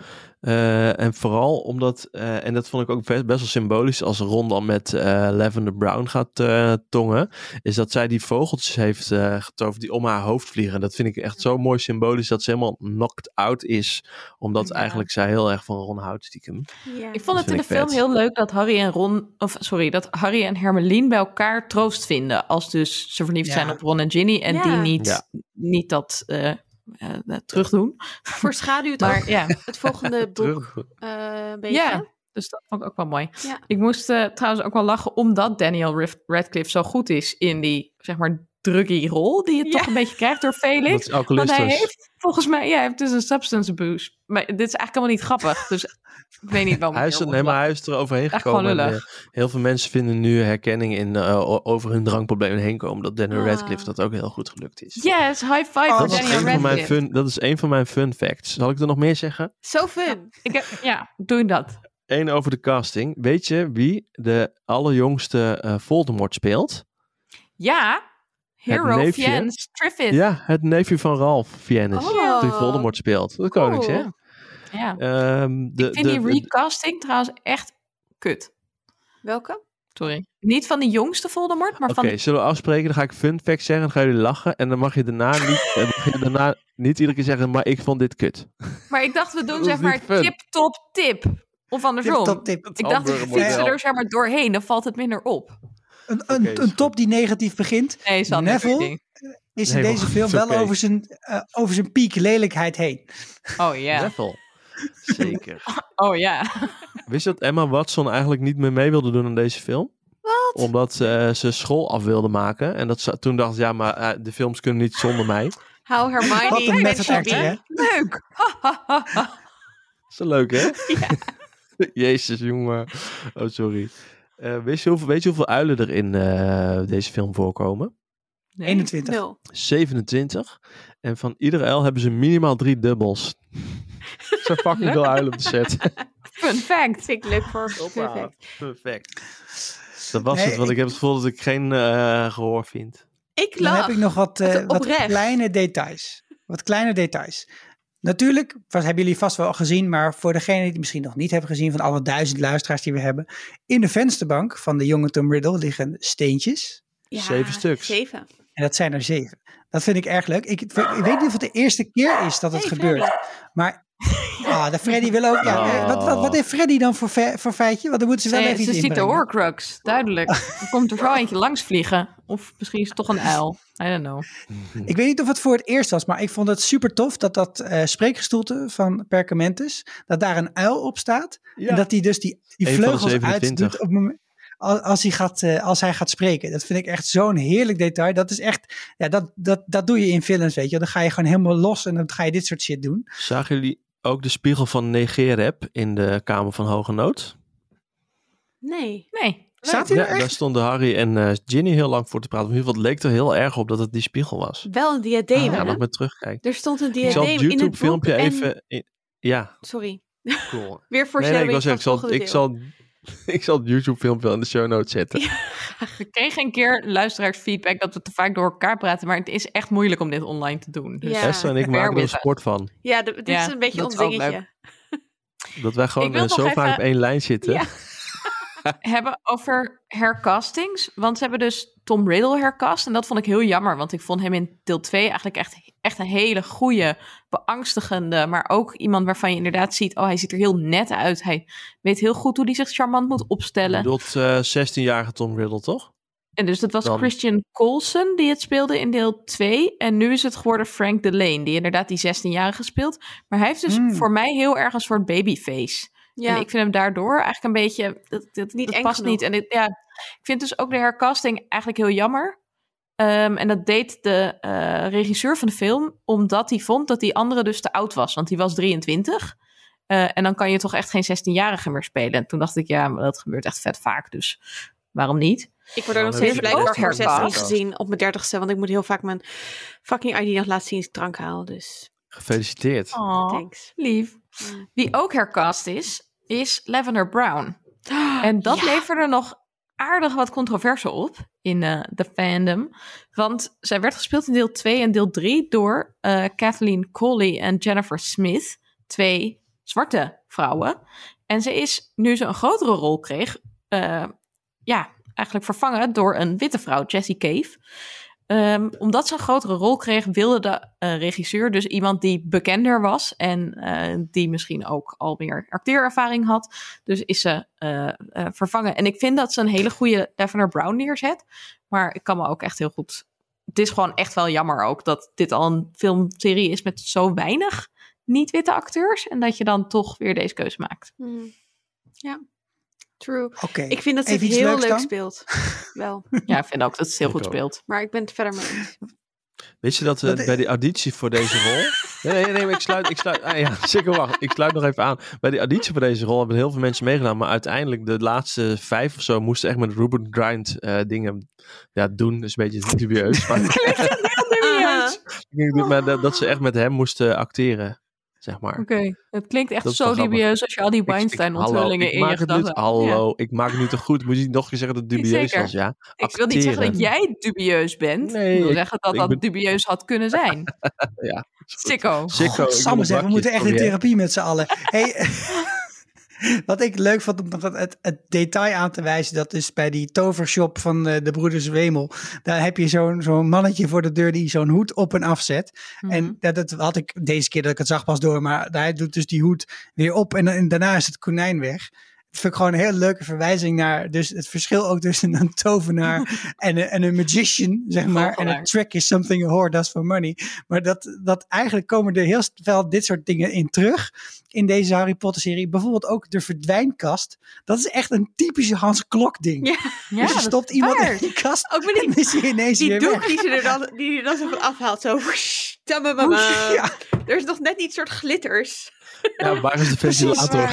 Eh, en vooral omdat, eh, en dat vond ik ook best, best wel symbolisch als Ron dan met eh, Lavender Brown gaat eh, tongen, is dat zij die vogeltjes heeft eh, getoverd die om haar hoofd vliegen. Dat vind ik echt zo mooi symbolisch dat ze helemaal knocked out is, omdat Ja. eigenlijk zij heel erg van Ron houdt stiekem. Ja. Ik vond Dat het in de film vet. heel leuk dat Harry en Ron, of sorry, dat Harry en Hermelien bij elkaar troost vinden. Als dus ze verliefd Ja. zijn op Ron en Ginny en Ja. die niet, Ja. niet dat eh, terugdoen. Voorschaduwt ook Maar ja, het volgende boek eh, een beetje. ja, dus dat vond ik ook wel mooi. Ja. Ik moest eh, trouwens ook wel lachen omdat Daniel Radcliffe zo goed is in die, zeg maar, druggy rol die je Ja. toch een beetje krijgt door Dat Felix. is Want alcoholistus. hij heeft volgens mij, ja, hij heeft dus een substance abuse. Maar dit is eigenlijk helemaal niet grappig. Dus ik weet niet waarom. Hij is, heel nee, maar hij is er overheen gekomen. gewoon en, lullig. eh, heel veel mensen vinden nu herkenning in, eh, over hun drankproblemen heen komen. Dat Daniel Ah. Radcliffe dat ook heel goed gelukt is. Yes, high five Oh, voor Dat is, Daniel een van mijn Radcliffe. fun, dat is een van mijn fun facts. Zal ik er nog meer zeggen? Zo fun. Ik heb, ja, doe dat. Eén over de casting. Weet je wie de allerjongste eh, Voldemort speelt? Ja, Hero neefje. Fiennes Triffith. Ja, het neefje van Ralph Fiennes. Oh. Die Voldemort speelt. De konings, hè? Ja. Ehm, de, Ik vind de, die recasting trouwens echt kut. Welke? Sorry. Niet van de jongste Voldemort, maar Oké, van... zullen we afspreken? Dan ga ik fun facts zeggen. Dan gaan jullie lachen. En dan mag je daarna niet, mag je daarna niet iedere keer zeggen, maar ik vond dit kut. Maar ik dacht, we doen zeg maar fun. tip, top, tip. Of andersom. Tip, top, tip. Ik dacht, ik hamburgermodel. fiets er zeg maar doorheen, dan valt het minder op. Een, een, is top die negatief begint, Nee, Sander. Neville? is Nee, in deze film is wel over, zijn, eh, over zijn piek lelijkheid heen. Oh ja. Neville. Zeker. Oh ja. Wist je dat Emma Watson eigenlijk niet meer mee wilde doen aan deze film? Wat? Omdat eh, ze school af wilde maken. En dat ze toen dacht, ja, maar eh, de films kunnen niet zonder mij. How Hermione Wat een actor, be. hè? Leuk. Is dat leuk, hè? Jezus, jongen. Oh, sorry. Eh, weet, je hoeveel, weet je hoeveel uilen er in eh, deze film voorkomen? Nee. 21. Nul. 27. En van iedere uil hebben ze minimaal drie dubbels. Zijn fucking veel uilen op de set. Fun fact. Vind ik leuk voor fact. Perfect. Dat was Nee, het, want ik, ik- heb het gevoel dat ik geen eh, gehoor vind. Ik Dan heb ik nog wat, eh, wat oprecht. kleine details. Wat kleine details. Natuurlijk, wat hebben jullie vast wel gezien, maar voor degenen die het misschien nog niet hebben gezien, van alle duizend luisteraars die we hebben, in de vensterbank van de jonge Tom Riddle liggen steentjes. Ja, Zeven stuks. Zeven. En dat zijn er zeven. Dat vind ik erg leuk. Ik, ik weet niet of het de eerste keer is dat het Hey, gebeurt. Maar ah, de Freddy wil ook. Ja, eh, wat, wat, wat heeft Freddy dan voor, fe- voor feitje? Want dan moeten ze wel Ze, even ze ziet de. Horcrux, duidelijk. Er komt er zo eentje langs vliegen. Of misschien is het toch een uil. I don't know. Ik weet niet of het voor het eerst was, maar ik vond het super tof dat dat eh spreekgestoelte van Perkamentus, dat daar een uil op staat. En dat hij dus die, vleugels 27. uitdoet op het moment, als, als, hij gaat, eh, als hij gaat spreken. Dat vind ik echt zo'n heerlijk detail. Dat is echt, ja, dat, dat, dat doe je in films, weet je. Dan ga je gewoon helemaal los en dan ga je dit soort shit doen. Zagen jullie ook de spiegel van Negerep in de Kamer van Hoge Nood? Nee. Nee. Staat hij Ja, er echt? daar stonden Harry en eh, Ginny heel lang voor te praten. Maar in ieder geval, het leek er heel erg op dat het die spiegel was. Wel een diadeem, Ja, hè? nog met terugkijken. Er stond een Ik zal diadeem het in het boek YouTube-filmpje en- even... in- Ja, Sorry. cool. Weer voor nee, ik, was zeggen, ik, zal, ik, zal, Ik zal het YouTube filmpje in de show notes zetten. We kregen een keer luisteraarsfeedback dat we te vaak door elkaar praten, maar het is echt moeilijk om dit online te doen. Dus Ja. Esther en ik maken er een sport van. Ja, de- dit Ja, is een beetje dat ons dingetje. Dat wij gewoon Ik eh, zo even- vaak op één lijn zitten. Ja. hebben over hercastings. Want ze hebben dus Tom Riddle hercast. En dat vond ik heel jammer. Want ik vond hem in deel 2 eigenlijk echt, echt een hele goede, beangstigende. Maar ook iemand waarvan je inderdaad ziet... oh, hij ziet er heel net uit. Hij weet heel goed hoe hij zich charmant moet Je opstellen. bedoelt eh 16-jarige Tom Riddle, toch? En dus dat was Dan- Christian Coulson die het speelde in deel 2. En nu is het geworden Frank Delane, die inderdaad die 16-jarige speelt. Maar hij heeft dus Hmm. voor mij heel erg een soort babyface. Ja, En ik vind hem daardoor eigenlijk een beetje. Dat, dat, Niet dat past genoeg. niet. En dit, ja, ik vind dus ook de hercasting eigenlijk heel jammer. Ehm, en dat deed de eh, regisseur van de film, omdat hij vond dat die andere dus te oud was. Want die was 23. Eh, en dan kan je toch echt geen 16-jarige meer spelen. En toen dacht ik, ja, maar dat gebeurt echt vet vaak. Dus waarom niet? ik word er nog dan steeds blijkbaar voor 16 hercast. gezien op mijn dertigste. Want ik moet heel vaak mijn fucking ID nog laten zien als ik drank haal. Dus Gefeliciteerd. Oh, thanks. lief. Wie ook hercast is, is Lavender Brown. En dat Ja. leverde nog aardig wat controverse op in eh, de fandom. Want zij werd gespeeld in deel 2 en deel 3 door eh, Kathleen Colley en Jennifer Smith. Twee zwarte vrouwen. En ze is, nu ze een grotere rol kreeg, eh, ja, eigenlijk vervangen door een witte vrouw, Jessie Cave. Ehm, omdat ze een grotere rol kreeg, wilde de eh, regisseur dus iemand die bekender was en eh, die misschien ook al meer acteerervaring had. Dus is ze eh, vervangen. En ik vind dat ze een hele goede Lavender Brown neerzet. Maar ik kan me ook echt heel goed. Het is gewoon echt wel jammer ook dat dit al een filmserie is met zo weinig niet-witte acteurs. En dat je dan toch weer deze keuze maakt. Mm. Ja, true. Oké. Ik vind dat ze het heel leuk dan? speelt. Wel. Ja, ik vind ook dat het heel Ik goed ook. speelt. Maar ik ben het verder mee eens. Weet je dat eh, Wat- bij die auditie voor deze rol... Nee, nee, nee, maar ik sluit, ik sluit, ah, ja, zeker wacht. Ik sluit nog even aan. Bij die auditie voor deze rol hebben heel veel mensen meegedaan. Maar uiteindelijk, de laatste vijf of zo, moesten echt met Ruben Grind eh, dingen ja, doen. Dus een beetje dubieus. Maar, Aha. maar dat, dat ze echt met hem moesten acteren, zeg maar. Oké, het klinkt echt Dat zo dubieus als je al die Weinstein-onthullingen hallo, in ik je maak het nu, gedachten had. Hallo, ik maak het nu te goed. Moet je niet nog een keer zeggen dat het dubieus was, ja? Ik wil niet zeggen dat jij dubieus bent. Nee, ik wil zeggen dat dat ben- dubieus had kunnen zijn. Ja. Sikko. Sikko, zeggen, we moeten echt in therapie met z'n allen. Hey, wat ik leuk vond om nog het, het, detail aan te wijzen, dat is bij die tovershop van eh, de broeders Wemel. Daar heb je zo'n zo'n mannetje voor de deur die zo'n hoed op en afzet. Mhm. En dat, dat had ik deze keer dat ik het zag pas door, maar hij doet dus die hoed weer op en, en daarna is het konijn weg. Vind ik gewoon een hele leuke verwijzing naar dus het verschil ook tussen een tovenaar en, een- en een magician, zeg maar. En een trick is something a whore does for money. Maar dat, dat eigenlijk komen er heel veel dit soort dingen in terug in deze Harry Potter serie. Bijvoorbeeld ook de verdwijnkast. Dat is echt een typische Hans Klok ding. Ja. Ja, dus je stopt iemand in die kast Ook met en dan is hij ineens Die weer doek weg. die ze er dan, die er dan zo van afhaalt. Zo. whoosh. Ja, Er is nog net niet soort glitters. Ja, waar is de ventilator?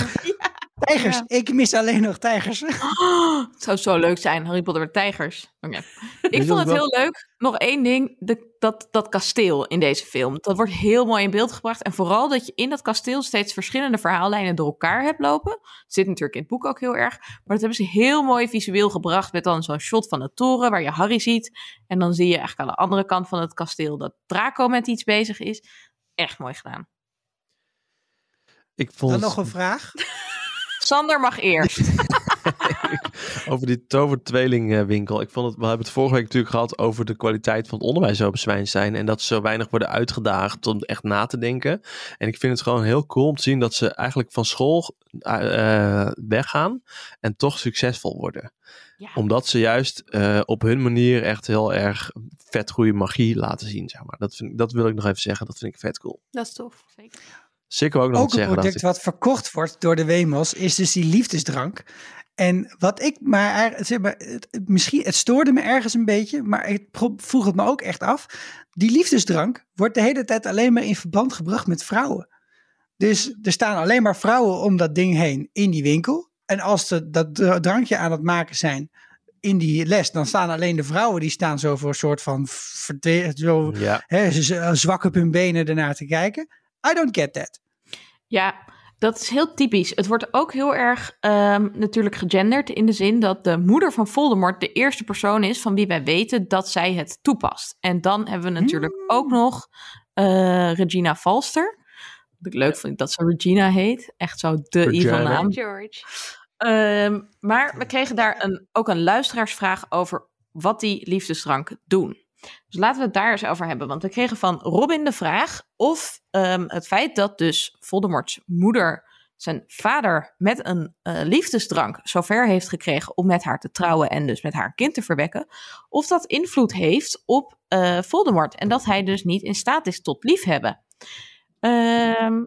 Tijgers. Ik mis alleen nog tijgers. Oh, het zou zo leuk zijn, Harry Potter met tijgers. Oké. Ik vond het wel- heel leuk. Nog één ding, de, dat, dat kasteel in deze film. Dat wordt heel mooi in beeld gebracht. En vooral dat je in dat kasteel steeds verschillende verhaallijnen door elkaar hebt lopen. Dat zit natuurlijk in het boek ook heel erg. Maar dat hebben ze heel mooi visueel gebracht. Met dan zo'n shot van de toren waar je Harry ziet. En dan zie je eigenlijk aan de andere kant van het kasteel dat Draco met iets bezig is. Echt mooi gedaan. Ik vond Dan nog een vraag. Sander mag eerst. over die tovertweelingwinkel. Ik vond het, we hebben het vorige week natuurlijk gehad over de kwaliteit van het onderwijs op Zwijnstein. En dat ze zo weinig worden uitgedaagd om echt na te denken. En ik vind het gewoon heel cool om te zien dat ze eigenlijk van school eh, weggaan en toch succesvol worden. Ja. Omdat ze juist eh, op hun manier echt heel erg vet goede magie laten zien. Zeg maar. dat, vind, ik- dat wil ik nog even zeggen. Dat vind ik vet cool. Dat is tof. Zeker ook nog Ook een product ik. wat verkocht wordt door de Wemos is dus die liefdesdrank. En wat ik maar, zeg maar het, misschien, het stoorde me ergens een beetje, maar ik vroeg het me ook echt af. Die liefdesdrank wordt de hele tijd alleen maar in verband gebracht met vrouwen. Dus er staan alleen maar vrouwen om dat ding heen in die winkel. En als ze dat dra- drankje aan het maken zijn in die les, dan staan alleen de vrouwen die staan zo voor een soort van zo, Ja, hè, ze- zwak op hun benen ernaar te kijken. I don't get that. Ja, Dat is heel typisch. Het wordt ook heel erg ehm, natuurlijk gegenderd in de zin dat de moeder van Voldemort de eerste persoon is van wie wij weten dat zij het toepast. En dan hebben we natuurlijk Hmm. ook nog eh, Regina Falster. Wat ik leuk vind dat ze Regina heet. Echt zo de evil naam. George. Ehm, maar we kregen daar een, ook een luisteraarsvraag over wat die liefdesdrank doen. Dus laten we het daar eens over hebben. Want we kregen van Robin de vraag of ehm, het feit dat dus Voldemorts moeder zijn vader met een eh, liefdesdrank zover heeft gekregen om met haar te trouwen en dus met haar kind te verwekken, of dat invloed heeft op eh, Voldemort en dat hij dus niet in staat is tot liefhebben. Ehm,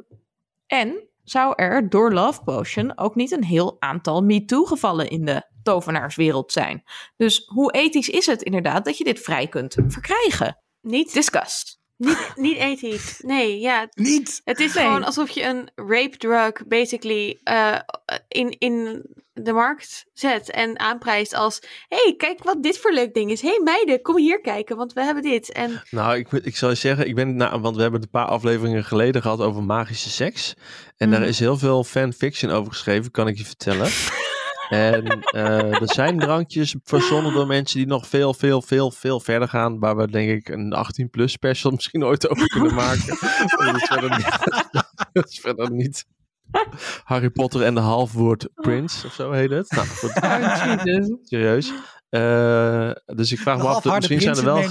en zou er door Love Potion ook niet een heel aantal MeToo-gevallen in de tovenaarswereld zijn. Dus hoe ethisch is het inderdaad dat je dit vrij kunt verkrijgen? Niet, Discuss. Niet, niet ethisch. Nee, ja. Niet. Het is Nee. gewoon alsof je een rape drug basically eh, in, in de markt zet en aanprijst als... hey, kijk wat dit voor leuk ding is. hey, meiden, kom hier kijken, want we hebben dit. En Nou, ik, ik zal je zeggen, ik ben, nou, want we hebben het een paar afleveringen geleden gehad over magische seks. En daar Mhm. is heel veel fanfiction over geschreven, kan ik je vertellen. en eh, er zijn drankjes verzonnen door mensen die nog veel, veel, veel, veel verder gaan. Waar we denk ik een 18-plus special misschien ooit over kunnen maken. dat, is verder niet, dat is verder niet Harry Potter en de halfwoord Prince of zo heet het. Nou, goed. Serieus. Eh, dus ik vraag De me af, misschien zijn er, wel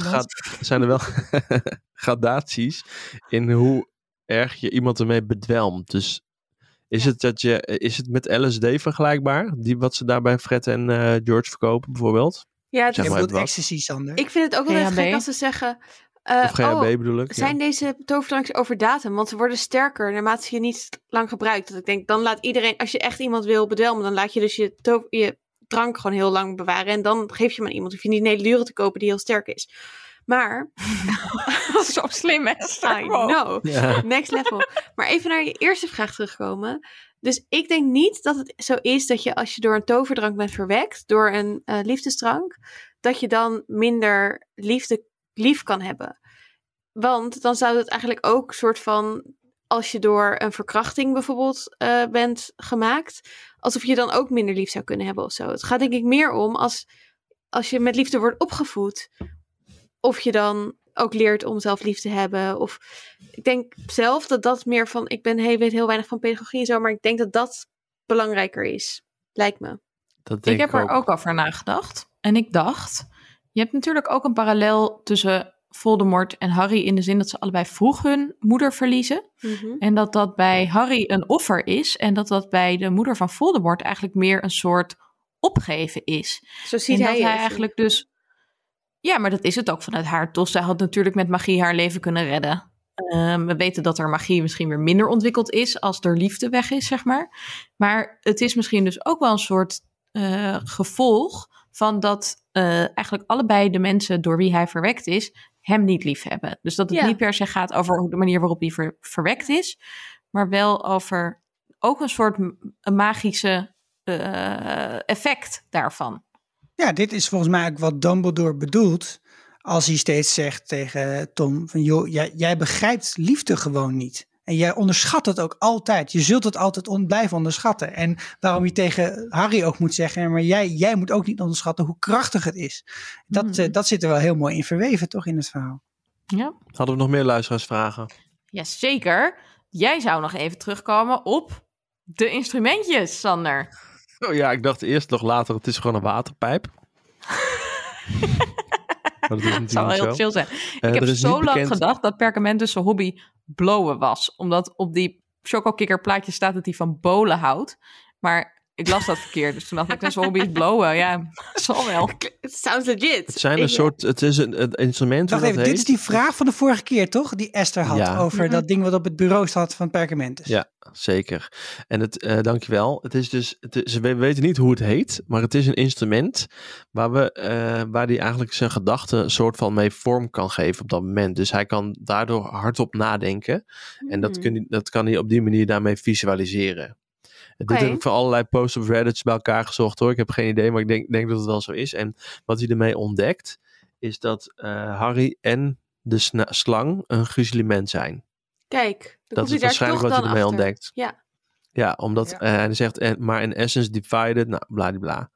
zijn er wel gradaties in hoe erg je iemand ermee bedwelmt. Dus is het, dat je, is het met LSD vergelijkbaar? Die, wat ze daar bij Fred en eh, George verkopen bijvoorbeeld? ja, het Zeg is- maar ecstasy, Sander. ik vind het ook wel even gek als ze zeggen... eh, Of GHB oh, bedoel ik? ja. Zijn deze toverdrankjes over datum? Want ze worden sterker naarmate je niet lang gebruikt. Dat ik denk, dan laat iedereen, als je echt iemand wil bedwelmen, dan laat je dus je, je drank gewoon heel lang bewaren. En dan geef je hem aan iemand. Hoef je niet een hele dure te kopen die heel sterk is. Maar, Zo slim, hè? I know. Next level. Maar even naar je eerste vraag terugkomen. Dus ik denk niet dat het zo is dat je als je door een toverdrank bent verwekt, door een eh, liefdesdrank, dat je dan minder liefde lief kan hebben. Want dan zou het eigenlijk ook soort van, als je door een verkrachting bijvoorbeeld eh, bent gemaakt, alsof je dan ook minder lief zou kunnen hebben of zo. Het gaat denk ik meer om als, als je met liefde wordt opgevoed, of je dan ook leert om zelf lief te hebben. Of ik denk zelf dat dat meer van, ik ben, hey, weet heel weinig van pedagogie en zo, maar ik denk dat dat belangrijker is. Lijkt me. Dat denk Ik heb er ook over nagedacht. En ik dacht, je hebt natuurlijk ook een parallel tussen Voldemort en Harry in de zin dat ze allebei vroeg hun moeder verliezen. En dat dat bij Harry een offer is en dat dat bij de moeder van Voldemort eigenlijk meer een soort opgeven is. Zo ziet en hij, dat hij eigenlijk dus... Ja, maar dat is het ook vanuit haar. Tos, zij had natuurlijk met magie haar leven kunnen redden. Ehm, we weten dat er magie misschien weer minder ontwikkeld is als er liefde weg is, zeg maar. Maar het is misschien dus ook wel een soort eh, gevolg van dat eh, eigenlijk allebei de mensen door wie hij verwekt is, hem niet lief hebben. Dus dat het Ja. niet per se gaat over de manier waarop hij ver- verwekt is, maar wel over ook een soort magische eh, effect daarvan. Ja, dit is volgens mij ook wat Dumbledore bedoelt. Als hij steeds zegt tegen Tom: van joh, jij, jij begrijpt liefde gewoon niet. En jij onderschat het ook altijd. Je zult het altijd on, blijven onderschatten. En waarom je tegen Harry ook moet zeggen: maar jij, jij moet ook niet onderschatten hoe krachtig het is. Dat, Mhm. eh, dat zit er wel heel mooi in verweven, toch, in het verhaal. Ja. Hadden we nog meer luisteraarsvragen? Jazeker. Jij zou nog even terugkomen op de instrumentjes, Sander. Oh ja, ik dacht eerst nog later, het is gewoon een waterpijp. maar dat is Dat zou wel heel zo. chill zijn. Eh, ik heb zo lang bekend- gedacht dat Perkament zijn hobby blowen was. Omdat op die chocokikker plaatje staat dat hij van bolen houdt. Maar ik las dat verkeerd. Dus toen dacht ik, zijn hobby is blowen. Ja, zal wel. It sounds legit. Het zijn een soort, het is een, een instrument. Wacht dat even, dit is heet. die vraag van de vorige keer, toch? Die Esther had Ja. over Mhm. dat ding wat op het bureau staat van Perkamentus. Ja, zeker. En het, eh dankjewel. Het is dus, het is, we weten niet hoe het heet, maar het is een instrument waar, we, eh, waar hij eigenlijk zijn gedachten een soort van mee vorm kan geven op dat moment. Dus hij kan daardoor hardop nadenken. En dat, Hmm. kun, dat kan hij op die manier daarmee visualiseren. Dit heb ik voor allerlei posts op Reddit bij elkaar gezocht hoor. Ik heb geen idee, maar ik denk, denk dat het wel zo is. En wat hij ermee ontdekt, is dat eh, Harry en de slang een gruzelement zijn. Kijk, Dat is waarschijnlijk wat hij ermee achter. ontdekt. Ja. Ja, omdat Ja. eh, hij zegt, en, maar in essence divided, nou, bladibla.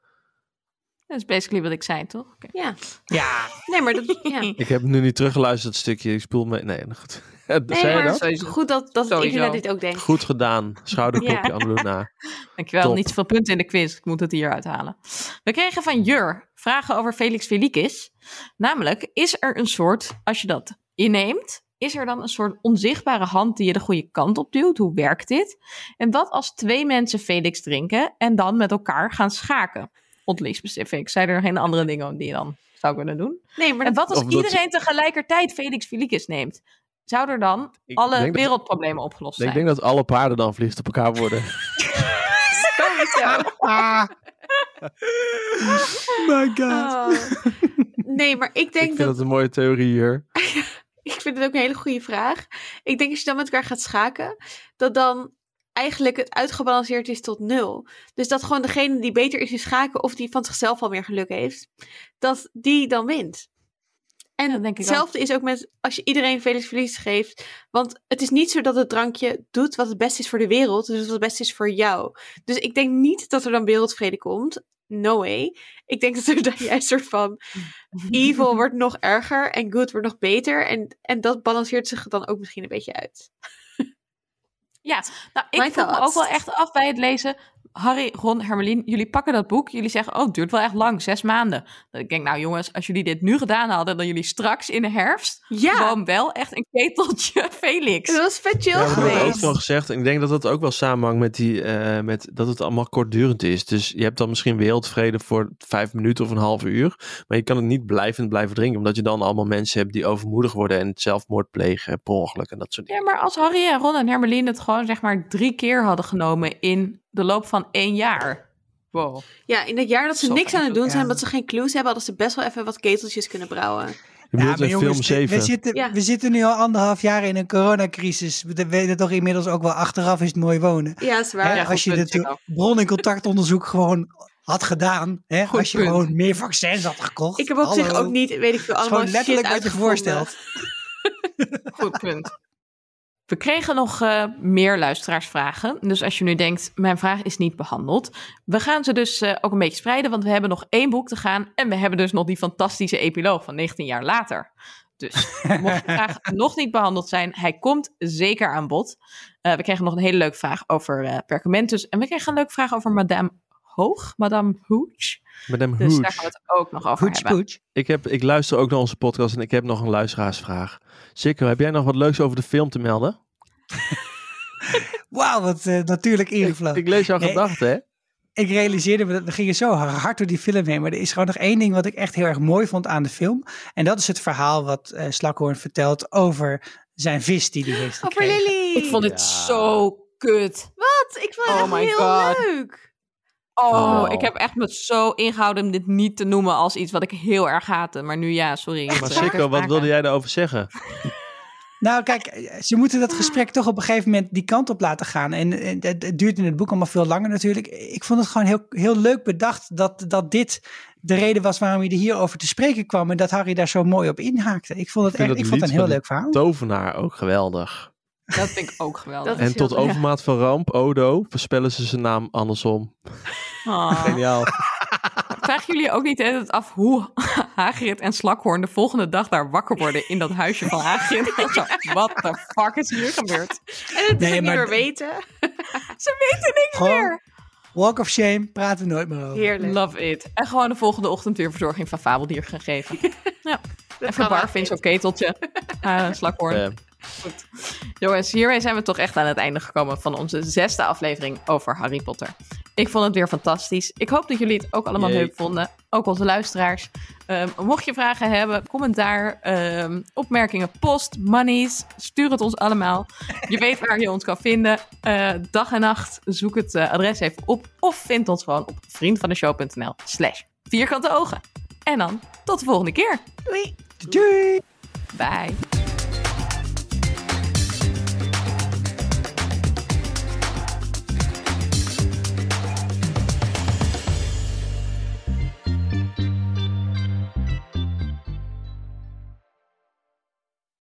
Dat is basically wat ik zei, toch? Oké. Ja. Ja, Nee, maar dat... Ja. Ik heb nu niet teruggeluisterd, het stukje. Ik spoel me. Nee, goed. Nee, maar dat? Goed dat, dat het internet dit ook denkt. Goed gedaan. Schouderklopje Ja. aan na. Dankjewel, Top. niet zoveel punten in de quiz. Ik moet het hier uithalen. We kregen van Jur vragen over Felix Felicis. Namelijk, is er een soort, als je dat inneemt, is er dan een soort onzichtbare hand die je de goede kant op duwt? Hoe werkt dit? En wat als twee mensen Felix drinken en dan met elkaar gaan schaken? Oddly specific. Zijn er geen andere dingen die je dan zou kunnen doen? Nee, maar En dat, wat als iedereen tegelijkertijd Felix Felicis neemt? Zou er dan Ik alle dat- wereldproblemen opgelost Ik zijn? denk dat alle paarden dan vliegend op elkaar worden. sowieso. Ah. my god. Oh. Nee, maar ik ik denk vind dat... dat een mooie theorie hier. Ik vind het ook een hele goede vraag. Ik denk als je dan met elkaar gaat schaken, dat dan eigenlijk het uitgebalanceerd is tot nul. Dus dat gewoon degene die beter is in schaken of die van zichzelf al meer geluk heeft, dat die dan wint. En Ja, denk ik hetzelfde is ook met als je iedereen Felix Verlies geeft. Want het is niet zo dat het drankje doet wat het beste is voor de wereld. Dus wat het beste is voor jou. Dus ik denk niet dat er dan wereldvrede komt. No way. Ik denk dat er dan juist soort van evil wordt nog erger en good wordt nog beter. En, en dat balanceert zich dan ook misschien een beetje uit. Ja, nou, ik vroeg me ook wel echt af bij het lezen. Harry, Ron, Hermelien, jullie pakken dat boek. Jullie zeggen, oh, het duurt wel echt lang, zes maanden. Dat ik denk, nou jongens, als jullie dit nu gedaan hadden, dan jullie straks in de herfst Ja, gewoon wel echt een keteltje Felix. dat was vet chill Ja, dat wordt ook geweest. van gezegd. En ik denk dat dat ook wel samenhangt met, die, eh, met dat het allemaal kortdurend is. Dus je hebt dan misschien wereldvrede voor vijf minuten of een half uur. Maar je kan het niet blijvend blijven drinken. Omdat je dan allemaal mensen hebt die overmoedig worden en zelfmoord plegen per ongeluk en dat soort dingen. Ja, maar als Harry en Ron en Hermelien het gewoon zeg maar drie keer hadden genomen in de loop van één jaar. Wow. Ja, in het jaar dat ze Zo niks aan het doen ja. zijn, omdat ze geen clues hebben, hadden ze best wel even wat keteltjes kunnen brouwen. Je film we- 7. We zitten, Ja. we zitten nu al anderhalf jaar in een coronacrisis. We weten toch inmiddels ook wel achteraf is het mooi wonen. Ja, dat is Hè, waar. Ja, als je het Chico. bron- en contactonderzoek gewoon had gedaan. Hè, Goed als je punt. gewoon meer vaccins had gekocht. Ik heb op zich ook niet, weet ik veel, allemaal gewoon letterlijk shit wat je uitgevonden. voorstelt. Goed punt. We kregen nog eh, meer luisteraarsvragen. Dus als je nu denkt, mijn vraag is niet behandeld. We gaan ze dus eh, ook een beetje spreiden, want we hebben nog één boek te gaan. En we hebben dus nog die fantastische epiloog van 19 jaar later. Dus mocht de vraag nog niet behandeld zijn, hij komt zeker aan bod. Eh, we kregen nog een hele leuke vraag over eh Perkamentus. En we kregen een leuke vraag over Madame Hoog, Madame Hooch. Madame Dus Hooch. daar gaan we het ook nog over Poets, hebben. poets. Ik, heb, ik luister ook naar onze podcast en ik heb nog een luisteraarsvraag. Sikko, heb jij nog wat leuks over de film te melden? Wauw, wat eh, natuurlijk ingevlogen. Ik lees jouw Nee. gedachten, hè? ik realiseerde me dat we gingen zo hard door die film heen. Maar er is gewoon nog één ding wat ik echt heel erg mooi vond aan de film. En dat is het verhaal wat eh Slakhoorn vertelt over zijn vis die hij heeft Over gekregen. Lily. Ik vond het Ja. zo kut. Wat? Ik vond het Oh echt my heel God. leuk. Oh, Oh. ik heb echt me zo ingehouden om dit niet te noemen als iets wat ik heel erg haatte. Maar nu ja, sorry. Maar Sikko, wat wilde jij daarover zeggen? Nou, kijk, ze moeten dat gesprek toch op een gegeven moment die kant op laten gaan. En, het, duurt in het boek allemaal veel langer natuurlijk. Ik vond het gewoon heel, heel leuk bedacht dat, dat dit de reden was waarom hij er hierover te spreken kwam. En dat Harry daar zo mooi op inhaakte. Ik vond het, vind echt, ik vond het een heel leuk verhaal. Tovenaar ook geweldig. Dat vind ik ook geweldig. Dat En tot heel- overmaat van ramp, Odo, voorspellen ze zijn naam andersom. Oh. Geniaal. Vragen jullie ook niet altijd af hoe Hagrid en Slakhoorn de volgende dag daar wakker worden in dat huisje van Hagrid? Wat de fuck is hier gebeurd? En het Nee, is ook niet meer weten. Ze weten niks Gewoon- meer. Walk of shame, praten we nooit meer over. Heerlijk. Love it. En gewoon de volgende ochtend weer verzorging van fabeldier gaan geven. Ja. Dat En kan verbar wel. vind zo'n keteltje. Ah, Slakhoorn. Goed. Jongens, hiermee zijn we toch echt aan het einde gekomen van onze zesde aflevering over Harry Potter. Ik vond het weer fantastisch. Ik hoop dat jullie het ook allemaal leuk vonden. Ook onze luisteraars. Ehm, mocht je vragen hebben, commentaar, ehm, opmerkingen, post, monies, stuur het ons allemaal. Je weet waar je ons kan vinden. Eh, dag en nacht, zoek het eh, adres even op. Of vind ons gewoon op vriendvandeshow.nl slash vierkante ogen. En dan tot de volgende keer. Doei. Doei! Bye.